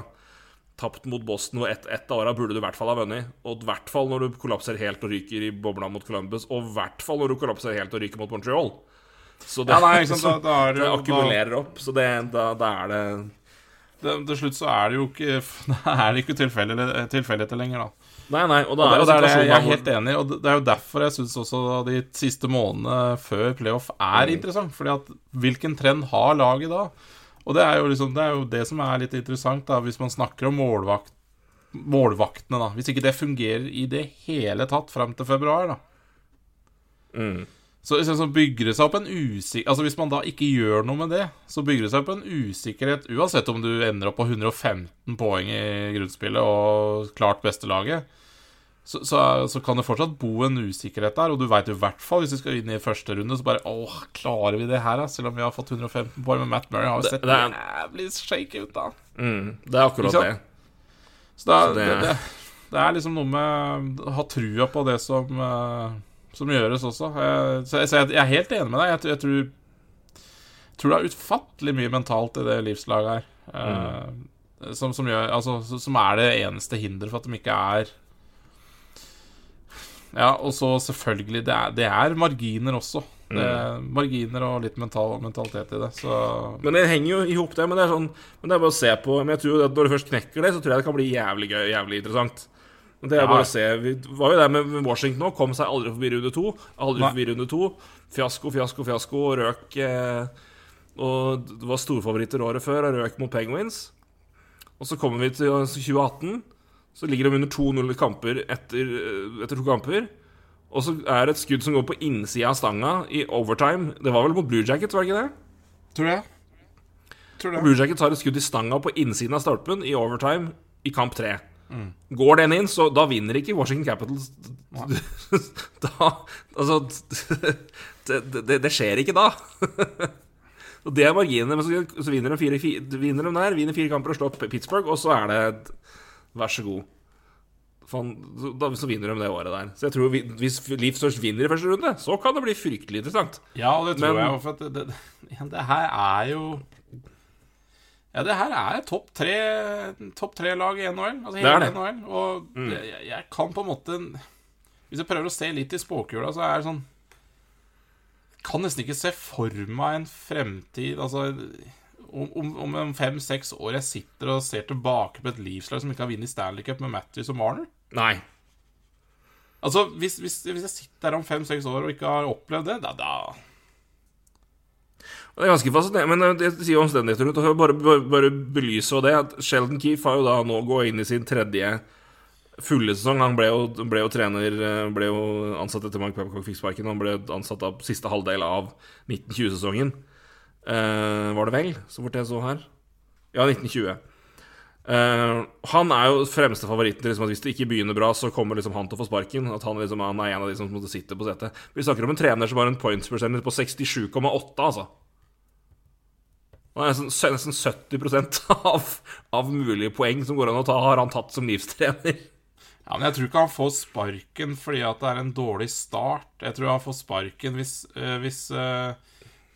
tapt mot Boston, og ett et av åra burde du i hvert fall ha vunnet. Og i hvert fall når du kollapser helt og ryker i bobla mot Columbus, og i hvert fall når du kollapser helt og ryker mot Montreal. Så det, Ja, nei, sant, [LAUGHS] så da, det det jo da, akkumulerer opp. Så det, da, da er det det, Til slutt så er det jo ikke [LAUGHS] Da er det ikke tilfeldigheter lenger, da. Nei, nei, og da Og er og det er jeg er helt enig, og det er jo derfor jeg syns også de siste månedene før playoff er interessant. Fordi at hvilken trend har laget da? Og det er jo liksom Det er jo det som er litt interessant, da, hvis man snakker om målvakt, målvaktene, da. Hvis ikke det fungerer i det hele tatt fram til februar, da. mm. Så, så, så bygger det seg opp en usikkerhet Altså Hvis man da ikke gjør noe med det, så bygger det seg opp en usikkerhet Uansett om du ender opp på 115 poeng i grunnspillet og klart beste laget, så, så, så kan det fortsatt bo en usikkerhet der. Og du veit i hvert fall, hvis du skal inn i første runde, så bare Åh, klarer vi det her, da? Selv om vi har fått 115 poeng. Men Matt Murray har jo Det- sett det er- jævlig shake ut, da. Mm. Det er akkurat det. Så det, er- det- det, det, det er liksom noe med å ha trua på det som, eh, som gjøres også. Jeg, så, jeg, så jeg, jeg er helt enig med deg. Jeg, jeg tror, tror det er utfattelig mye mentalt i det livslaget her. Mm. som, som, gjør, altså, som er det eneste hinderet for at de ikke er Ja, og så selvfølgelig Det er, det er marginer også. Det er marginer og litt mental, mentalitet i det. Så Men det henger jo i hop, det. Men det er sånn Men det er bare å se på Men jeg tror at når du først knekker det, så tror jeg det kan bli jævlig gøy, jævlig interessant. Men det er Ja. bare å se Vi var jo der med Washington nå. Kom seg aldri forbi runde to. Aldri Nei. forbi runde to. Fiasko, fiasko, fiasko. Røk eh, Og det var storfavoritter året før og røk mot Penguins. Og så kommer vi til 2018. Så ligger de under 2-0 kamper etter, eh, etter to kamper. Og så er det et skudd som går på innsida av stanga i overtime. Det var vel mot Blue Jackets, var det ikke det? Tror jeg. Tror det. Blue Jackets har et skudd i stanga på innsiden av stolpen i overtime i kamp tre. Går den inn, så da vinner ikke Washington Capitals. [LAUGHS] da Altså [LAUGHS] det, det, det skjer ikke da. [LAUGHS] og det er marginene. Men så, så vinner de, fire, fire, vinner de der, vinner fire kamper og slår Pittsburgh, og så er det Vær så god. Fan, så, da, så vinner de det året der. Så jeg tror vi, Hvis Leafs først vinner i første runde, så kan det bli fryktelig interessant. Ja, det tror Men- jeg for det, det, [LAUGHS] det her er jo Ja, det her er topp tre Topp tre-lag i NHL. Altså Det er hele det. NHL. Og det, jeg, jeg kan på en måte Hvis jeg prøver å se litt i spåkula, så er det sånn kan nesten ikke se for meg en fremtid Altså om, om, om fem-seks år jeg sitter og ser tilbake på et livslag som ikke har vunnet Stanley Cup med Matthews og Marner. Nei. Altså, hvis, hvis, hvis jeg sitter her om fem-seks år og ikke har opplevd det, da, da Det er ganske fascinerende, men det sier omstendighetene rundt. og Bare, bare, bare belyse det at Sheldon Keefe har jo da nå gått inn i sin tredje fulle sesong. Han ble jo, ble jo trener eh, Ble jo ansatt etter Mark Babcock fikk sparken. Han ble ansatt av siste halvdel av 1920-sesongen. Eh, var det vel, så fort jeg så her? Ja, 1920. Uh, han er jo fremste favoritten liksom, at hvis det ikke begynner bra, så kommer liksom han til å få sparken. At han, liksom, han er en av de som måtte sitte på setet. Vi snakker om en trener som har en points percentage på 67,8, altså. Han er nesten, nesten 70% [LAUGHS] av, av mulige poeng som går an å ta, har han tatt som livstrener. Ja, Men jeg tror ikke han får sparken fordi at det er en dårlig start. Jeg tror han får sparken hvis, øh, hvis uh,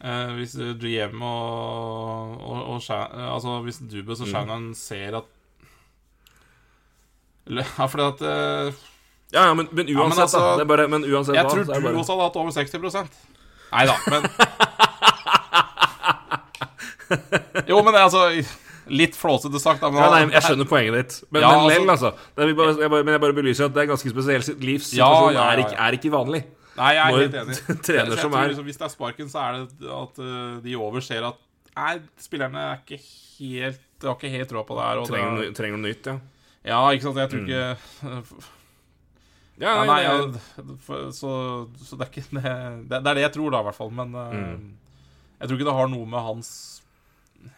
uh, Hvis GM og, og, og Altså hvis Dubas og Shannon ser at [LAUGHS] Ja, fordi at Ja, ja, men, men uansett, altså, da. Det er bare, men uansett Jeg hva, tror du bare, også hadde hatt over 60% Nei da, men [LAUGHS] Jo, men det er altså Litt flåsete sagt, da. Men ja, nei, Jeg skjønner poenget ditt. Men, Ja, men altså- lell, altså. Bare, jeg bare, men jeg bare belyser at det er ganske spesiell livssituasjon. Ja, ja, ja, Er, ja. ikke, er ikke vanlig. Nei, jeg er helt enig. [LAUGHS] trener jeg som er- liksom, Hvis det er sparken, så er det at uh, de overser at Nei, spillerne er ikke helt Har ikke helt råd på det her. Trenger, det, trenger noe nytt, ja. ja, ikke sant. Jeg tror ikke [LAUGHS] Ja, ja, nei, Nei, for, så, så det er ikke [LAUGHS] det, det er det jeg tror, da, i hvert fall. Men uh, Mm. jeg tror ikke det har noe med hans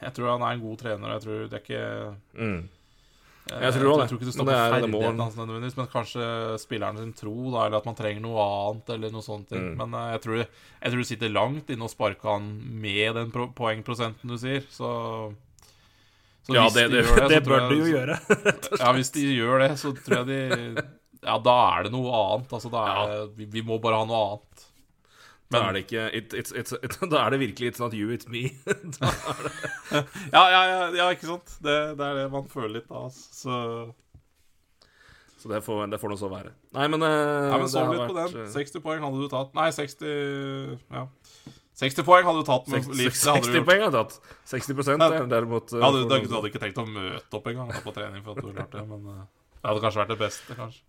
Jeg tror han er en god trener. og Jeg tror det er ikke mm. Jeg tror. Jeg tror ikke det stopper Men det er- det ferdighetene hans nødvendigvis, men kanskje spilleren sin tro, da, eller at man trenger noe annet, eller noe sånt. Mm. Men eh, jeg tror, jeg tror du sitter langt inne og sparker han med den poengprosenten du sier, så, så Ja, det, de det, [LAUGHS] det, så bør de jo gjøre. [LAUGHS] Ja, hvis de gjør det, så tror jeg de Ja, da er det noe annet. Altså, er ja. vi, vi må bare ha noe annet. Da er det ikke it, it's, it's, it, [LAUGHS] Da er det virkelig 'it's not you, it's me'. [LAUGHS] Da- [LAUGHS] Ja, ja, ja, ja ikke sant? Det, det er det man føler litt da. altså. Så Så det får, det får nå så være. Nei, men, eh, Ja, men Sov litt vært... på den. eh, 60 poeng hadde du tatt. Nei, 60 Ja. 60 poeng hadde du tatt med seks- liv. Det hadde du 60 gjort. poeng hadde du tatt. 60 er derimot eh, Ja, du, du, du hadde ikke tenkt å møte opp engang på trening for at du klarte det, men eh, det hadde kanskje vært det beste, kanskje.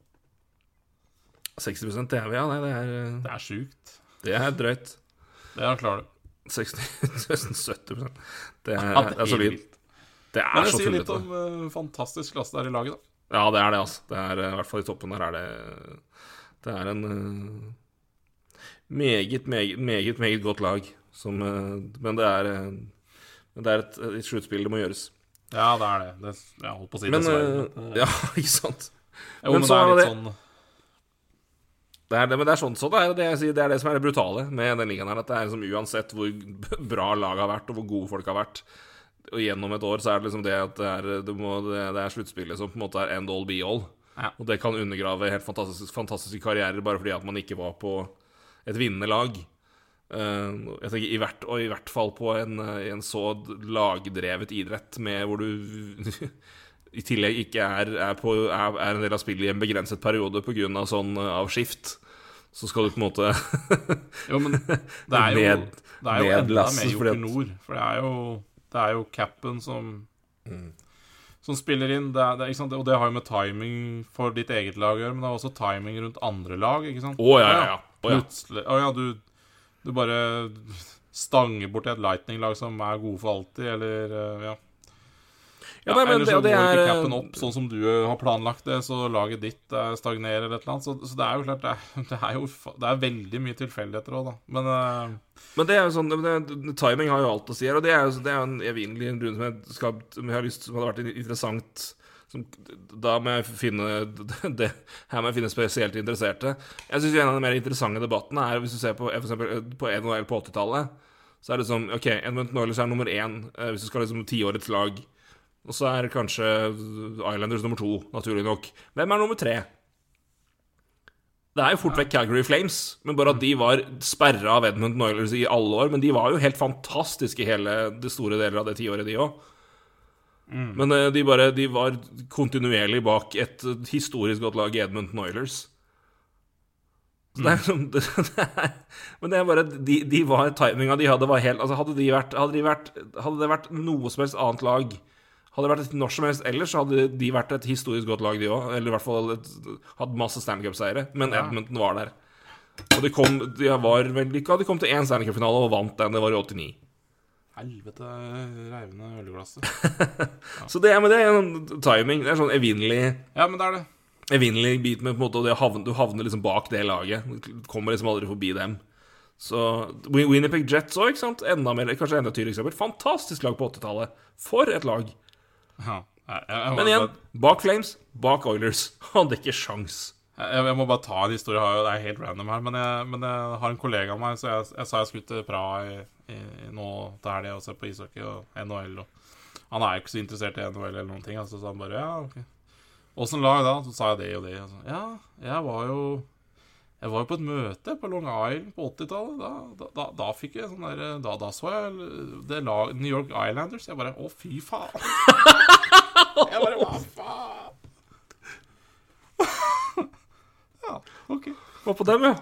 60% vi, ja. Nei, det er, eh, Det er sjukt. Det er drøyt. [LAUGHS] Det er klarer du. 60, nesten 70 Det Ja, det er solid. vilt. Det Men er det sier litt om uh, fantastisk klasse det er i laget, da. Ja, det er det, altså. Det er, eh, I hvert fall i toppen der er det Det er en uh, meget, meget, meget, meget godt lag. Som, uh, men det er, det er et, et sluttspill det må gjøres. Ja, det er det. det jeg holdt på å si Men dessverre. men, Ja, [LAUGHS] ikke sant? jo, men men så det er litt sånn Det er, det, men det er sånn sånn det er det jeg sier. Det er det som er det brutale med den ligaen her. At det er liksom uansett hvor [LAUGHS] bra laget har vært, og hvor gode folk har vært, og gjennom et år, så er det liksom det at det er, det må, det, det er sluttspillet som på en måte er end all be all. Ja. Og det kan undergrave helt fantastiske, fantastiske karrierer bare fordi at man ikke var på et vinnende lag. Eh, jeg tenker i hvert, Og i hvert fall på en, eh, en så lagdrevet idrett med hvor du [LAUGHS] i tillegg ikke er, er, på, er, er en del av spillet i en begrenset periode pga. sånn avskift, av skift. Så skal du på en måte [LAUGHS] Jo, men [LAUGHS] det er jo, det er jo enda mer Joker Nord. For det er jo, det jo capen som Mm. Som spiller inn. Det det? Og det har jo med timing for ditt eget lag å gjøre, men det har også timing rundt andre lag. ikke sant? Å, ja, ja, ja. Oh, ja. Plutselig Å ja, du, du bare stanger bort et Lightning-lag som er gode for alltid, eller eh, ja. Ja, nei, men eller så går ikke capen opp sånn som du eh, har planlagt det, så laget ditt eh, stagnerer eller et eller annet. Så, så det er jo klart, det er, [LAUGHS] det er jo det er veldig mye tilfeldigheter òg, da. Men uh... Men det er jo sånn det, Timing har jo alt å si her, og det er jo det er en evinnelig runde som jeg, som jeg har lyst Som hadde vært interessant som, Da må jeg finne [LAUGHS] det, Her må jeg finne spesielt interesserte. Jeg syns en av de mer interessante debattene er hvis du ser på for eksempel, på NHL på 80-tallet. Så er det sånn OK, Edmundton Oilers er nummer én eh, hvis du skal liksom tiårets lag. Og så er kanskje Islanders nummer to, naturlig nok. Hvem er nummer tre? Det er jo fort vekk Calgary Flames, men bare at de var sperra av Edmundton Oilers i alle år. Men de var jo helt fantastiske i hele det store deler av det tiåret, de òg. Men eh, de, bare, de var kontinuerlig bak et historisk godt lag i Edmundton Oilers. Så det er sånn det, [LAUGHS] det er, Men det er bare De, de var timinga de hadde, var helt Altså, hadde de vært Hadde, de vært, hadde det vært noe som helst annet lag hadde det vært et når som helst ellers, så hadde de vært et historisk godt lag, de òg. Eller i hvert fall et, hatt masse Stanley Cup-seiere, Men Edmonton var der. Og de kom De var vellykka. De kom til én Stanley Cup-finale og vant den. Det var i 89. Helvete reivende ølglasset. [LAUGHS] Så det, men det er en timing. Det er sånn evinnelig Ja, men det er det. Evinnelig bit med på en måte og det å Du havner liksom bak det laget. Du kommer liksom aldri forbi dem. Så Winnipeg Jets òg, ikke sant? Enda mer, kanskje enda tydeligere eksempel. Fantastisk lag på 80-tallet. For et lag! Ja, jeg, jeg, Men igjen, bare, bak Flames, bak Oilers. [LAUGHS] Hadde ikke sjans. jeg, må bare ta en historie. Det er helt random her. Men jeg, men jeg har en kollega av meg, så jeg, jeg sa jeg skulle til Praha i, i, nå til helga og se på ishockey og NHL. Og han er jo ikke så interessert i NHL eller noen ting. Altså, så han bare Ja, ok. Åssen lag da? Så sa jeg det og det. Og så, ja, jeg var jo jeg var jo på et møte på Long Island på 80-tallet. Da, da, da, fikk jeg sånn der da, da så jeg det lag New York Islanders. Jeg bare Å, fy faen. [LAUGHS] jeg bare Hva faen? [LAUGHS] ja, ok. Var på dem, ja.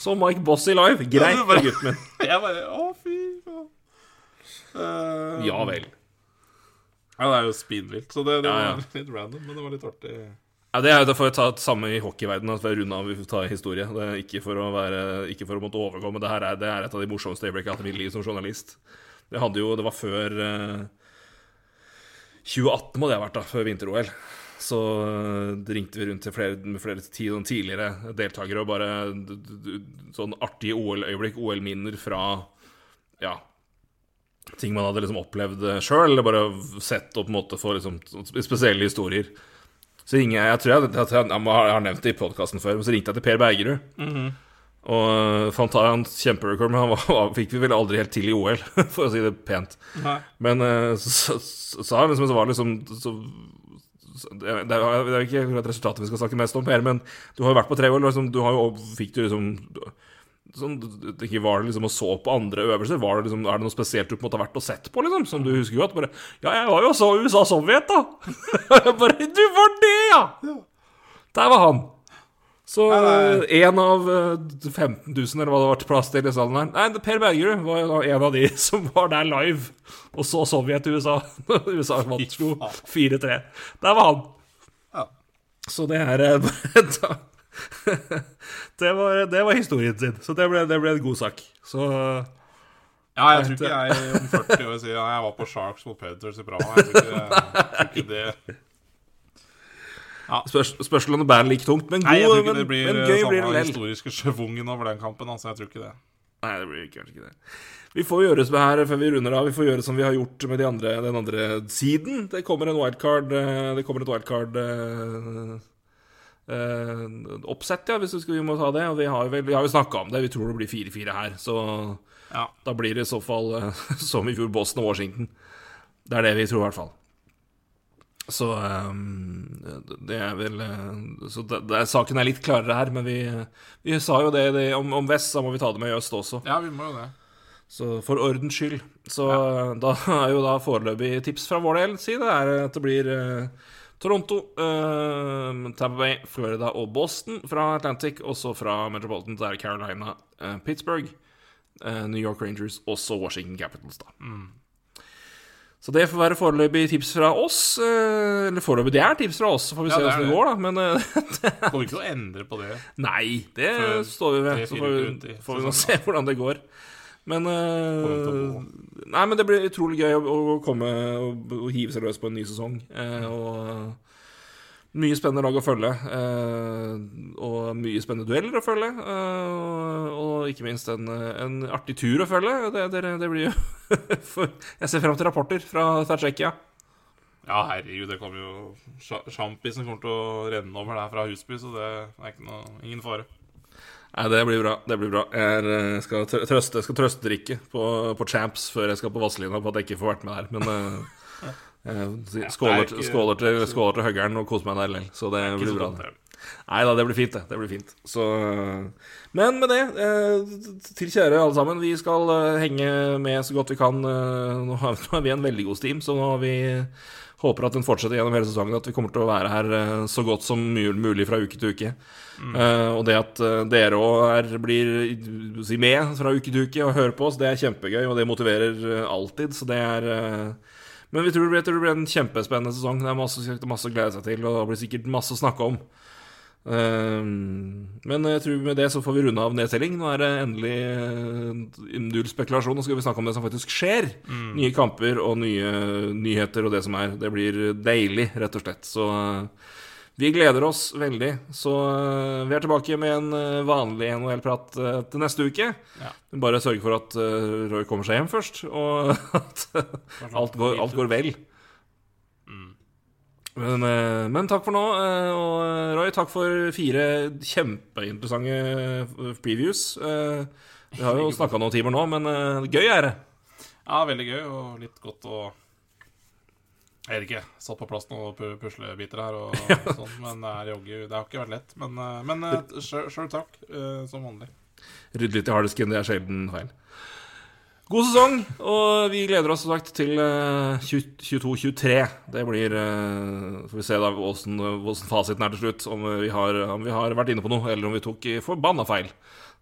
Så Mike Bossy live. Greit, Ja, gutten min. [LAUGHS] Jeg bare Å, fy faen. Uh, Ja vel. Ja, det er jo spinnvilt. Så det, det Ja, ja. var litt random, men det var litt artig. Ja, Det er jo for å ta det samme i hockeyverdenen. At vi runder av vi tar ta historie. Det er ikke for å være Ikke for å måtte overgå, men det her er, det er et av de morsomste øyeblikkene jeg har hatt i mitt liv som journalist. Det hadde jo Det var før eh, 2018 må det ha vært, da, før vinter-OL. Så eh, ringte vi rundt til flere, med flere tidligere deltakere og bare sånn artige OL-øyeblikk, OL-minner fra ja, ting man hadde liksom opplevd sjøl, eller bare sett og på en måte få liksom spesielle historier. Så ringer jeg Jeg tror jeg, jeg, jeg, jeg har nevnt det i podkasten før, men så ringte jeg til Per Bergerud. Og øh, fant han kjemperekord, men han var, fikk vi vel aldri helt til i OL, [LAUGHS] for å si det pent. Nei. Men øh, så sa han liksom så var det liksom så, det, er, det er er ikke resultatet vi skal snakke mest om, Per, men du har jo vært på tre år. Liksom, du har jo fikk du liksom sånn, ikke Var det liksom og så på andre øvelser? Var det liksom, er det noe spesielt du på en måte har vært og sett på, liksom? Som du husker godt? Bare Ja, jeg var jo så USA-Sovjet, da! [LAUGHS] Jeg bare Du var det, ja! Der var han. Så én av eh, 15 000, eller hva det var til plass til i salen her Nei, Per Bergerud var jo en av de [LAUGHS] som var der live og så Sovjet-USA. USA [LAUGHS] vant slo 4-3. Der var han. Ja. Så det er eh, bare da- det, var, det var historien sin. Så det ble, det ble en god sak. Så Ja, jeg tror ikke jeg om 40 år sier ja, jeg var på Sharks mot Predators i Praha. Jeg tror ikke, jeg tror ikke det spørs, spørsmål om det bærer like tungt, men, god, Nei, jeg tror ikke men, det blir men eh, gøy blir det lell. historiske schwungen over den kampen. Altså, jeg tror ikke det. Nei, det blir kanskje ikke det. Vi får gjøre som her før vi runder av. Vi får gjøre som vi har gjort med de andre, den andre siden. Det kommer en wildcard eh, Det kommer et wildcard eh, oppsett, ja, hvis vi, må ta det. Og vi har, vel, vi har jo snakka om det. Vi tror det blir 4-4 her. Så Ja. da blir det i så fall uh, [LAUGHS] som i fjor Boston og Washington. Det er det vi tror, i hvert fall. Så um, det er vel Så det, det saken er litt klarere her, men vi, vi sa jo det, det om, om Vest, så må vi ta det med i øst også. ja, vi må jo det. Så for ordens skyld. Så da [LAUGHS] er jo da foreløpig tips fra vår del side er at det blir eh, Toronto, eh, Tampa Bay, Florida og Boston fra Atlantic. Også fra Metropolitan så er det Carolina, eh, Pittsburgh, eh, New York Rangers, også Washington Capitals, da. Så det får være foreløpig tips fra oss. eh, Eller foreløpig, det er tips fra oss, så får vi Ja, se det hvordan det det. går, da. Men eh, [LAUGHS] Kommer ikke til å endre på det. Nei, det står vi ved. Så får vi, får vi nå se hvordan det går. Men eh, å Nei, men det blir utrolig gøy å, å komme og, og hive seg løs på en ny sesong. Uh, og mye spennende lag å følge. Uh, og mye spennende dueller å følge. Eh, og, ikke minst en, en artig tur å følge. Det, det, det blir jo [LAUGHS] Jeg ser frem til rapporter fra, Tsjekkia. Ja, herregud, det kommer jo sja- Sjampisen kommer til å renne over der fra Husby, så det er noe, ingen fare. Nei, det blir bra. det blir bra Jeg skal trøste, jeg skal trøste, drikke på, på Champs før jeg skal på Vazelina på at jeg ikke får vært med der. Men eh, jeg [LAUGHS] skåler, er ikke- skåler, til, skåler til høggeren og koser meg der likevel. Så det blir bra. det. Nei da, det blir fint, det. Det blir fint. Så Men med det, eh, til kjære alle sammen, vi skal eh, henge med så godt vi kan. Eh, Nå har, vi en veldig god steam, så nå har vi håper at den fortsetter gjennom hele sesongen. At vi kommer til å være her eh, så godt som mulig fra uke til uke. Eh, og det at eh, dere òg blir si, med fra uke til uke og hører på oss, det er kjempegøy, og det motiverer alltid. Så det er uh, Men vi tror det blir, det blir en kjempespennende sesong. Det er masse, masse å glede seg til, og det blir sikkert masse å snakke om. Eh, men jeg tror med det så får vi runde av nedtelling. Nå er det endelig eh, null spekulasjon. Nå skal vi snakke om det som faktisk skjer. Nye kamper og nye nyheter og det som er. Det blir deilig, rett og slett. Så eh, vi gleder oss veldig. Så eh, vi er tilbake med en vanlig NHL-prat til neste uke. Ja. Bare sørge for at Roy kommer seg hjem først, og [LAUGHS] at alt går, alt går vel. Men, eh, men takk for nå. eh, Og eh, Roy, takk for fire kjempeinteressante previews. Vi har jo snakka noen timer nå, men gøy er det. Ja, veldig gøy og litt godt å Jeg vet ikke. Satt på plass noen pu- puslebiter her og [LAUGHS] sånn, men det, jogge, det har ikke vært lett. Men, men sjøl takk, som vanlig. Rydde litt i harddisken, det er sjelden feil. God sesong, og vi gleder oss som sagt til eh, 22-23. Det blir eh, Får vi se da åssen fasiten er til slutt. Om vi, har, om vi har vært inne på noe, eller om vi tok forbanna feil.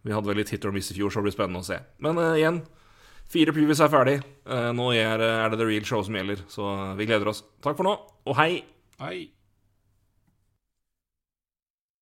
Vi hadde vel litt hit or miss i fjor, så det blir spennende å se. Men uh, igjen, fire previews er ferdig. Uh, nå er, er det the real show som gjelder, så vi gleder oss. Takk for nå, og hei! Hei.